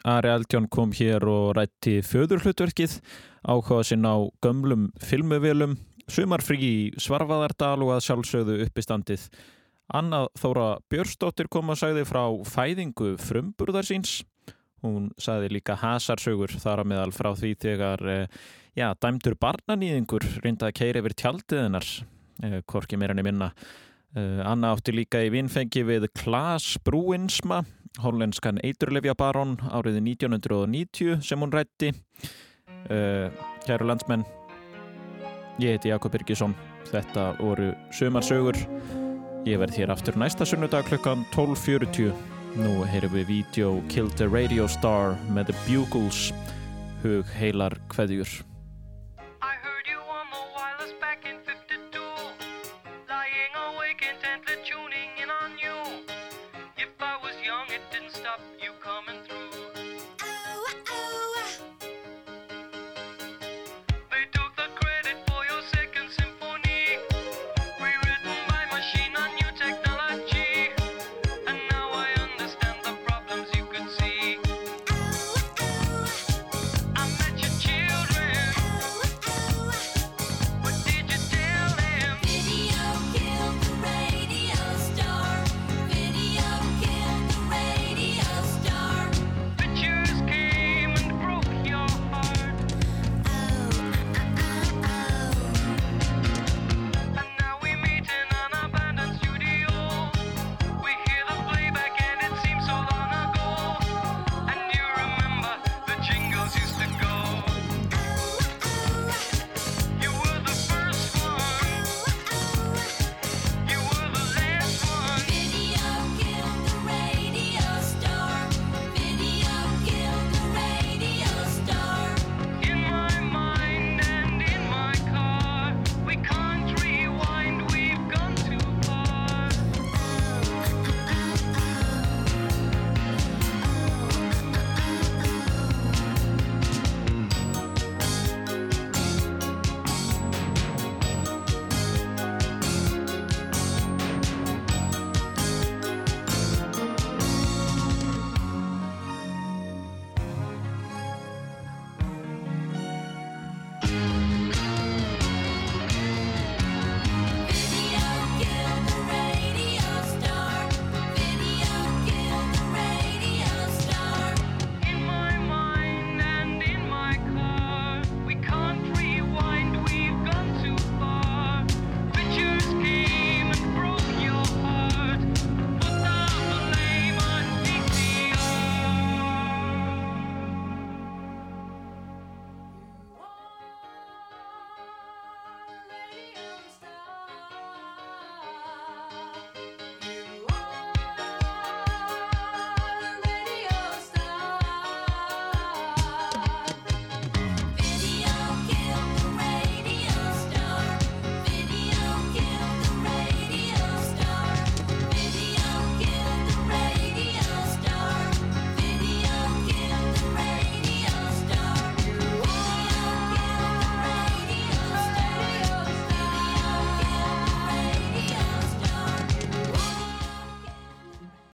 Ari Eldjón kom hér og rætti föðurhlutverkið, áhuga sinn á gömlum filmuvélum, sumarfrí í Svarfaðardal og að sjálfsögðu uppistandið. Anna Þóra Björsdóttir kom og sagði frá fæðingu frumburðar síns. Hún sagði líka hasarsögur þar að meðal frá því þegar eh, já, dæmdur barnanýðingur reynda að keira yfir tjaldiðinnar, eh, hvorki meira enn minna. Uh, Anna átti líka í vinfengi við Klaas Brúinsma, hollenskan eiturlefja barón árið 1990 sem hún rætti. Uh, kæru landsmenn, ég heiti Jakob Birgisson, þetta voru sömarsögur. Ég verð hér aftur næsta sunnudag klukkan 12.40. Nú heyrum við vídeo Kill the Radio Star með The Bugles, hug heilar kveðjur.